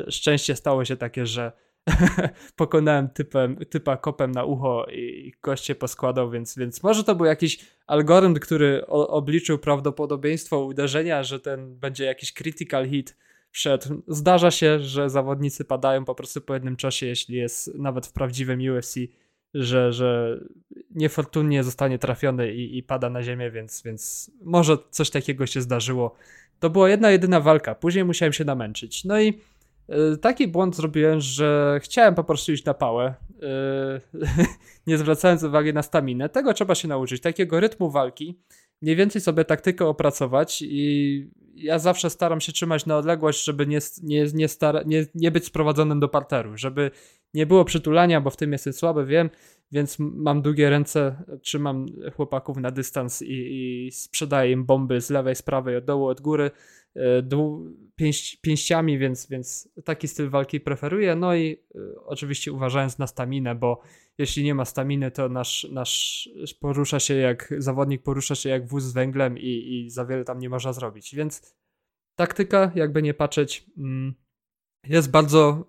y, szczęście stało się takie, że [LAUGHS] pokonałem typem, typa kopem na ucho i gość się poskładał, więc, więc może to był jakiś algorytm, który o, obliczył prawdopodobieństwo uderzenia, że ten będzie jakiś critical hit przed. Zdarza się, że zawodnicy padają po prostu po jednym czasie, jeśli jest nawet w prawdziwym UFC że, że niefortunnie zostanie trafiony i, i pada na ziemię, więc, więc może coś takiego się zdarzyło. to była jedna, jedyna walka. Później musiałem się namęczyć. No i taki błąd zrobiłem, że chciałem po prostu iść na pałę, y, [LAUGHS] nie zwracając uwagi na staminę. Tego trzeba się nauczyć, takiego rytmu walki, mniej więcej sobie taktykę opracować i ja zawsze staram się trzymać na odległość, żeby nie, nie, nie, stara, nie, nie być sprowadzonym do parteru, żeby nie było przytulania, bo w tym jestem słaby, wiem, więc mam długie ręce, trzymam chłopaków na dystans i, i sprzedaję im bomby z lewej, z prawej, od dołu, od góry, e, pięść, pięściami, więc, więc taki styl walki preferuję. No i y, oczywiście uważając na staminę, bo jeśli nie ma staminy, to nasz, nasz porusza się jak zawodnik porusza się jak wóz z węglem i, i za wiele tam nie można zrobić. Więc taktyka, jakby nie patrzeć, mm, jest bardzo,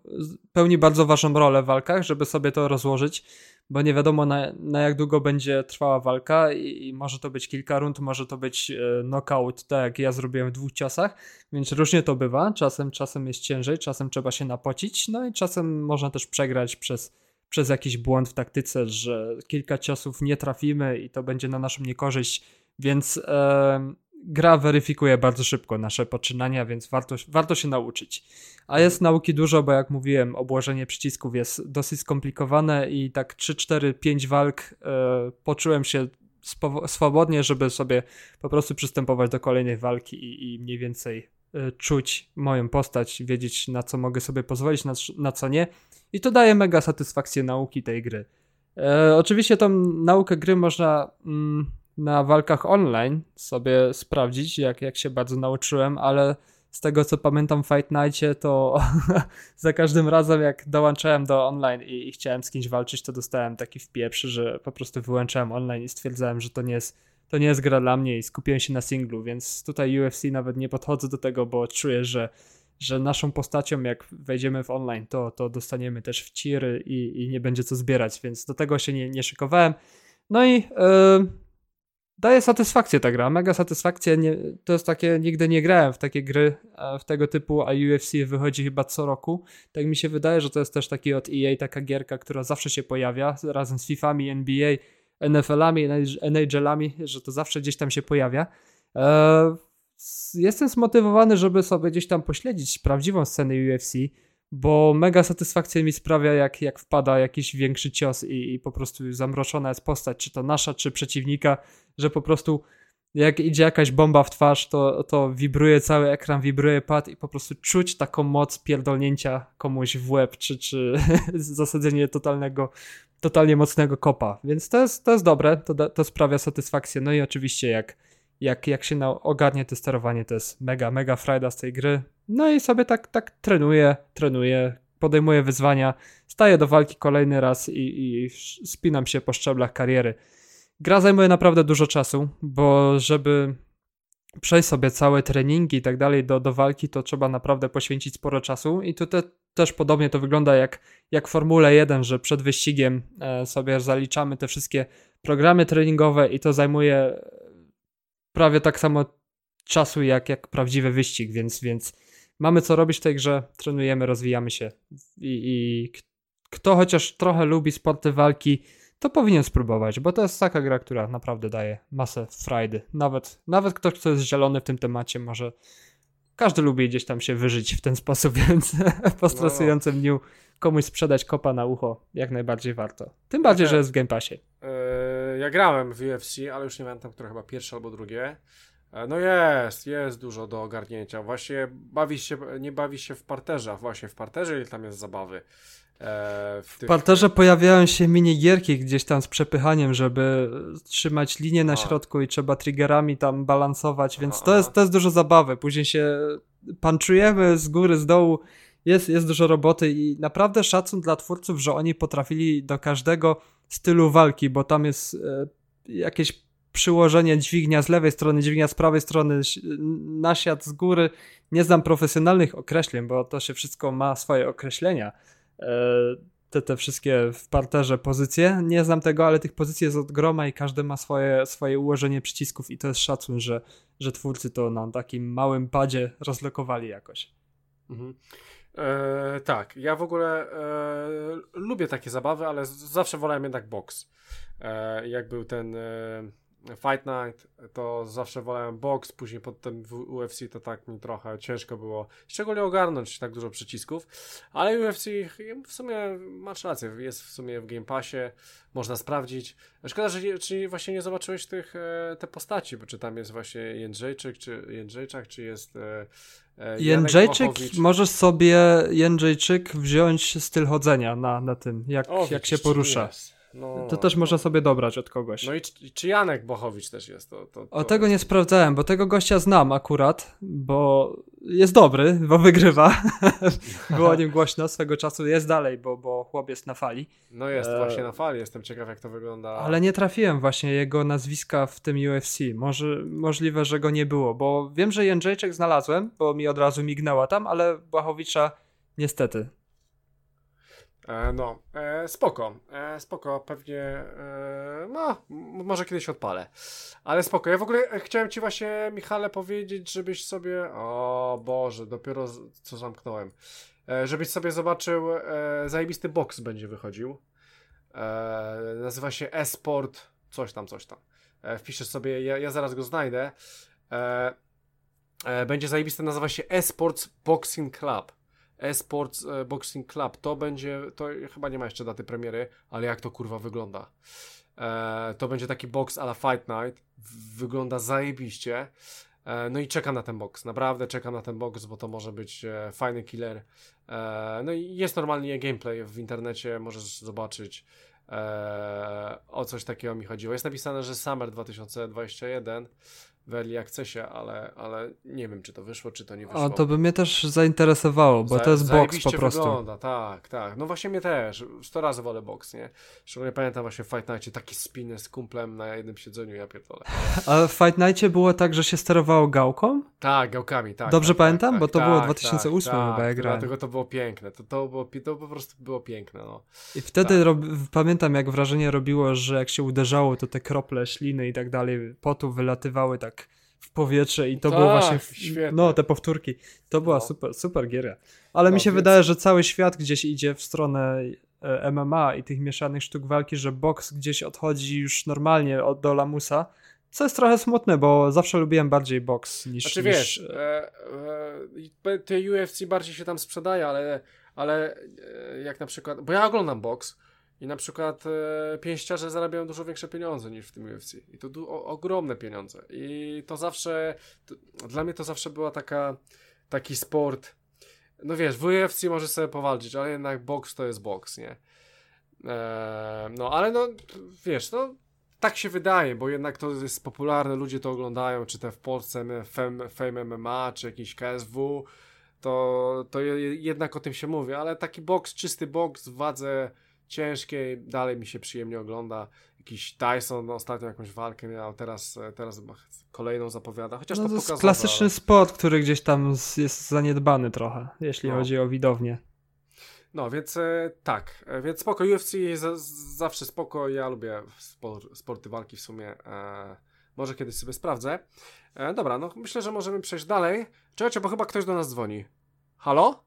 pełni bardzo ważną rolę w walkach, żeby sobie to rozłożyć, bo nie wiadomo na, na jak długo będzie trwała walka i, i, może to być kilka rund, może to być e, knockout, tak jak ja zrobiłem w dwóch ciosach, więc różnie to bywa, czasem, czasem jest ciężej, czasem trzeba się napocić, no i czasem można też przegrać przez, przez jakiś błąd w taktyce, że kilka ciosów nie trafimy i to będzie na naszą niekorzyść, więc... E, gra weryfikuje bardzo szybko nasze poczynania, więc warto, warto się nauczyć. A jest nauki dużo, bo jak mówiłem, obłożenie przycisków jest dosyć skomplikowane i tak 3, 4, 5 walk e, poczułem się swobodnie, żeby sobie po prostu przystępować do kolejnej walki i, i mniej więcej e, czuć moją postać, wiedzieć na co mogę sobie pozwolić, na, na co nie. I to daje mega satysfakcję nauki tej gry. E, oczywiście tą naukę gry można mm, na walkach online sobie sprawdzić, jak, jak się bardzo nauczyłem, ale z tego co pamiętam w Fight Nightie, to [LAUGHS] za każdym razem jak dołączałem do online i, i, chciałem z kimś walczyć, to dostałem taki wpieprz, że po prostu wyłączałem online i stwierdzałem, że to nie jest, to nie jest gra dla mnie i skupiłem się na singlu, więc tutaj UFC nawet nie podchodzę do tego, bo czuję, że że naszą postacią, jak wejdziemy w online, to, to dostaniemy też w tiry i, i nie będzie co zbierać, więc do tego się nie, nie szykowałem. No i yy, daje satysfakcję ta gra, mega satysfakcję. Nie, to jest takie, nigdy nie grałem w takie gry w tego typu, a UFC wychodzi chyba co roku. Tak mi się wydaje, że to jest też taki od EA taka gierka, która zawsze się pojawia razem z FIFAmi, NBA, NFL-ami, NHL-ami, że to zawsze gdzieś tam się pojawia. E, jestem zmotywowany, żeby sobie gdzieś tam pośledzić prawdziwą scenę UFC bo mega satysfakcja mi sprawia, jak, jak wpada jakiś większy cios i, i po prostu zamroczona jest postać, czy to nasza, czy przeciwnika, że po prostu jak idzie jakaś bomba w twarz, to, to wibruje cały ekran, wibruje pad i po prostu czuć taką moc pierdolnięcia komuś w łeb, czy, czy [LAUGHS] zasadzenie totalnego, totalnie mocnego kopa. Więc to jest, to jest dobre, to, to sprawia satysfakcję. No i oczywiście jak, jak, jak się ogarnie to sterowanie, to jest mega, mega frajda z tej gry. No i sobie tak, tak trenuję, trenuję, podejmuję wyzwania, staję do walki kolejny raz i, i spinam się po szczeblach kariery. Gra zajmuje naprawdę dużo czasu, bo żeby przejść sobie całe treningi i tak dalej do, do walki, to trzeba naprawdę poświęcić sporo czasu i tutaj też podobnie to wygląda jak, jak Formule 1, że przed wyścigiem e, sobie zaliczamy te wszystkie programy treningowe i to zajmuje prawie tak samo czasu jak, jak prawdziwy wyścig, więc, więc mamy co robić w tej grze, trenujemy, rozwijamy się i, i kto chociaż trochę lubi sporty walki, to powinien spróbować, bo to jest taka gra, która naprawdę daje masę frajdy. Nawet, nawet ktoś, kto jest zielony w tym temacie, może każdy lubi gdzieś tam się wyżyć w ten sposób, [LAUGHS] więc po stresującym dniu komuś sprzedać kopa na ucho jak najbardziej warto. Tym bardziej, że jest w Game Passie. Yy, ja grałem w UFC, ale już nie pamiętam, które chyba pierwsze albo drugie. E, no jest, jest dużo do ogarnięcia. Właśnie bawi się, nie bawi się w parterze, a właśnie w parterze ile tam jest zabawy. E, w, tych... w parterze pojawiają się minigierki gdzieś tam z przepychaniem, żeby trzymać linię na a. środku i trzeba triggerami tam balansować, więc to jest, to jest dużo zabawy. Później się panczujemy z góry, z dołu. Jest, jest dużo roboty i naprawdę szacun dla twórców, że oni potrafili do każdego stylu walki, bo tam jest e, jakieś przyłożenie dźwignia z lewej strony, dźwignia z prawej strony, nasiad z góry. Nie znam profesjonalnych określeń, bo to się wszystko ma swoje określenia. E, te, te wszystkie w parterze pozycje. Nie znam tego, ale tych pozycji jest od groma i każdy ma swoje, swoje ułożenie przycisków i to jest szacun, że, że twórcy to na takim małym padzie rozlokowali jakoś. Mhm. E, tak, ja w ogóle e, lubię takie zabawy, ale zawsze wolałem jednak box. E, jak był ten e, Fight Night, to zawsze wolałem box, później potem w UFC to tak mi trochę ciężko było, szczególnie ogarnąć tak dużo przycisków, ale UFC w sumie masz rację, jest w sumie w Game Passie, można sprawdzić. Szkoda, że czy właśnie nie zobaczyłeś tych e, te postaci, bo czy tam jest właśnie Jędrzejczyk, czy Jędrzejczak, czy jest e, e Jędrzejczyk, możesz sobie Jędrzejczyk wziąć styl chodzenia na, na tym, jak, o, jak się porusza. Jest. No, to też można sobie dobrać od kogoś. No i czy, czy Janek Bochowicz też jest? To, to, to... O tego nie sprawdzałem, bo tego gościa znam akurat, bo jest dobry, bo wygrywa. [LAUGHS] Było o nim głośno swego czasu, jest dalej, bo, bo chłop jest na fali. No jest e... właśnie na fali, jestem ciekaw jak to wygląda. Ale nie trafiłem właśnie jego nazwiska w tym UFC. Może, możliwe, że go nie było, bo wiem, że Jędrzejczyk znalazłem, bo mi od razu mignęła tam, ale Błachowicza niestety. E, no, e, spoko, e, spoko, pewnie, no, może kiedyś odpalę, ale spoko. Ja w ogóle chciałem Ci właśnie, Michale, powiedzieć, żebyś sobie, o Boże, dopiero co zamknąłem, żebyś sobie zobaczył, zajebisty box będzie wychodził, nazywa się Esport, coś tam, coś tam. wpiszesz sobie, ja, ja zaraz go znajdę, będzie zajebisty, nazywa się Esports Boxing Club. Esports e, Boxing Club. To będzie, to chyba nie ma jeszcze daty premiery, ale jak to kurwa wygląda. E, to będzie taki box a la Fight Night. Wygląda zajebiście. E, no i czekam na ten box. Naprawdę czekam na ten box, bo to może być e, fajny killer. E, no i jest normalnie gameplay w internecie, możesz zobaczyć. E, o coś takiego mi chodziło. Jest napisane, że Summer 2021 w Early Accessie, ale, ale nie wiem, czy to wyszło, czy to nie wyszło. A to by mnie też zainteresowało, bo Za, to jest box po prostu. wygląda, tak, tak. No właśnie mnie też. 100 razy wolę box, nie? Szczególnie pamiętam właśnie w Fight Nightie taki spiny z kumplem na jednym siedzeniu, ja pierdolę. A w Fight Nightie było tak, że się sterowało gałką? Tak, gałkami, tak. Dobrze tak, pamiętam? Tak, bo to tak, było 2008 tak, chyba, jak grałem. Dlatego to było piękne. To, to, było, to po prostu było piękne, no. I wtedy tak. rob... pamiętam, jak wrażenie robiło, że jak się uderzało, to te krople śliny i tak dalej, potu wylatywały tak w powietrze i to tak, było właśnie. W, no, te powtórki. To była no. super, super giera. Ale no, mi się więc... wydaje, że cały świat gdzieś idzie w stronę e, MMA i tych mieszanych sztuk walki, że boks gdzieś odchodzi już normalnie od, do lamusa. Co jest trochę smutne, bo zawsze lubiłem bardziej boks niż. Znaczy niż... wiesz, e, e, te UFC bardziej się tam sprzedaje, ale, ale e, jak na przykład. Bo ja oglądam boks i na przykład e, pięściarze zarabiają dużo większe pieniądze niż w tym UFC. I to o, ogromne pieniądze. I to zawsze, to, dla mnie to zawsze była taka, taki sport. No wiesz, w UFC możesz sobie powalczyć, ale jednak boks to jest boks, nie? E, no, ale no, wiesz, no, tak się wydaje, bo jednak to jest popularne, ludzie to oglądają, czy te w Polsce Fame, Fame MMA, czy jakiś KSW, to, to jednak o tym się mówi, ale taki boks, czysty boks w wadze ciężkiej, dalej mi się przyjemnie ogląda. Jakiś Tyson ostatnio jakąś walkę miał, teraz, teraz kolejną zapowiada, chociaż no to, to jest klasyczny ale... sport, który gdzieś tam jest zaniedbany trochę, jeśli no. chodzi o widownię. No, więc e, tak, e, więc spoko, UFC z, zawsze spoko, ja lubię sport, sporty walki w sumie, e, może kiedyś sobie sprawdzę. E, dobra, no myślę, że możemy przejść dalej. Czekajcie, bo chyba ktoś do nas dzwoni. Halo?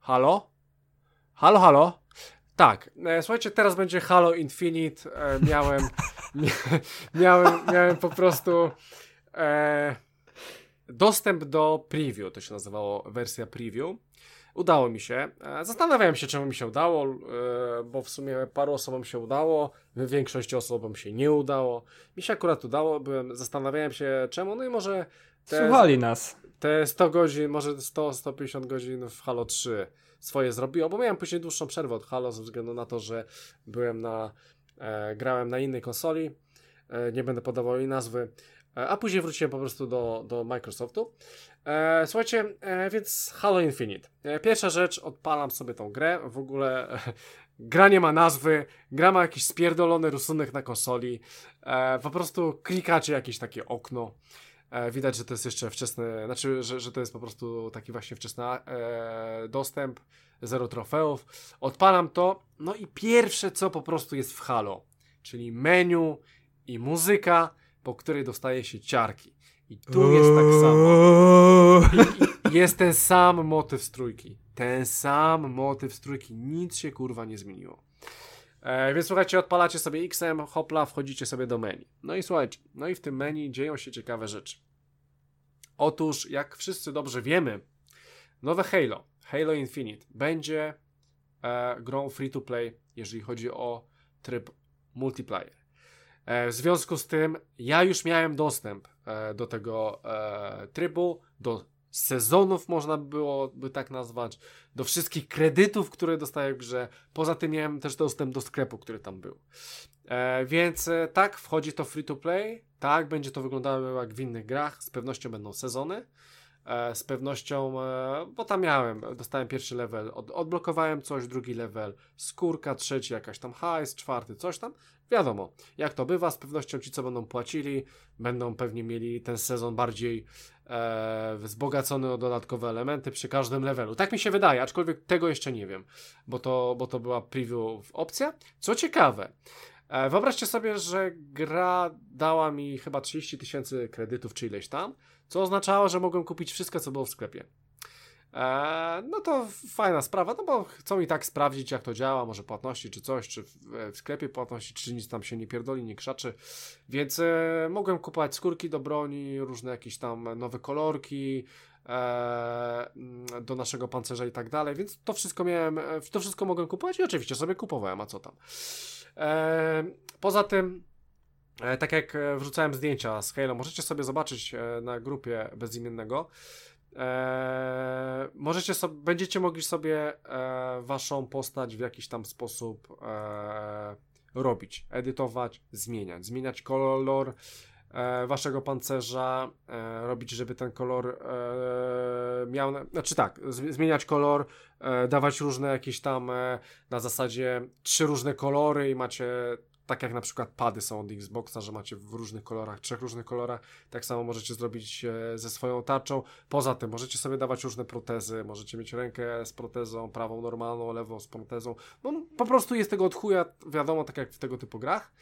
Halo? Halo, halo? Tak, e, słuchajcie, teraz będzie Halo Infinite. E, miałem, [LAUGHS] miałem, miałem po prostu e, dostęp do preview, to się nazywało wersja preview. Udało mi się. E, zastanawiałem się, czemu mi się udało, bo w sumie paru osobom się udało, większości osobom się nie udało. Mi się akurat udało, byłem, zastanawiałem się czemu, no i może. Te, Słuchali nas. Te 100 godzin, może 100-150 godzin w Halo 3 swoje zrobiło, bo miałem później dłuższą przerwę od Halo ze względu na to, że byłem na, e, grałem na innej konsoli, e, nie będę podawał jej nazwy, e, a później wróciłem po prostu do, do Microsoftu. E, słuchajcie, e, więc Halo Infinite. E, pierwsza rzecz, odpalam sobie tą grę, w ogóle gra nie ma nazwy, gra ma jakiś spierdolony rysunek na konsoli, po prostu klikacie jakieś takie okno, widać, że to jest jeszcze wczesny, znaczy, że, że to jest po prostu taki właśnie wczesny e, dostęp, zero trofeów. Odpalam to, no i pierwsze co po prostu jest w Halo, czyli menu i muzyka, po której dostaje się ciarki. I tu jest tak samo. I, i jest ten sam motyw z trójki. Ten sam motyw z trójki. Nic się kurwa nie zmieniło. E, więc słuchajcie, odpalacie sobie XM, hopla, wchodzicie sobie do menu. No i słuchajcie, no i w tym menu dzieją się ciekawe rzeczy. Otóż, jak wszyscy dobrze wiemy, nowe Halo, Halo Infinite, będzie e, grą free to play, jeżeli chodzi o tryb multiplayer. E, w związku z tym, ja już miałem dostęp e, do tego e, trybu, do sezonów, można było by tak nazwać, do wszystkich kredytów, które dostaję w grze. Poza tym miałem też dostęp do sklepu, który tam był. E, więc e, tak, wchodzi to free to play, tak, będzie to wyglądało jak w innych grach, z pewnością będą sezony. E, z pewnością, e, bo tam miałem, dostałem pierwszy level, od, odblokowałem coś, drugi level, skórka, trzeci jakaś tam hajs, czwarty coś tam. Wiadomo, jak to bywa, z pewnością ci, co będą płacili, będą pewnie mieli ten sezon bardziej e, wzbogacony o dodatkowe elementy przy każdym levelu. Tak mi się wydaje, aczkolwiek tego jeszcze nie wiem, bo to, bo to była preview opcja. Co ciekawe, e, wyobraźcie sobie, że gra dała mi chyba 30 tysięcy kredytów czy ileś tam, co oznaczało, że mogłem kupić wszystko, co było w sklepie. Eee, no to fajna sprawa, no bo chcą i tak sprawdzić, jak to działa, może płatności czy coś, czy w, w sklepie płatności, czy nic tam się nie pierdoli, nie krzaczy. Więc e, mogłem kupować skórki do broni, różne jakieś tam nowe kolorki e, do naszego pancerza i tak dalej, więc to wszystko miałem, e, to wszystko mogłem kupować i oczywiście sobie kupowałem, a co tam. E, poza tym tak jak e, wrzucałem zdjęcia z Halo, możecie sobie zobaczyć na grupie bezimiennego. E, możecie sobie, będziecie mogli sobie e, waszą postać w jakiś tam sposób e, robić, edytować, zmieniać, zmieniać kolor e, waszego pancerza, e, robić, żeby ten kolor e, miał, znaczy tak, zmieniać kolor, dawać różne jakieś tam na zasadzie trzy różne kolory i macie tak jak na przykład pady są od Xboxa, że macie w różnych kolorach, trzech różnych kolorach, tak samo możecie zrobić e, ze swoją tarczą. Poza tym możecie sobie dawać różne protezy, możecie mieć rękę z protezą, prawą normalną, lewą z protezą. No po prostu jest tego od chuja, wiadomo, tak jak w tego typu grach.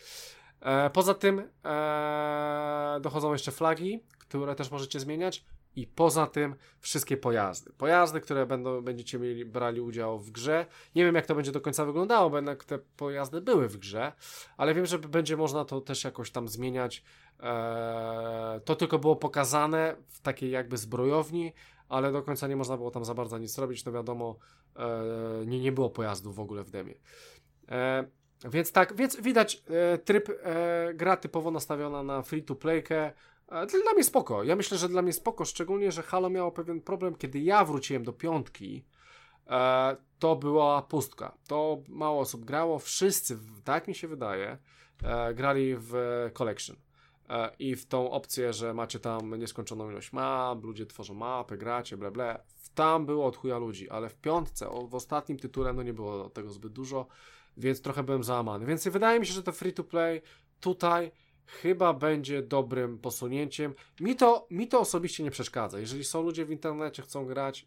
E, poza tym e, dochodzą jeszcze flagi, które też możecie zmieniać i poza tym wszystkie pojazdy. Pojazdy, które będą, będziecie mieli, brali udział w grze. Nie wiem, jak to będzie do końca wyglądało, bo jednak te pojazdy były w grze, ale wiem, że będzie można to też jakoś tam zmieniać. Eee, to tylko było pokazane w takiej jakby zbrojowni, ale do końca nie można było tam za bardzo nic robić. No wiadomo, eee, nie, nie było pojazdów w ogóle w demie. Eee, więc tak, więc widać e, tryb e, gra typowo nastawiona na free to playkę, dla mnie spoko. Ja myślę, że dla mnie spoko, szczególnie, że Halo miało pewien problem, kiedy ja wróciłem do piątki, e, to była pustka. To mało osób grało, wszyscy, tak mi się wydaje, e, grali w Collection. E, I w tą opcję, że macie tam nieskończoną ilość map, ludzie tworzą mapy, gracie, ble, ble. Tam było od chuja ludzi, ale w piątce, w ostatnim tytule, no nie było tego zbyt dużo, więc trochę byłem załamany. Więc wydaje mi się, że to free to play tutaj chyba będzie dobrym posunięciem. Mi to, mi to osobiście nie przeszkadza. Jeżeli są ludzie w internecie, chcą grać,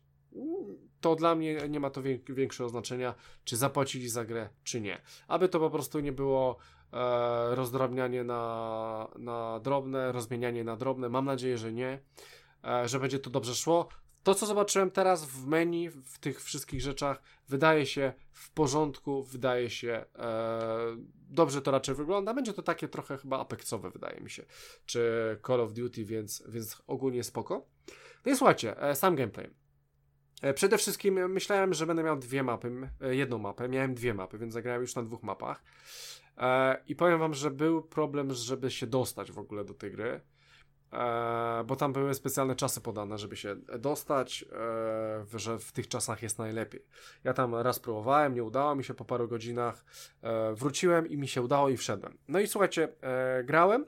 to dla mnie nie ma to większego znaczenia, czy zapłacili za grę, czy nie. Aby to po prostu nie było e, rozdrabnianie na, na drobne, rozmienianie na drobne. Mam nadzieję, że nie, e, że będzie to dobrze szło. To, co zobaczyłem teraz w menu, w tych wszystkich rzeczach, wydaje się w porządku, wydaje się e, dobrze to raczej wygląda. Będzie to takie trochę chyba apexowe, wydaje mi się, czy Call of Duty, więc, więc ogólnie spoko. No i słuchajcie, e, sam gameplay. E, przede wszystkim myślałem, że będę miał dwie mapy, e, jedną mapę, miałem dwie mapy, więc zagrałem już na dwóch mapach. I powiem wam, że był problem, żeby się dostać w ogóle do tej gry. E, bo tam były specjalne czasy podane, żeby się dostać, e, że w tych czasach jest najlepiej. Ja tam raz próbowałem, nie udało mi się po paru godzinach, e, wróciłem i mi się udało i wszedłem. No i słuchajcie, grałem,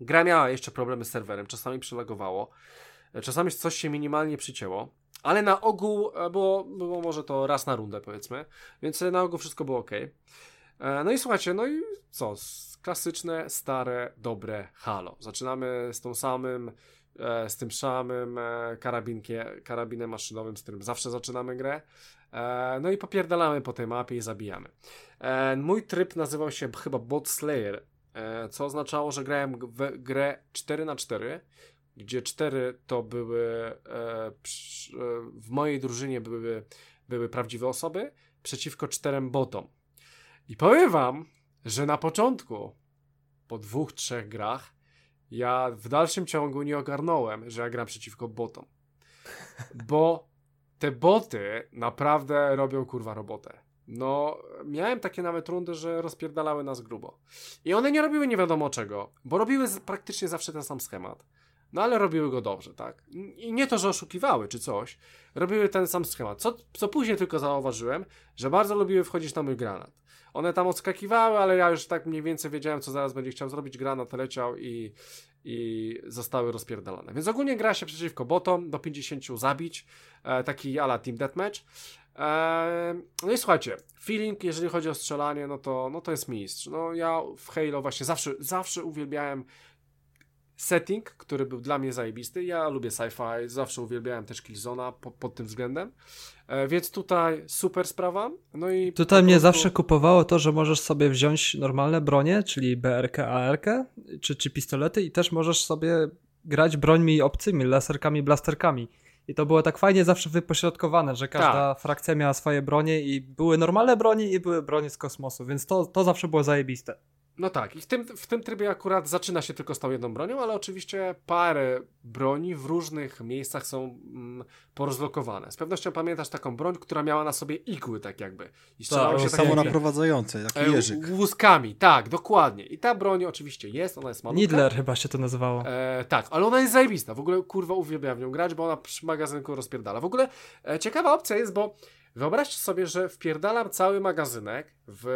gra miała jeszcze problemy z serwerem, czasami przelegowało, czasami coś się minimalnie przycięło, ale na ogół było, było może to raz na rundę powiedzmy, więc na ogół wszystko było ok. No i słuchajcie, no i co, klasyczne, stare, dobre Halo. Zaczynamy z tą samym, e, z tym samym e, karabinkie, karabinem maszynowym, z którym zawsze zaczynamy grę. E, no i popierdalamy po tej mapie i zabijamy. Mój tryb nazywał się chyba Bot Slayer, co oznaczało, że grałem w grę 4 na 4 gdzie 4 to były w mojej drużynie były, były prawdziwe osoby przeciwko czterem botom I powiem wam, że na początku, po dwóch, trzech grach, ja w dalszym ciągu nie ogarnąłem, że ja gram przeciwko botom. Bo te boty naprawdę robią kurwa robotę. No, miałem takie nawet rundy, że rozpierdalały nas grubo. I one nie robiły nie wiadomo czego, bo robiły praktycznie zawsze ten sam schemat. No ale robiły go dobrze, tak? I nie to, że oszukiwały czy coś, robiły ten sam schemat. Co, co później tylko zauważyłem, że bardzo lubiły wchodzić na mój granat. One tam odskakiwały, ale ja już tak mniej więcej wiedziałem, co zaraz będzie chciał zrobić. Granat leciał i, i zostały rozpierdalone. Więc ogólnie gra się przeciwko botom, do 50 zabić, e, taki ala Team Deathmatch. E, no i słuchajcie, feeling, jeżeli chodzi o strzelanie, no to, no to jest mistrz. No ja w Halo właśnie zawsze, zawsze uwielbiałem setting, który był dla mnie zajebisty. Ja lubię sci-fi, zawsze uwielbiałem też Killzona po, pod tym względem. E, więc tutaj super sprawa. No i tutaj mnie prostu... zawsze kupowało to, że możesz sobie wziąć normalne bronie, czyli BRK, ARK, czy, czy pistolety i też możesz sobie grać brońmi obcymi, laserkami, blasterkami. I to było tak fajnie zawsze wypośrodkowane, że każda tak. frakcja miała swoje bronie i były normalne broni i były bronie z kosmosu, więc to, to zawsze było zajebiste. No tak, i w tym, w tym trybie akurat zaczyna się tylko z tą jedną bronią, ale oczywiście parę broni w różnych miejscach są mm, porozlokowane. Z pewnością pamiętasz taką broń, która miała na sobie igły, tak jakby. I strzelała się samo naprowadzające, jak e, jeżyk. Wózkami, tak, dokładnie. I ta broń oczywiście jest, ona jest malutka. Nidler chyba się to nazywało. E, tak, ale ona jest zajebista. W ogóle kurwa uwielbiam w nią grać, bo ona przy magazynku rozpierdala. W ogóle e, ciekawa opcja jest, bo Wyobraźcie sobie, że wpierdalam cały magazynek w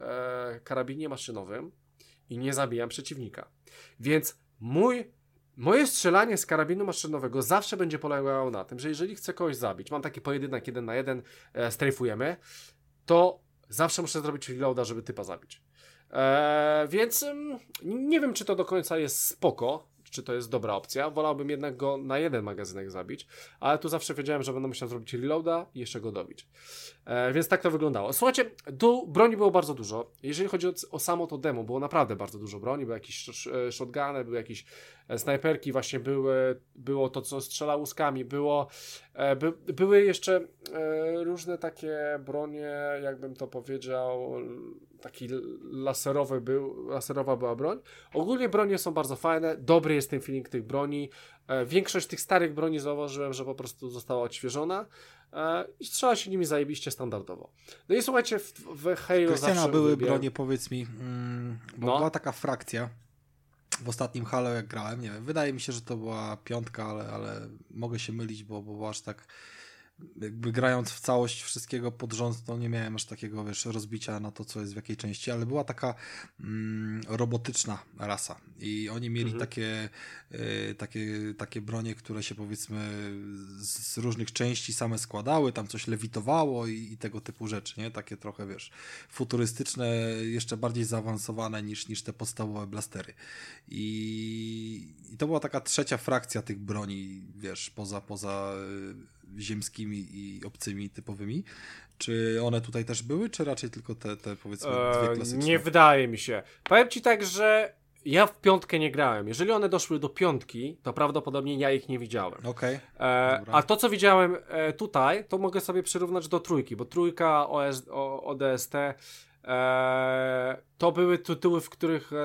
e, karabinie maszynowym i nie zabijam przeciwnika. Więc mój, moje strzelanie z karabinu maszynowego zawsze będzie polegało na tym, że jeżeli chcę kogoś zabić, mam taki pojedynek jeden na jeden, e, strajfujemy, to zawsze muszę zrobić reloada, żeby typa zabić. E, więc mm, nie wiem, czy to do końca jest spoko, czy to jest dobra opcja. Wolałbym jednak go na jeden magazynek zabić, ale tu zawsze wiedziałem, że będę musiał zrobić reloada i jeszcze go dobić. E, więc tak to wyglądało. Słuchajcie, tu broni było bardzo dużo. Jeżeli chodzi o, o samo to demo, było naprawdę bardzo dużo broni. Były jakieś e, shotguny, były jakieś snajperki, właśnie były, było to, co strzela łuskami, było, e, by, były jeszcze e, różne takie bronie, jakbym to powiedział, taki laserowy był, laserowa była broń. Ogólnie bronie są bardzo fajne, dobry jest ten feeling tych broni. E, większość tych starych broni zauważyłem, że po prostu została odświeżona i strzela się nimi zajebiście standardowo. No i słuchajcie, w, w Halo Krystiana, były uwielbiałem... bronie, powiedz mi, mm, bo no. była taka frakcja w ostatnim Halo jak grałem, nie wiem, wydaje mi się, że to była piątka, ale, ale mogę się mylić, bo, bo aż tak jakby grając w całość wszystkiego pod rząd, to nie miałem aż takiego, wiesz, rozbicia na to, co jest w jakiej części, ale była taka mm, robotyczna rasa i oni mieli mhm. takie, y, takie, takie bronie, które się powiedzmy z, z, różnych części same składały, tam coś lewitowało i, i, tego typu rzeczy, nie? Takie trochę, wiesz, futurystyczne, jeszcze bardziej zaawansowane niż, niż te podstawowe blastery. I, I to była taka trzecia frakcja tych broni, wiesz, poza, poza y, ziemskimi i obcymi typowymi. Czy one tutaj też były, czy raczej tylko te, te powiedzmy dwie eee, klasyczne? Nie wydaje mi się. Powiem ci tak, że ja w piątkę nie grałem. Jeżeli one doszły do piątki, to prawdopodobnie ja ich nie widziałem. Okay. E, a to, co widziałem e, tutaj, to mogę sobie przyrównać do trójki, bo trójka OS, o, ODST to były tytuły, w których e,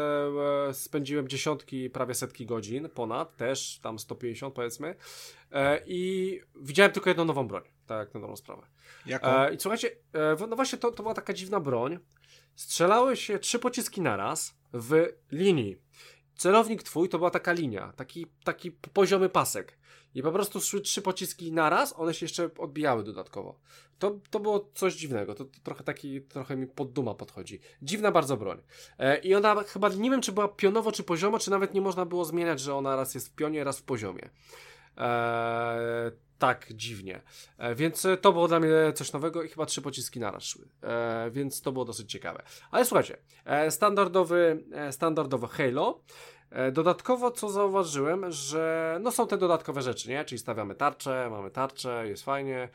e, spędziłem dziesiątki, prawie setki godzin, ponad, też tam 150 powiedzmy. E, I widziałem tylko jedną nową broń, tak na dobrą sprawę. Jaką? E, I słuchajcie, e, no właśnie to, to była taka dziwna broń. Strzelały się trzy pociski naraz w linii. Celownik twój to była taka linia, taki, taki poziomy pasek. I po prostu szły trzy pociski naraz, one się jeszcze odbijały dodatkowo. To, to było coś dziwnego, to, to trochę taki, trochę mi pod duma podchodzi. Dziwna bardzo broń. E, I ona chyba, nie wiem czy była pionowo czy poziomo, czy nawet nie można było zmieniać, że ona raz jest w pionie, raz w poziomie. E, tak dziwnie. E, więc to było dla mnie coś nowego i chyba trzy pociski naraz szły. E, więc to było dosyć ciekawe. Ale słuchajcie, e, standardowy, e, standardowy Halo. E, dodatkowo, co zauważyłem, że no są te dodatkowe rzeczy, nie? Czyli stawiamy tarczę, mamy tarczę, jest fajnie.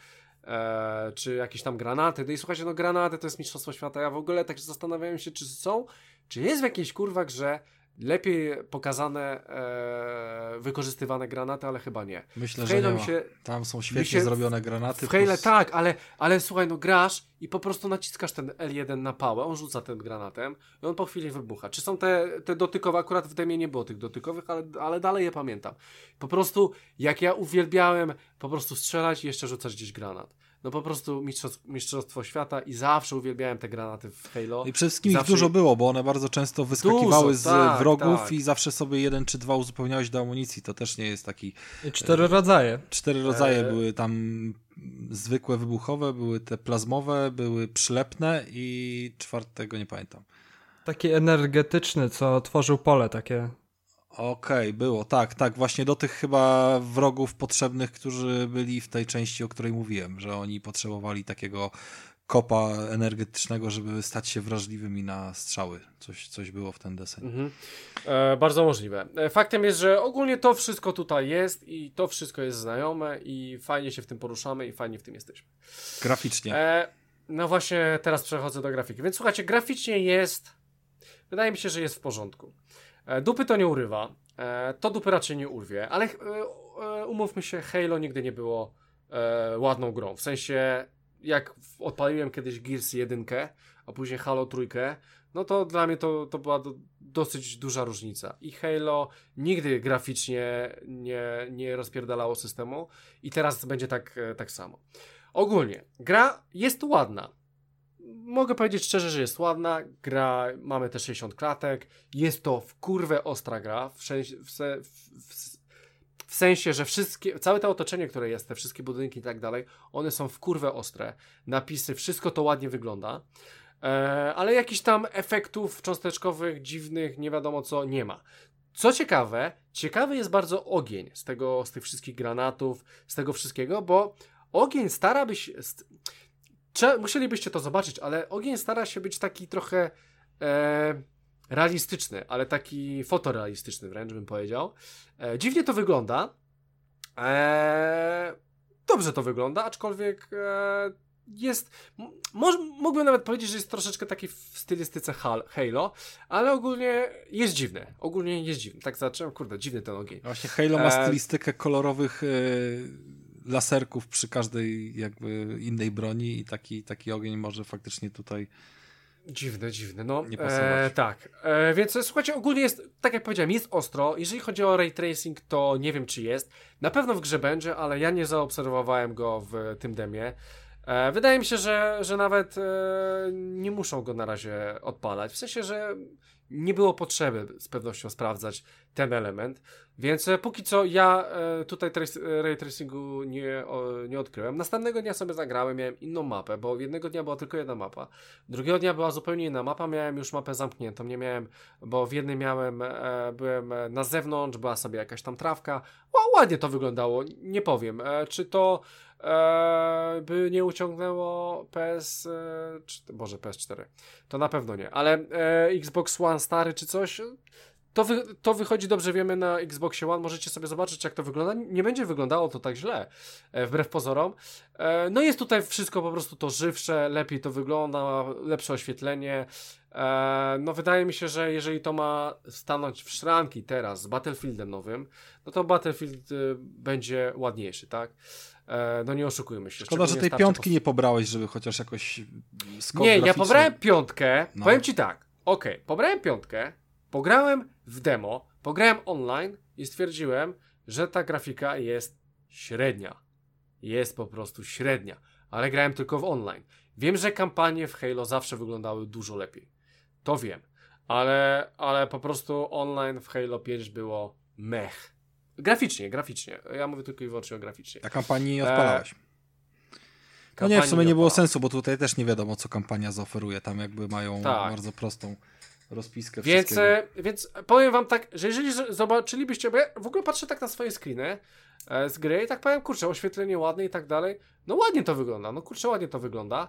E, czy jakieś tam granaty. No i słuchajcie, no granaty to jest Mistrzostwo Świata. Ja w ogóle tak zastanawiałem się, czy są, czy jest w jakiejś kurwa grze lepiej pokazane, e, wykorzystywane granaty, ale chyba nie. Myślę, że nie ma. się, Tam są świetnie się- zrobione granaty. w Halo plus- tak, ale, ale słuchaj, no grasz i po prostu naciskasz ten L1 na pałę, on rzuca ten granatem i on po chwili wybucha. Czy są te, te dotykowe, akurat w demie nie było tych dotykowych, ale, ale dalej je pamiętam. Po prostu, jak ja uwielbiałem po prostu strzelać i jeszcze rzucać gdzieś granat. No po prostu mistrzostw, mistrzostwo świata i zawsze uwielbiałem te granaty w Halo. I przede wszystkim ich Zawsze- dużo było, bo one bardzo często wyskakiwały Dużo, z tak, wrogów tak. i zawsze sobie jeden czy dwa uzupełniałeś do amunicji. To też nie jest taki. I cztery rodzaje. Cztery rodzaje E- były tam zwykłe wybuchowe, były te plazmowe, były przylepne i czwartego nie pamiętam. Taki energetyczny, co tworzył pole takie. Okej, było, tak, tak, właśnie do tych chyba wrogów potrzebnych, którzy byli w tej części, o której mówiłem, że oni potrzebowali takiego kopa energetycznego, żeby stać się wrażliwymi na strzały. Coś, coś było w ten deseń. Mhm. E, bardzo możliwe. E, faktem jest, że ogólnie to wszystko tutaj jest i to wszystko jest znajome i fajnie się w tym poruszamy i fajnie w tym jesteśmy. Graficznie. E, no właśnie teraz przechodzę do grafiki. Więc słuchajcie, graficznie jest, wydaje mi się, że jest w porządku. E, dupy to nie urywa, e, to dupy raczej nie urwie, ale e, umówmy się, Halo nigdy nie było ładną grą. W sensie, jak odpaliłem kiedyś Gears 1, a później Halo 3, no to dla mnie to, to była do, dosyć duża różnica. I Halo nigdy graficznie nie, nie rozpierdalało systemu i teraz będzie tak, tak samo. Ogólnie, gra jest ładna. Mogę powiedzieć szczerze, że jest ładna. Gra, mamy te 60 klatek. Jest to w kurwę ostra gra. W, sensie- w, se- w, w, sensie, że wszystkie, całe to otoczenie, które jest, te wszystkie budynki i tak dalej, one są w kurwę ostre. Napisy, wszystko to ładnie wygląda. E, ale jakichś tam efektów cząsteczkowych, dziwnych, nie wiadomo co, nie ma. Co ciekawe, ciekawy jest bardzo ogień z tego, z tych wszystkich granatów, z tego wszystkiego, bo ogień stara by się. Cze- musielibyście to zobaczyć, ale ogień stara się być taki trochę e, realistyczny, ale taki fotorealistyczny wręcz bym powiedział. E, dziwnie to wygląda. E, dobrze to wygląda, aczkolwiek e, jest. m- Może, mógłbym nawet powiedzieć, że jest troszeczkę taki w stylistyce Hal- Halo, ale ogólnie jest dziwne. Ogólnie jest dziwne. Tak zacząłem, kurde, dziwny ten ogień. Właśnie Halo ma E, stylistykę kolorowych e, laserków przy każdej jakby innej broni i taki, taki ogień może faktycznie tutaj Dziwne, dziwne, no. E, tak, e, więc słuchajcie, ogólnie jest, tak jak powiedziałem, jest ostro. Jeżeli chodzi o ray tracing, to nie wiem, czy jest. Na pewno w grze będzie, ale ja nie zaobserwowałem go w tym demie. E, wydaje mi się, że, że nawet e, nie muszą go na razie odpalać. W sensie, że nie było potrzeby z pewnością sprawdzać ten element. Więc e, póki co ja e, tutaj e, ray tracingu nie, nie odkryłem. Następnego dnia sobie zagrałem, miałem inną mapę, bo jednego dnia była tylko jedna mapa. Drugiego dnia była zupełnie inna mapa, miałem już mapę zamkniętą, nie miałem, bo w jednej miałem, byłem na zewnątrz, była sobie jakaś tam trawka, ładnie to wyglądało, nie powiem, czy to by nie uciągnęło PS, e, Boże PS4, to na pewno nie, ale e, Xbox One stary czy coś, to, wy, to wychodzi dobrze, wiemy na Xboxie One, możecie sobie zobaczyć jak to wygląda, nie będzie wyglądało to tak źle, e, wbrew pozorom, E, No jest tutaj wszystko po prostu to żywsze, lepiej to wygląda, lepsze oświetlenie. E, No wydaje mi się, że jeżeli to ma stanąć w szranki teraz z Battlefieldem nowym, no to Battlefield y, będzie ładniejszy, tak? E, No nie oszukujmy się. Szkoda, że tej piątki pos- nie pobrałeś, żeby chociaż jakoś Nie, ja pobrałem piątkę, No. powiem ci tak, okej, pobrałem piątkę, pograłem w demo, pograłem online i stwierdziłem, że ta grafika jest średnia. Jest po prostu średnia, ale grałem tylko w online. Wiem, że kampanie w Halo zawsze wyglądały dużo lepiej. To wiem, ale, ale po prostu online w Halo 5 było mech. Graficznie, graficznie. Ja mówię tylko i wyłącznie o graficznie. A kampanii nie odpalałeś. No nie, w sumie nie było odpalam. sensu, bo tutaj też nie wiadomo, co kampania zaoferuje. Tam jakby mają Tak. bardzo prostą rozpiskę Więc, e, więc powiem wam tak, że jeżeli zobaczylibyście, bo ja w ogóle patrzę tak na swoje screeny e, z gry i tak powiem, kurczę, oświetlenie ładne i tak dalej, no ładnie to wygląda, no kurczę, ładnie to wygląda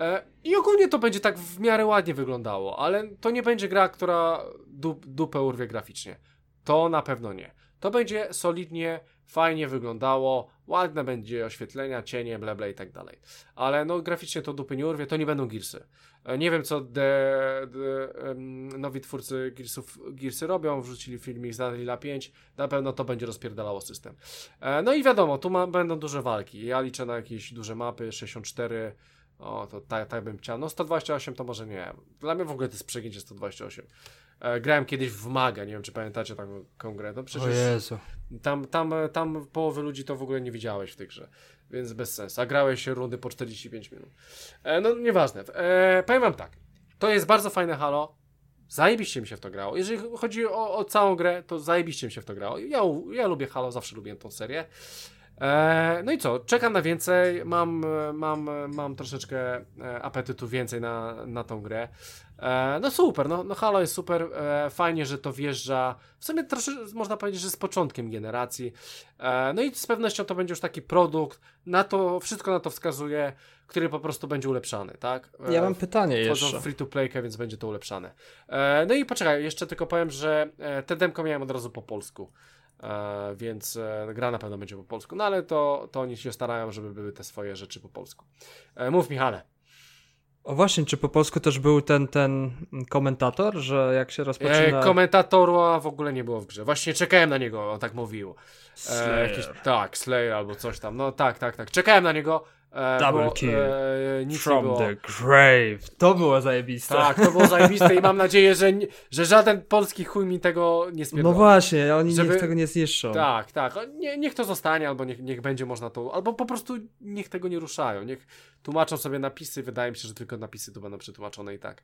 e, i ogólnie to będzie tak w miarę ładnie wyglądało, ale to nie będzie gra, która dup, dupę urwie graficznie. To na pewno nie. To będzie solidnie, fajnie wyglądało, ładne będzie oświetlenia, cienie, bla i tak dalej. Ale no graficznie to dupy nie urwie, to nie będą Gearsy. E, Nie wiem, co de, de, nowi twórcy Gearsów, Gearsy robią, wrzucili filmik z Unreal'a 5, na pewno to będzie rozpierdalało system. E, No i wiadomo, tu ma, będą duże walki, ja liczę na jakieś duże mapy, 64, o, to tak, tak bym chciał, no 128 to może nie, dla mnie w ogóle to jest przegięcie 128. E, Grałem kiedyś w Maga, nie wiem, czy pamiętacie taką grę, no O przecież Jezu. tam, tam, tam połowy ludzi to w ogóle nie widziałeś w tej grze, więc bez sensu. A grałeś rundy po 45 minut. E, no nieważne. E, powiem wam tak, to jest bardzo fajne Halo. Zajebiście mi się w to grało. Jeżeli chodzi o, o całą grę, to zajebiście mi się w to grało. Ja, ja lubię Halo, zawsze lubiłem tą serię. E, no i co, czekam na więcej, mam, e, mam, e, mam troszeczkę apetytu więcej na, na tą grę. No super, no, no Halo jest super, fajnie, że to wjeżdża, w sumie troszeczkę można powiedzieć, że z początkiem generacji. No i z pewnością to będzie już taki produkt, na to, wszystko na to wskazuje, który po prostu będzie ulepszany, tak? Ja mam pytanie Wchodzą jeszcze. free to playkę, więc będzie to ulepszane. No i poczekaj, jeszcze tylko powiem, że e, te demko miałem od razu po polsku. E, więc e, gra na pewno będzie po polsku. No ale to, to oni się starają, żeby były te swoje rzeczy po polsku. E, mów Michale. O właśnie, czy po polsku też był ten, ten komentator, że jak się E, rozpoczyna... komentatora w ogóle nie było w grze. Właśnie czekałem na niego, on tak mówił. E, Slayer. jakiś, tak, Slayer albo coś tam. No tak, tak, tak. Czekałem na niego. E, Double bo, kill. E, From było. the grave. To było zajebiste. Tak, to było zajebiste i mam [LAUGHS] nadzieję, że, że żaden polski chuj mi tego nie No spierdoli. właśnie, oni Żeby- niech tego nie zniszczą. Tak, tak. Nie, niech to zostanie, albo niech, niech będzie można to. Albo po prostu niech tego nie ruszają. Niech tłumaczą sobie napisy. Wydaje mi się, że tylko napisy tu będą przetłumaczone i tak.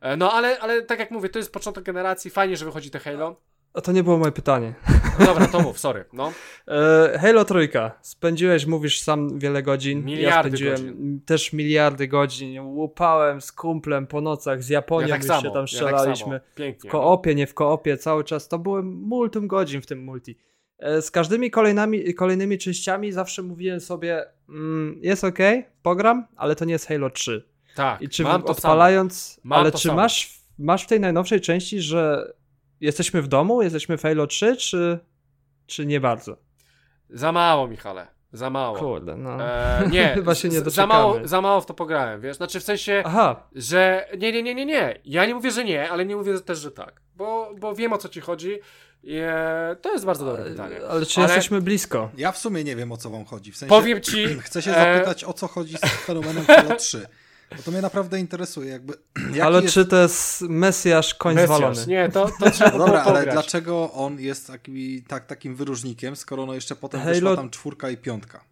E, No ale, ale tak jak mówię, to jest początek generacji. Fajnie, że wychodzi te Halo. A to nie było moje pytanie. No dobra, to mów, sorry. No. [LAUGHS] E, Halo Trójka. Spędziłeś, mówisz sam, wiele godzin. ja Miliardy spędziłem godzin. też miliardy godzin. Łupałem z kumplem po nocach, z Japonią Ja tak samo. się tam ja tak strzelaliśmy. Pięknie. w koopie, nie w koopie, cały czas. To było multum godzin w tym multi. E, Z każdymi kolejnymi, kolejnymi częściami zawsze mówiłem sobie, mm, jest ok, pogram, ale to nie jest Halo 3. tak, I czy mam to samo. odpalając, ale to czy samo. masz, masz w tej najnowszej części, że jesteśmy w domu, jesteśmy w Halo 3, czy, czy nie bardzo? Za mało, Michale. Za mało. Kurde, no. E, [LAUGHS] nie, Chyba się nie za mało, za mało w to pograłem, wiesz? Znaczy w sensie, Aha, że nie, nie, nie, nie, nie. Ja nie mówię, że nie, ale nie mówię też, że tak. Bo, bo wiem o co ci chodzi. I, e, to jest bardzo dobre pytanie. ale czy Ale- jesteśmy blisko? Ja w sumie nie wiem o co wam chodzi. W sensie, Powiem ci. [CLEARS THROAT] chcę się e, zapytać o co chodzi z fenomenem Halo 3. Bo to mnie naprawdę interesuje. Jakby, [CLEARS THROAT] jaki Ale jest... czy to jest Mesjasz koń Mesjasz. zwalony? Nie, to, to trzeba No było dobra, ale pograć. dlaczego on jest taki, tak, takim wyróżnikiem, skoro no jeszcze potem Halo- wyszła tam czwórka i piątka?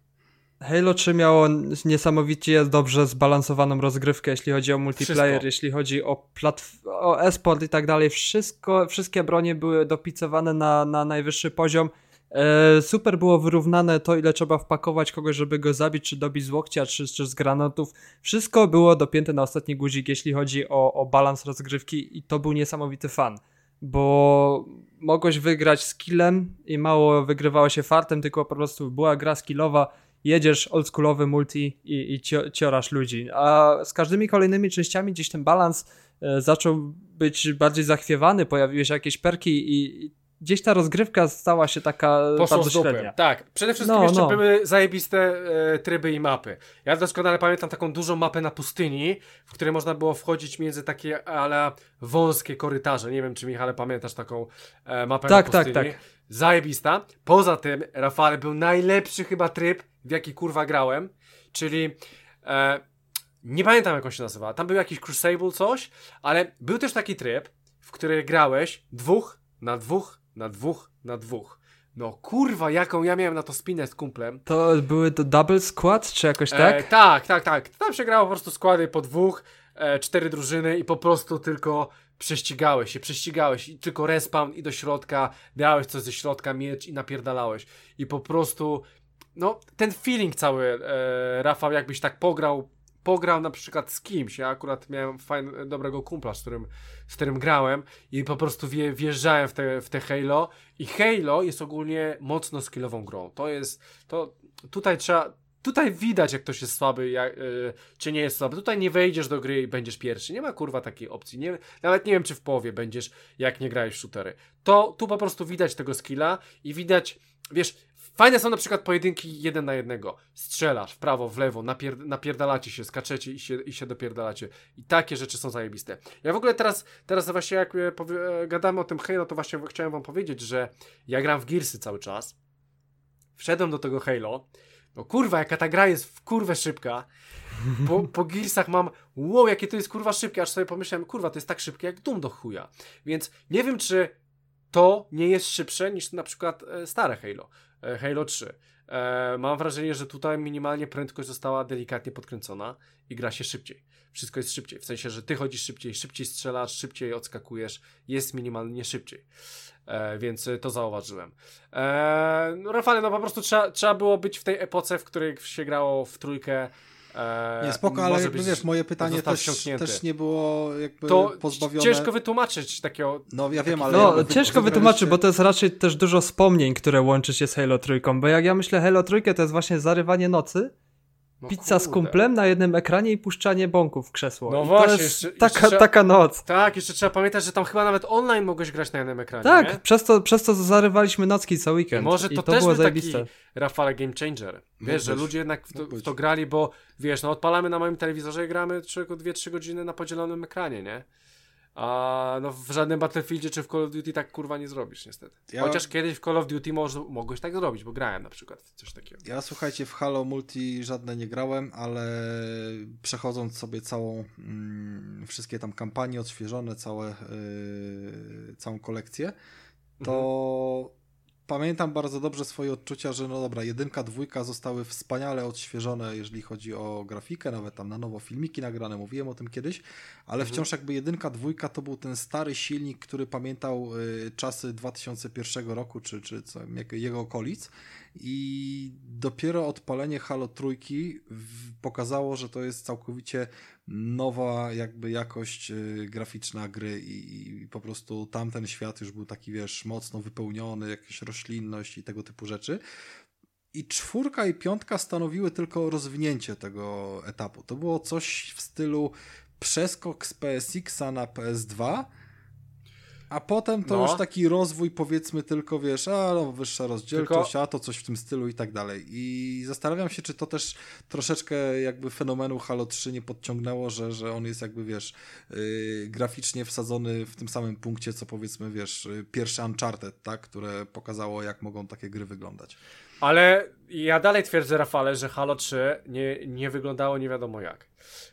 Halo 3 miało niesamowicie dobrze zbalansowaną rozgrywkę, jeśli chodzi o multiplayer, Wszystko. jeśli chodzi o, platf- o e-sport i tak dalej. Wszystko, wszystkie bronie były dopicowane na, na najwyższy poziom. E, super było wyrównane to, ile trzeba wpakować kogoś, żeby go zabić, czy dobić z łokcia, czy, czy z granatów. Wszystko było dopięte na ostatni guzik, jeśli chodzi o, o balans rozgrywki i to był niesamowity fan. Bo mogłeś wygrać skillem i mało wygrywało się fartem, tylko po prostu była gra skillowa, jedziesz oldschoolowy multi i, i cio, ciorasz ludzi. A z każdymi kolejnymi częściami gdzieś ten balans e, zaczął być bardziej zachwiewany, pojawiły się jakieś perki i, i gdzieś ta rozgrywka stała się taka Poszło średnia. Tak, przede wszystkim No, jeszcze no. były zajebiste e, tryby i mapy. Ja doskonale pamiętam taką dużą mapę na pustyni, w której można było wchodzić między takie ale wąskie korytarze. Nie wiem, czy Michale pamiętasz taką e, mapę Tak, na tak, pustyni. tak. Zajebista. Poza tym, Rafale, był najlepszy chyba tryb, w jaki kurwa grałem, czyli e, nie pamiętam jak on się nazywa. Tam był jakiś Crucible coś, ale był też taki tryb, w który grałeś dwóch na dwóch na dwóch na dwóch. No kurwa, jaką ja miałem na to spinę z kumplem. To były to double squad, czy jakoś tak? E, tak, tak, tak. Tam się grało po prostu składy po dwóch, e, cztery drużyny i po prostu tylko prześcigałeś się, prześcigałeś i tylko respawn i do środka, dałeś coś ze środka, miecz i napierdalałeś. I po prostu, no, ten feeling cały, e, Rafał, jakbyś tak pograł, pograł na przykład z kimś. Ja akurat miałem fajny, dobrego kumpla, z którym, z którym grałem i po prostu wje, wjeżdżałem w te, w te Halo i Halo jest ogólnie mocno skillową grą. To jest, to tutaj trzeba, Tutaj widać, jak ktoś jest słaby, jak, y, czy nie jest słaby. Tutaj nie wejdziesz do gry i będziesz pierwszy. Nie ma kurwa takiej opcji. Nie, nawet nie wiem, czy w połowie będziesz, jak nie grałeś w shootery. To tu po prostu widać tego skilla i widać, wiesz, Fajne są na przykład pojedynki jeden na jednego. Strzelasz w prawo, w lewo, napier napierdalacie się, skaczecie i się, i się dopierdalacie. I takie rzeczy są zajebiste. Ja w ogóle teraz, teraz właśnie jak e, powie, gadamy o tym Halo, to właśnie chciałem wam powiedzieć, że ja gram w Gearsy cały czas. Wszedłem do tego Halo. No kurwa, jaka ta gra jest w kurwę szybka. Po, po Gearsach mam, wow, jakie to jest kurwa szybkie, aż sobie pomyślałem, kurwa, to jest tak szybkie jak Doom do chuja. Więc nie wiem, czy to nie jest szybsze niż na przykład e, stare Halo. E, Halo 3. E, mam wrażenie, że tutaj minimalnie prędkość została delikatnie podkręcona i gra się szybciej. Wszystko jest szybciej. W sensie, że ty chodzisz szybciej, szybciej strzelasz, szybciej odskakujesz. Jest minimalnie szybciej. E, więc to zauważyłem. E, no, Rafale, no po prostu trzeba, trzeba było być w tej epoce, w której się grało w trójkę Eee, nie, spoko, ale jakby wiesz, moje pytanie też, też nie było jakby to pozbawione... ciężko wytłumaczyć takiego... No ja wiem, ale... No, ciężko wytłumaczyć, bo to jest raczej też dużo wspomnień, które łączy się z Halo Trójką, bo jak ja myślę Halo Trójkę to jest właśnie zarywanie nocy, no Pizza kurde. z kumplem na jednym ekranie i puszczanie bąków w krzesło. No I właśnie. To jest jeszcze, taka, jeszcze taka noc. Tak, jeszcze trzeba pamiętać, że tam chyba nawet online mogłeś grać na jednym ekranie. Tak, przez to, przez to zarywaliśmy nocki co weekend. Może to, I to też było był taki Rafale game changer. Wiesz, że ludzie jednak w to, w to, grali, bo wiesz, no odpalamy na moim telewizorze i gramy tylko 2-3 godziny na podzielonym ekranie, nie? A no w żadnym Battlefieldzie czy w Call of Duty tak kurwa nie zrobisz niestety. Ja... Chociaż kiedyś w Call of Duty moż, mogłeś tak zrobić, bo grałem na przykład w coś takiego. Ja słuchajcie, w Halo Multi żadne nie grałem, ale przechodząc sobie całą mm, wszystkie tam kampanie odświeżone, całe, yy, całą kolekcję, to mhm pamiętam bardzo dobrze swoje odczucia, że no dobra, jedynka, dwójka zostały wspaniale odświeżone, jeżeli chodzi o grafikę, nawet tam na nowo filmiki nagrane, mówiłem o tym kiedyś, ale mhm. wciąż jakby jedynka, dwójka to był ten stary silnik, który pamiętał y, czasy 2001 roku, czy, czy co, jego okolic i dopiero odpalenie Halo trójki pokazało, że to jest całkowicie nowa jakby jakość y, graficzna gry i, i, po prostu tamten świat już był taki, wiesz, mocno wypełniony, jakaś roślinność i tego typu rzeczy. I czwórka i piątka stanowiły tylko rozwinięcie tego etapu. To było coś w stylu przeskok z PSX-a na PS2, a potem to no. już taki rozwój, powiedzmy, tylko wiesz, a no, wyższa rozdzielczość, tylko... a to coś w tym stylu i tak dalej. I zastanawiam się, czy to też troszeczkę jakby fenomenu Halo 3 nie podciągnęło, że, że on jest jakby, wiesz, yy, graficznie wsadzony w tym samym punkcie, co powiedzmy, wiesz, pierwszy Uncharted, tak, które pokazało, jak mogą takie gry wyglądać. Ale ja dalej twierdzę, Rafale, że Halo 3 nie, nie wyglądało nie wiadomo jak.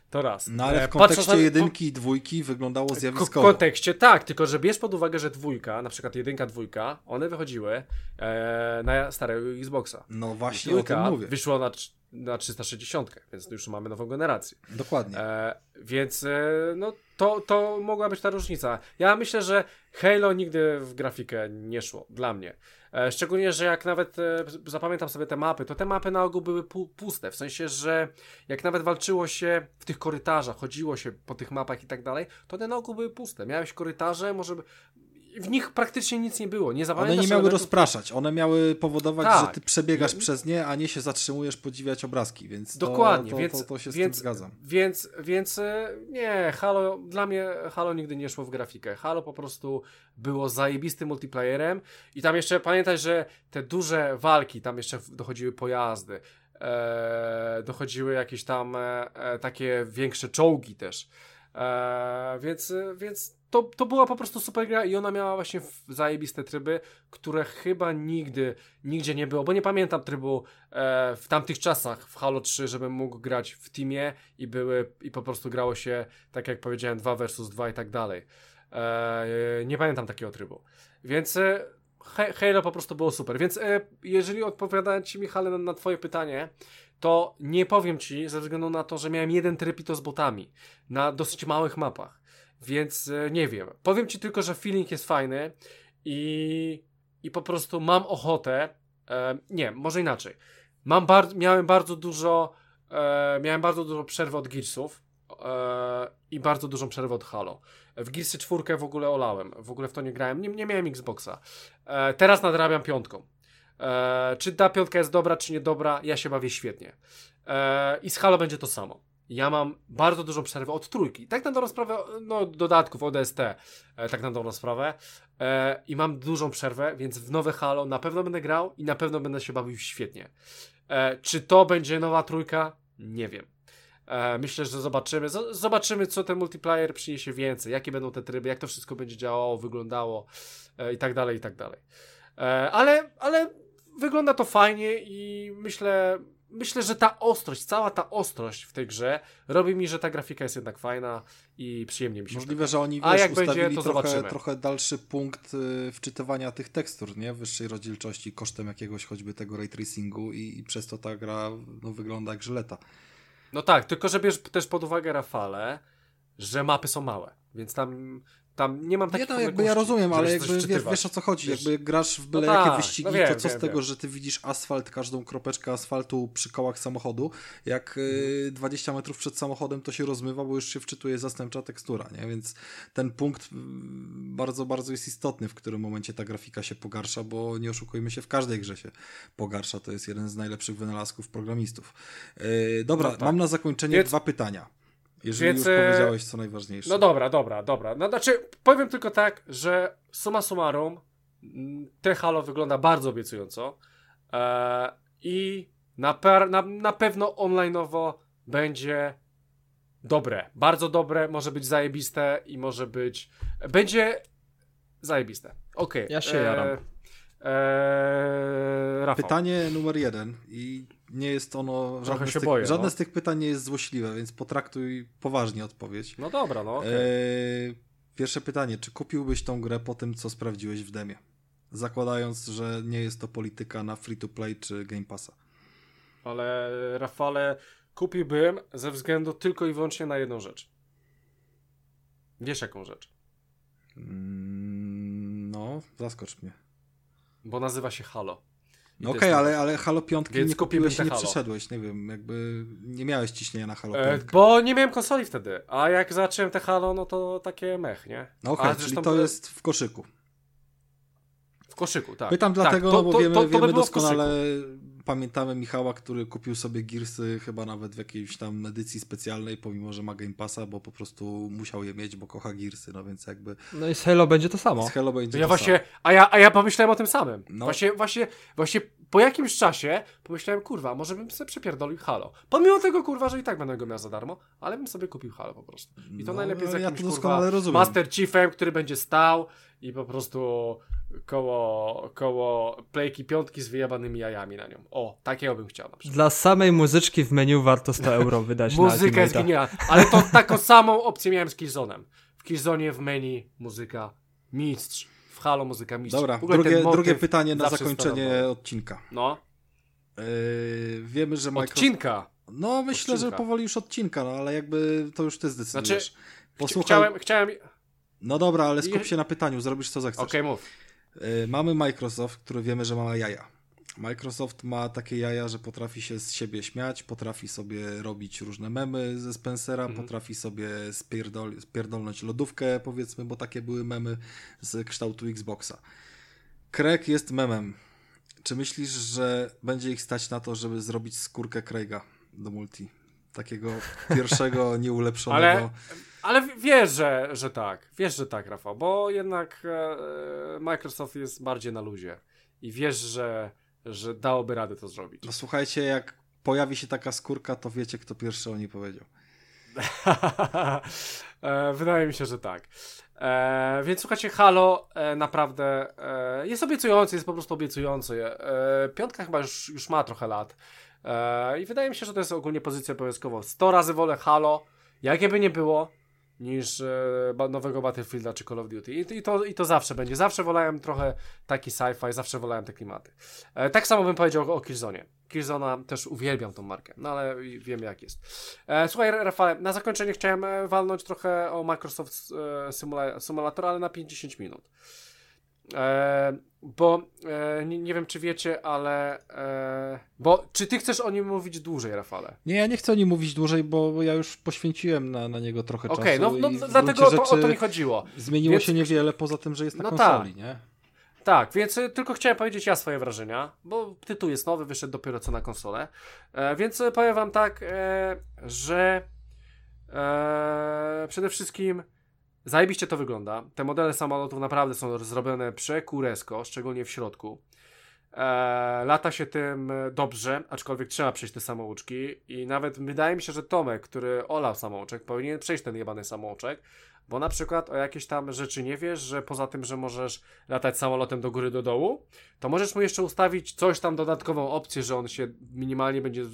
To raz. No ale w e, kontekście na... jedynki i dwójki wyglądało zjawiskowo. W kontekście tak, tylko że bierz pod uwagę, że dwójka, na przykład jedynka, dwójka, one wychodziły e, na starego Xboxa. No właśnie o tym mówię. wyszło na, na 360, więc już mamy nową generację. Dokładnie. E, więc e, no to, to mogła być ta różnica. Ja myślę, że Halo nigdy w grafikę nie szło, dla mnie. E, szczególnie, że jak nawet e, zapamiętam sobie te mapy, to te mapy na ogół były puste. W sensie, że jak nawet walczyło się w tych korytarzach, chodziło się po tych mapach i tak dalej, to one na ogół były puste. Miałeś korytarze, może w nich praktycznie nic nie było. Nie one nie miały rozpraszać, one miały powodować, tak. że ty przebiegasz przez nie, a nie się zatrzymujesz podziwiać obrazki, więc Dokładnie, to, więc, to, to się z więc, tym zgadzam. Więc, więc e, nie, Halo, dla mnie Halo nigdy nie szło w grafikę. Halo po prostu było zajebistym multiplayerem i tam jeszcze pamiętaj, że te duże walki, tam jeszcze dochodziły pojazdy, e, dochodziły jakieś tam e, e takie większe czołgi też. E, więc, więc to, to była po prostu super gra i ona miała właśnie zajebiste tryby, które chyba nigdy, nigdzie nie było, bo nie pamiętam trybu e, w tamtych czasach w Halo 3, żebym mógł grać w teamie i były, i po prostu grało się, tak jak powiedziałem, 2 versus 2 i tak dalej. E, nie pamiętam takiego trybu. Więc e, Halo po prostu było super. Więc e, jeżeli odpowiadając Ci, Michale, na, na Twoje pytanie, to nie powiem Ci, ze względu na to, że miałem jeden tryb i to z botami, na dosyć małych mapach. Więc e, nie wiem. Powiem ci tylko, że feeling jest fajny i, i po prostu mam ochotę. E, nie, może inaczej. Mam bar miałem bardzo dużo. E, miałem bardzo dużo przerwy od Gearsów e, i bardzo dużą przerwę od Halo. W Gearsy czwórkę w ogóle olałem. W ogóle w to nie grałem. Nie, nie miałem Xboxa. E, teraz nadrabiam piątką. E, czy ta piątka jest dobra, czy niedobra, ja się bawię świetnie. I z Halo będzie to samo. ja mam bardzo dużą przerwę od trójki. Tak na dobrą sprawę, no dodatków ODST, e, tak na dobrą sprawę. E, I mam dużą przerwę, więc w nowe Halo na pewno będę grał i na pewno będę się bawił świetnie. E, czy to będzie nowa trójka? Nie wiem. E, myślę, że zobaczymy. Zobaczymy, co ten multiplayer przyniesie więcej, jakie będą te tryby, jak to wszystko będzie działało, wyglądało e, i tak dalej, i tak dalej. E, ale, ale wygląda to fajnie i myślę, myślę, że ta ostrość, cała ta ostrość w tej grze robi mi, że ta grafika jest jednak fajna i przyjemnie mi się Możliwe, że oni A wiesz, jak będzie, ustawili to trochę, zobaczymy. trochę dalszy punkt y, wczytywania tych tekstur, nie? Wyższej rozdzielczości kosztem jakiegoś choćby tego ray tracingu i, i przez to ta gra no, wygląda jak żyleta. No tak, tylko że bierz też pod uwagę, Rafale, że mapy są małe, więc tam, tam nie mam Nie takich no, jakby ja rozumiem, ale jakby wiesz, wiesz o co chodzi. Wiesz- Jakby grasz w byle No jakie wyścigi, no wiem, to co wiem, z tego, wiem. że ty widzisz asfalt, każdą kropeczkę asfaltu przy kołach samochodu, jak y, 20 metrów przed samochodem to się rozmywa, bo już się wczytuje zastępcza tekstura, nie? Więc ten punkt mm, bardzo, bardzo jest istotny, w którym momencie ta grafika się pogarsza, bo nie oszukujmy się, w każdej grze się pogarsza. To jest jeden z najlepszych wynalazków programistów. Y, dobra, No tak. mam na zakończenie Więc- dwa pytania. Jeżeli Więc, już e, powiedziałeś co najważniejsze. No dobra, dobra, dobra. No znaczy, powiem tylko tak, że summa summarum, mm, te Halo wygląda bardzo obiecująco e, i na, per, na, na pewno online'owo będzie dobre, bardzo dobre, może być zajebiste i może być, będzie zajebiste. Okej. Ja się jaram. E, Rafał. Pytanie numer jeden i nie jest ono, żadne, się z tych, boję, żadne no. z tych pytań nie jest złośliwe, więc potraktuj poważnie odpowiedź. No dobra, no okej. Eee, pierwsze pytanie, czy kupiłbyś tą grę po tym, co sprawdziłeś w demie? Zakładając, że nie jest to polityka na free to play czy Game Passa. Ale Rafale kupiłbym ze względu tylko i wyłącznie na jedną rzecz. Wiesz jaką rzecz? Mm, no, zaskocz mnie. Bo nazywa się Halo. No okej, jest- ale, ale Halo 5 Więc nie kupiłeś i nie Halo. przeszedłeś, nie wiem, jakby nie miałeś ciśnienia na Halo E, 5. bo nie miałem konsoli wtedy, a jak zacząłem te Halo, no to takie mech, nie? No okej, czyli zresztą to by- jest w koszyku. W koszyku, tak. Pytam tak, dlatego, to- no bo to- wiemy, to- to wiemy doskonale. Pamiętamy Michała, który kupił sobie Gearsy chyba nawet w jakiejś tam edycji specjalnej, pomimo, że ma Game Passa, bo po prostu musiał je mieć, bo kocha Gearsy, no więc jakby No i z Halo będzie to samo. z Halo będzie Ja to właśnie, a ja, a ja pomyślałem o tym samym. No. Właśnie, właśnie, właśnie po jakimś czasie pomyślałem, kurwa, może bym sobie przepierdolił Halo. Pomimo tego, kurwa, że i tak będę go miał za darmo, ale bym sobie kupił Halo po prostu. I to No, najlepiej z ja jakimś, to kurwa, rozumiem. Master Chiefem, który będzie stał i po prostu koło, koło playki piątki z wyjebanymi jajami na nią. O, takiego bym chciał na przykład. Dla samej muzyczki w menu warto 100 euro wydać na Muzyka jest genialna, ale to taką samą opcję miałem z Killzone'em. W Killzone w menu muzyka mistrz, w Halo muzyka mistrz. Dobra, drugie, drugie pytanie na zakończenie stanowił. odcinka. No, Yy, wiemy, że Microsoft... odcinka. No myślę, że Odcinka. powoli już odcinka, no ale jakby to już ty zdecydujesz. Znaczy, Posłuchaj... Chciałem, chciałem... Okej, No dobra, ale skup się na pytaniu, zrobisz co zechcesz. mów. Y, Mamy Microsoft, który wiemy, że ma jaja. Microsoft ma takie jaja, że potrafi się z siebie śmiać, potrafi sobie robić różne memy ze Spencera, Mhm. potrafi sobie spierdol, spierdolnąć lodówkę, powiedzmy, bo takie były memy z kształtu Xboxa. Craig jest memem. Czy myślisz, że będzie ich stać na to, żeby zrobić skórkę Craiga do multi? Takiego pierwszego, [LAUGHS] nieulepszonego. Ale, ale wiesz, że, że tak. Wiesz, że tak, Rafał, bo jednak e, Microsoft jest bardziej na luzie. I wiesz, że, że dałoby radę to zrobić. No słuchajcie, jak pojawi się taka skórka, to wiecie, kto pierwszy o niej powiedział. [LAUGHS] e, wydaje mi się, że tak. E, więc słuchajcie, Halo e, naprawdę e, jest obiecujący, jest po prostu obiecujący. E, piątka chyba już, już ma trochę lat. E, I wydaje mi się, że to jest ogólnie pozycja obowiązkowa. 100 razy wolę Halo, jakie by nie było, niż e, ba- nowego Battlefielda czy Call of Duty. I, to, I to zawsze będzie. Zawsze wolałem trochę taki sci-fi, zawsze wolałem te klimaty. E, tak samo bym powiedział o Killzone. Killzona też uwielbiam tą markę, no ale wiem jak jest. Słuchaj, Rafale, na zakończenie chciałem e, walnąć trochę o Microsoft e, Simula- Simulator, ale na 50 minut. E, bo e, nie, nie wiem, czy wiecie, ale. E, bo czy ty chcesz o nim mówić dłużej, Rafale? Nie, ja nie chcę o nim mówić dłużej, bo bo ja już poświęciłem na, na niego trochę Okej, czasu. no, no i w dlatego o to, o to mi chodziło. Zmieniło Więc- się niewiele, poza tym, że jest na No konsoli, tak. nie? Tak, więc y, tylko chciałem powiedzieć ja swoje wrażenia, bo tytuł jest nowy, wyszedł dopiero co na konsolę. E, więc y, powiem wam tak, e, że Eee, przede wszystkim zajebiście to wygląda. Te modele samolotów naprawdę są zrobione przekuresko, szczególnie w środku. Eee, lata się tym dobrze, aczkolwiek trzeba przejść te samouczki i nawet wydaje mi się, że Tomek, który olał samouczek, powinien przejść ten jebany samouczek, bo na przykład o jakieś tam rzeczy nie wiesz, że poza tym, że możesz latać samolotem do góry, do dołu, to możesz mu jeszcze ustawić coś tam, dodatkową opcję, że on się minimalnie będzie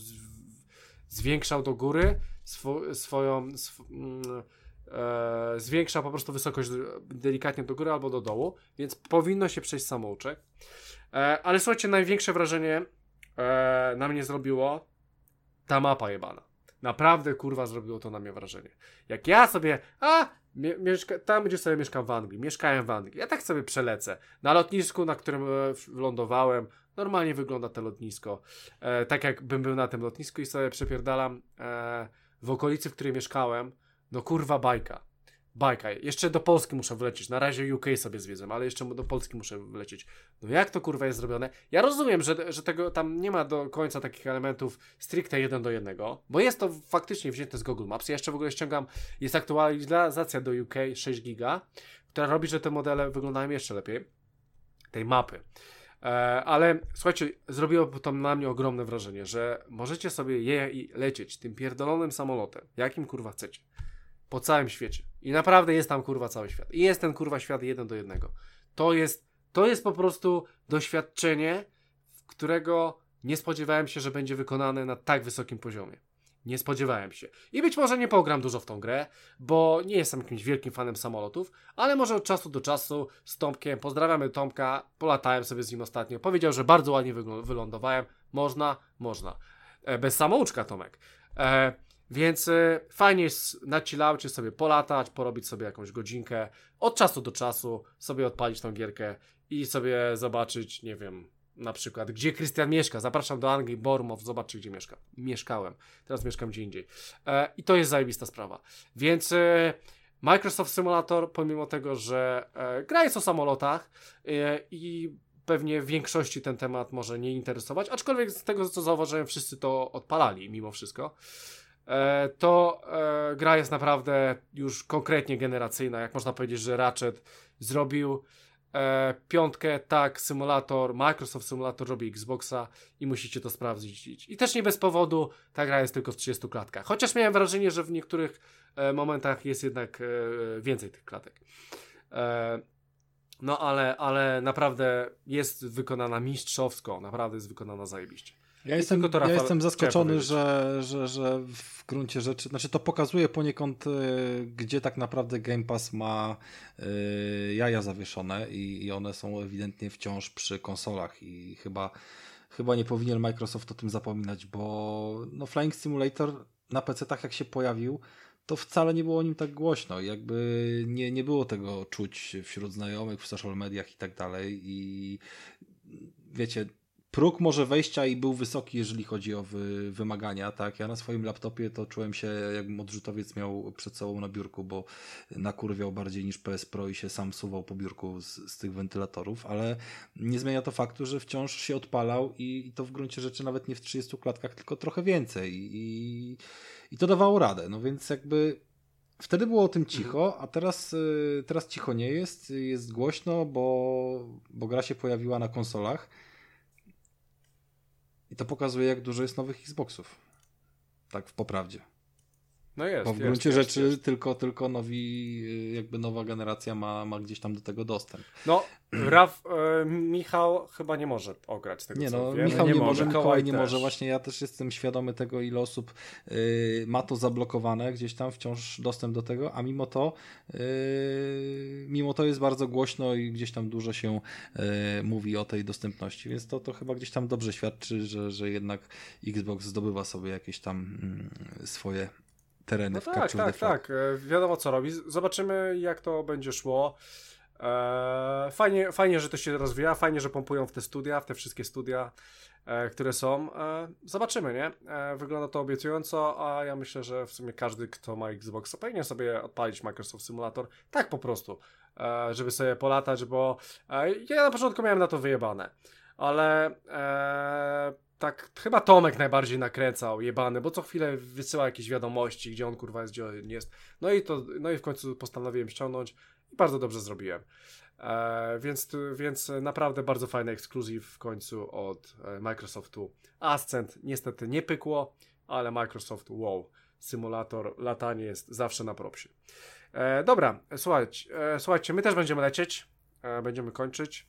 zwiększał do góry swo swoją... Sw mm, e, zwiększa po prostu wysokość delikatnie do góry albo do dołu, więc powinno się przejść samouczek. E, ale słuchajcie, największe wrażenie e, na mnie zrobiło ta mapa jebana. Naprawdę kurwa zrobiło to na mnie wrażenie. Jak ja sobie, a Mie mieszka tam, gdzie sobie mieszkam w Anglii. Mieszkałem w Anglii. Ja tak sobie przelecę. Na lotnisku, na którym lądowałem, normalnie wygląda to lotnisko. E, tak jakbym był na tym lotnisku i sobie przepierdalam e, w okolicy, w której mieszkałem. No kurwa bajka bajka. Jeszcze do Polski muszę wlecieć. Na razie UK sobie zwiedzę, ale jeszcze do Polski muszę wlecieć. No jak to kurwa jest zrobione? Ja rozumiem, że, że tego tam nie ma do końca takich elementów stricte jeden do jednego, bo jest to faktycznie wzięte z Google Maps. Ja jeszcze w ogóle ściągam, jest aktualizacja do UK 6 giga, która robi, że te modele wyglądają jeszcze lepiej. Tej mapy. E, ale słuchajcie, zrobiło to na mnie ogromne wrażenie, że możecie sobie je i lecieć tym pierdolonym samolotem, jakim kurwa chcecie po całym świecie. I naprawdę jest tam kurwa cały świat. I jest ten kurwa świat jeden do jednego. To jest, to jest po prostu doświadczenie, którego nie spodziewałem się, że będzie wykonane na tak wysokim poziomie. Nie spodziewałem się. I być może nie pogram dużo w tą grę, bo nie jestem jakimś wielkim fanem samolotów, ale może od czasu do czasu z Tomkiem, pozdrawiamy Tomka, polatałem sobie z nim ostatnio, powiedział, że bardzo ładnie wylądowałem. Można, można. E, bez samouczka, Tomek. E, więc y, fajnie jest na chillaucie sobie polatać, porobić sobie jakąś godzinkę, od czasu do czasu sobie odpalić tą gierkę i sobie zobaczyć, nie wiem, na przykład, gdzie Krystian mieszka. Zapraszam do Anglii, Bournemouth, zobaczcie, gdzie mieszka. Mieszkałem, teraz mieszkam gdzie indziej. E, I to jest zajebista sprawa. Więc y, Microsoft Simulator, pomimo tego, że e, gra jest o samolotach e, i pewnie w większości ten temat może nie interesować, aczkolwiek z tego, co zauważyłem, wszyscy to odpalali mimo wszystko. E, to e, gra jest naprawdę już konkretnie generacyjna. Jak można powiedzieć, że Ratchet zrobił e, piątkę, tak, symulator, Microsoft Simulator robi Xboxa i musicie to sprawdzić. I też nie bez powodu ta gra jest tylko w 30 klatkach. Chociaż miałem wrażenie, że w niektórych momentach jest jednak więcej tych klatek. No ale, ale naprawdę jest wykonana mistrzowsko, naprawdę jest wykonana zajebiście. Ja jestem, ja jestem zaskoczony, że, że, że w gruncie rzeczy, znaczy to pokazuje poniekąd, y, gdzie tak naprawdę Game Pass ma y, jaja zawieszone i, i one są ewidentnie wciąż przy konsolach i chyba, chyba nie powinien Microsoft o tym zapominać, bo no Flying Simulator na PC-tach jak się pojawił, to wcale nie było o nim tak głośno. Jakby nie, nie było tego czuć wśród znajomych, w social mediach i tak dalej. I wiecie, próg może wejścia i był wysoki, jeżeli chodzi o wy, wymagania, tak? Ja na swoim laptopie to czułem się, jakbym odrzutowiec miał przed sobą na biurku, bo nakurwiał bardziej niż PS Pro i się sam suwał po biurku z, z tych wentylatorów, ale nie zmienia to faktu, że wciąż się odpalał i, i to w gruncie rzeczy nawet nie w 30 klatkach, tylko trochę więcej i, i to dawało radę, no więc jakby Wtedy było o tym cicho, a teraz, y, teraz cicho nie jest, jest głośno, bo, bo gra się pojawiła na konsolach. I to pokazuje, jak dużo jest nowych Xboxów. Tak w poprawdzie. No jest. Bo w gruncie jest, rzeczy jest. tylko, tylko nowi, jakby nowa generacja ma, ma gdzieś tam do tego dostęp. No, Raf, e, Michał chyba nie może ograć tego, Nie no, wiem. Michał nie, nie może, Mikołaj nie też. może. Właśnie ja też jestem świadomy tego, ile osób y, ma to zablokowane, gdzieś tam wciąż dostęp do tego, a mimo to y, mimo to jest bardzo głośno i gdzieś tam dużo się y, mówi o tej dostępności, więc to, to chyba gdzieś tam dobrze świadczy, że, że jednak Xbox zdobywa sobie jakieś tam mm, swoje tereny No w tak, tak, tak. E, Wiadomo co robi. Zobaczymy jak to będzie szło. E, fajnie, fajnie, że to się rozwija, fajnie, że pompują w te studia, w te wszystkie studia, e, które są. E, zobaczymy, nie? E, wygląda to obiecująco, a ja myślę, że w sumie każdy, kto ma Xbox, powinien sobie odpalić Microsoft Simulator, tak po prostu, żeby sobie polatać, bo ja na początku miałem na to wyjebane, ale tak chyba Tomek najbardziej nakręcał, jebany, bo co chwilę wysyła jakieś wiadomości, gdzie on kurwa jest, gdzie on jest. No i to, no i w końcu postanowiłem ściągnąć i bardzo dobrze zrobiłem. E, więc, więc naprawdę bardzo fajny ekskluzyw w końcu od e, Microsoftu. Ascent niestety nie pykło, ale Microsoft wow, symulator latanie jest zawsze na propsie. E, dobra, słuchajcie, e, słuchajcie, my też będziemy lecieć, e, będziemy kończyć.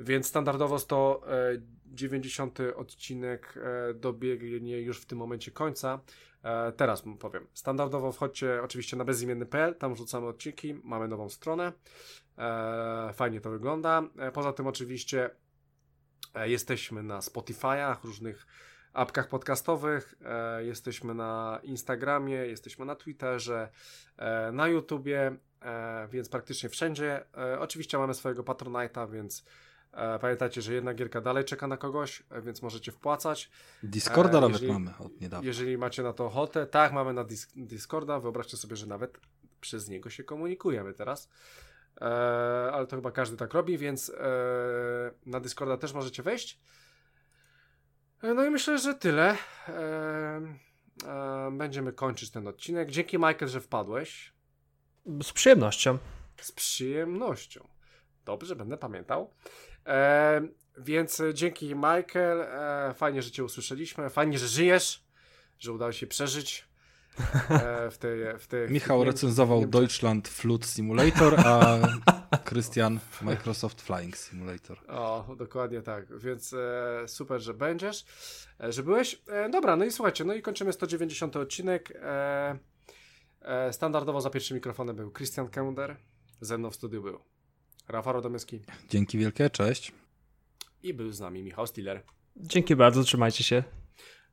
Więc standardowo 190 e, odcinek e, dobiegnie już w tym momencie końca. E, teraz powiem. Standardowo wchodźcie oczywiście na bezimienny.pl, tam wrzucamy odcinki, mamy nową stronę. Fajnie to wygląda. Poza tym oczywiście jesteśmy na Spotify'ach, różnych apkach podcastowych, jesteśmy na Instagramie, jesteśmy na Twitterze, na YouTubie, więc praktycznie wszędzie. Oczywiście mamy swojego Patronite'a, więc pamiętajcie, że jedna gierka dalej czeka na kogoś, e, więc możecie wpłacać. Discorda e, nawet mamy od niedawna. Jeżeli macie na to ochotę, tak, mamy na Discorda. Wyobraźcie sobie, że nawet przez niego się komunikujemy teraz. ale to chyba każdy tak robi, więc na Discorda też możecie wejść. no i myślę, że tyle. będziemy kończyć ten odcinek. Dzięki Michael, że wpadłeś. Z przyjemnością. Z przyjemnością. Dobrze, będę pamiętał. E, więc dzięki Michael, e, fajnie, że Cię usłyszeliśmy, fajnie, że żyjesz, że udało się przeżyć. E, w tej, w tej, [LAUGHS] Michał w recenzował Deutschland Flood Simulator, a [LAUGHS] Christian Microsoft Flying Simulator. O, dokładnie tak, więc e, super, że będziesz, e, że byłeś. E, dobra, no i słuchajcie, no i kończymy 190 odcinek. E, standardowo za pierwszym mikrofonem był Christian Kender, ze mną w studiu był Rafał Radomyski. Dzięki wielkie, cześć. I był z nami Michał Stiller. Dzięki bardzo, trzymajcie się.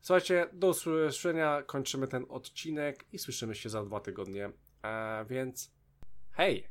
Słuchajcie, do usłyszenia, kończymy ten odcinek i słyszymy się za dwa tygodnie. E, więc hej!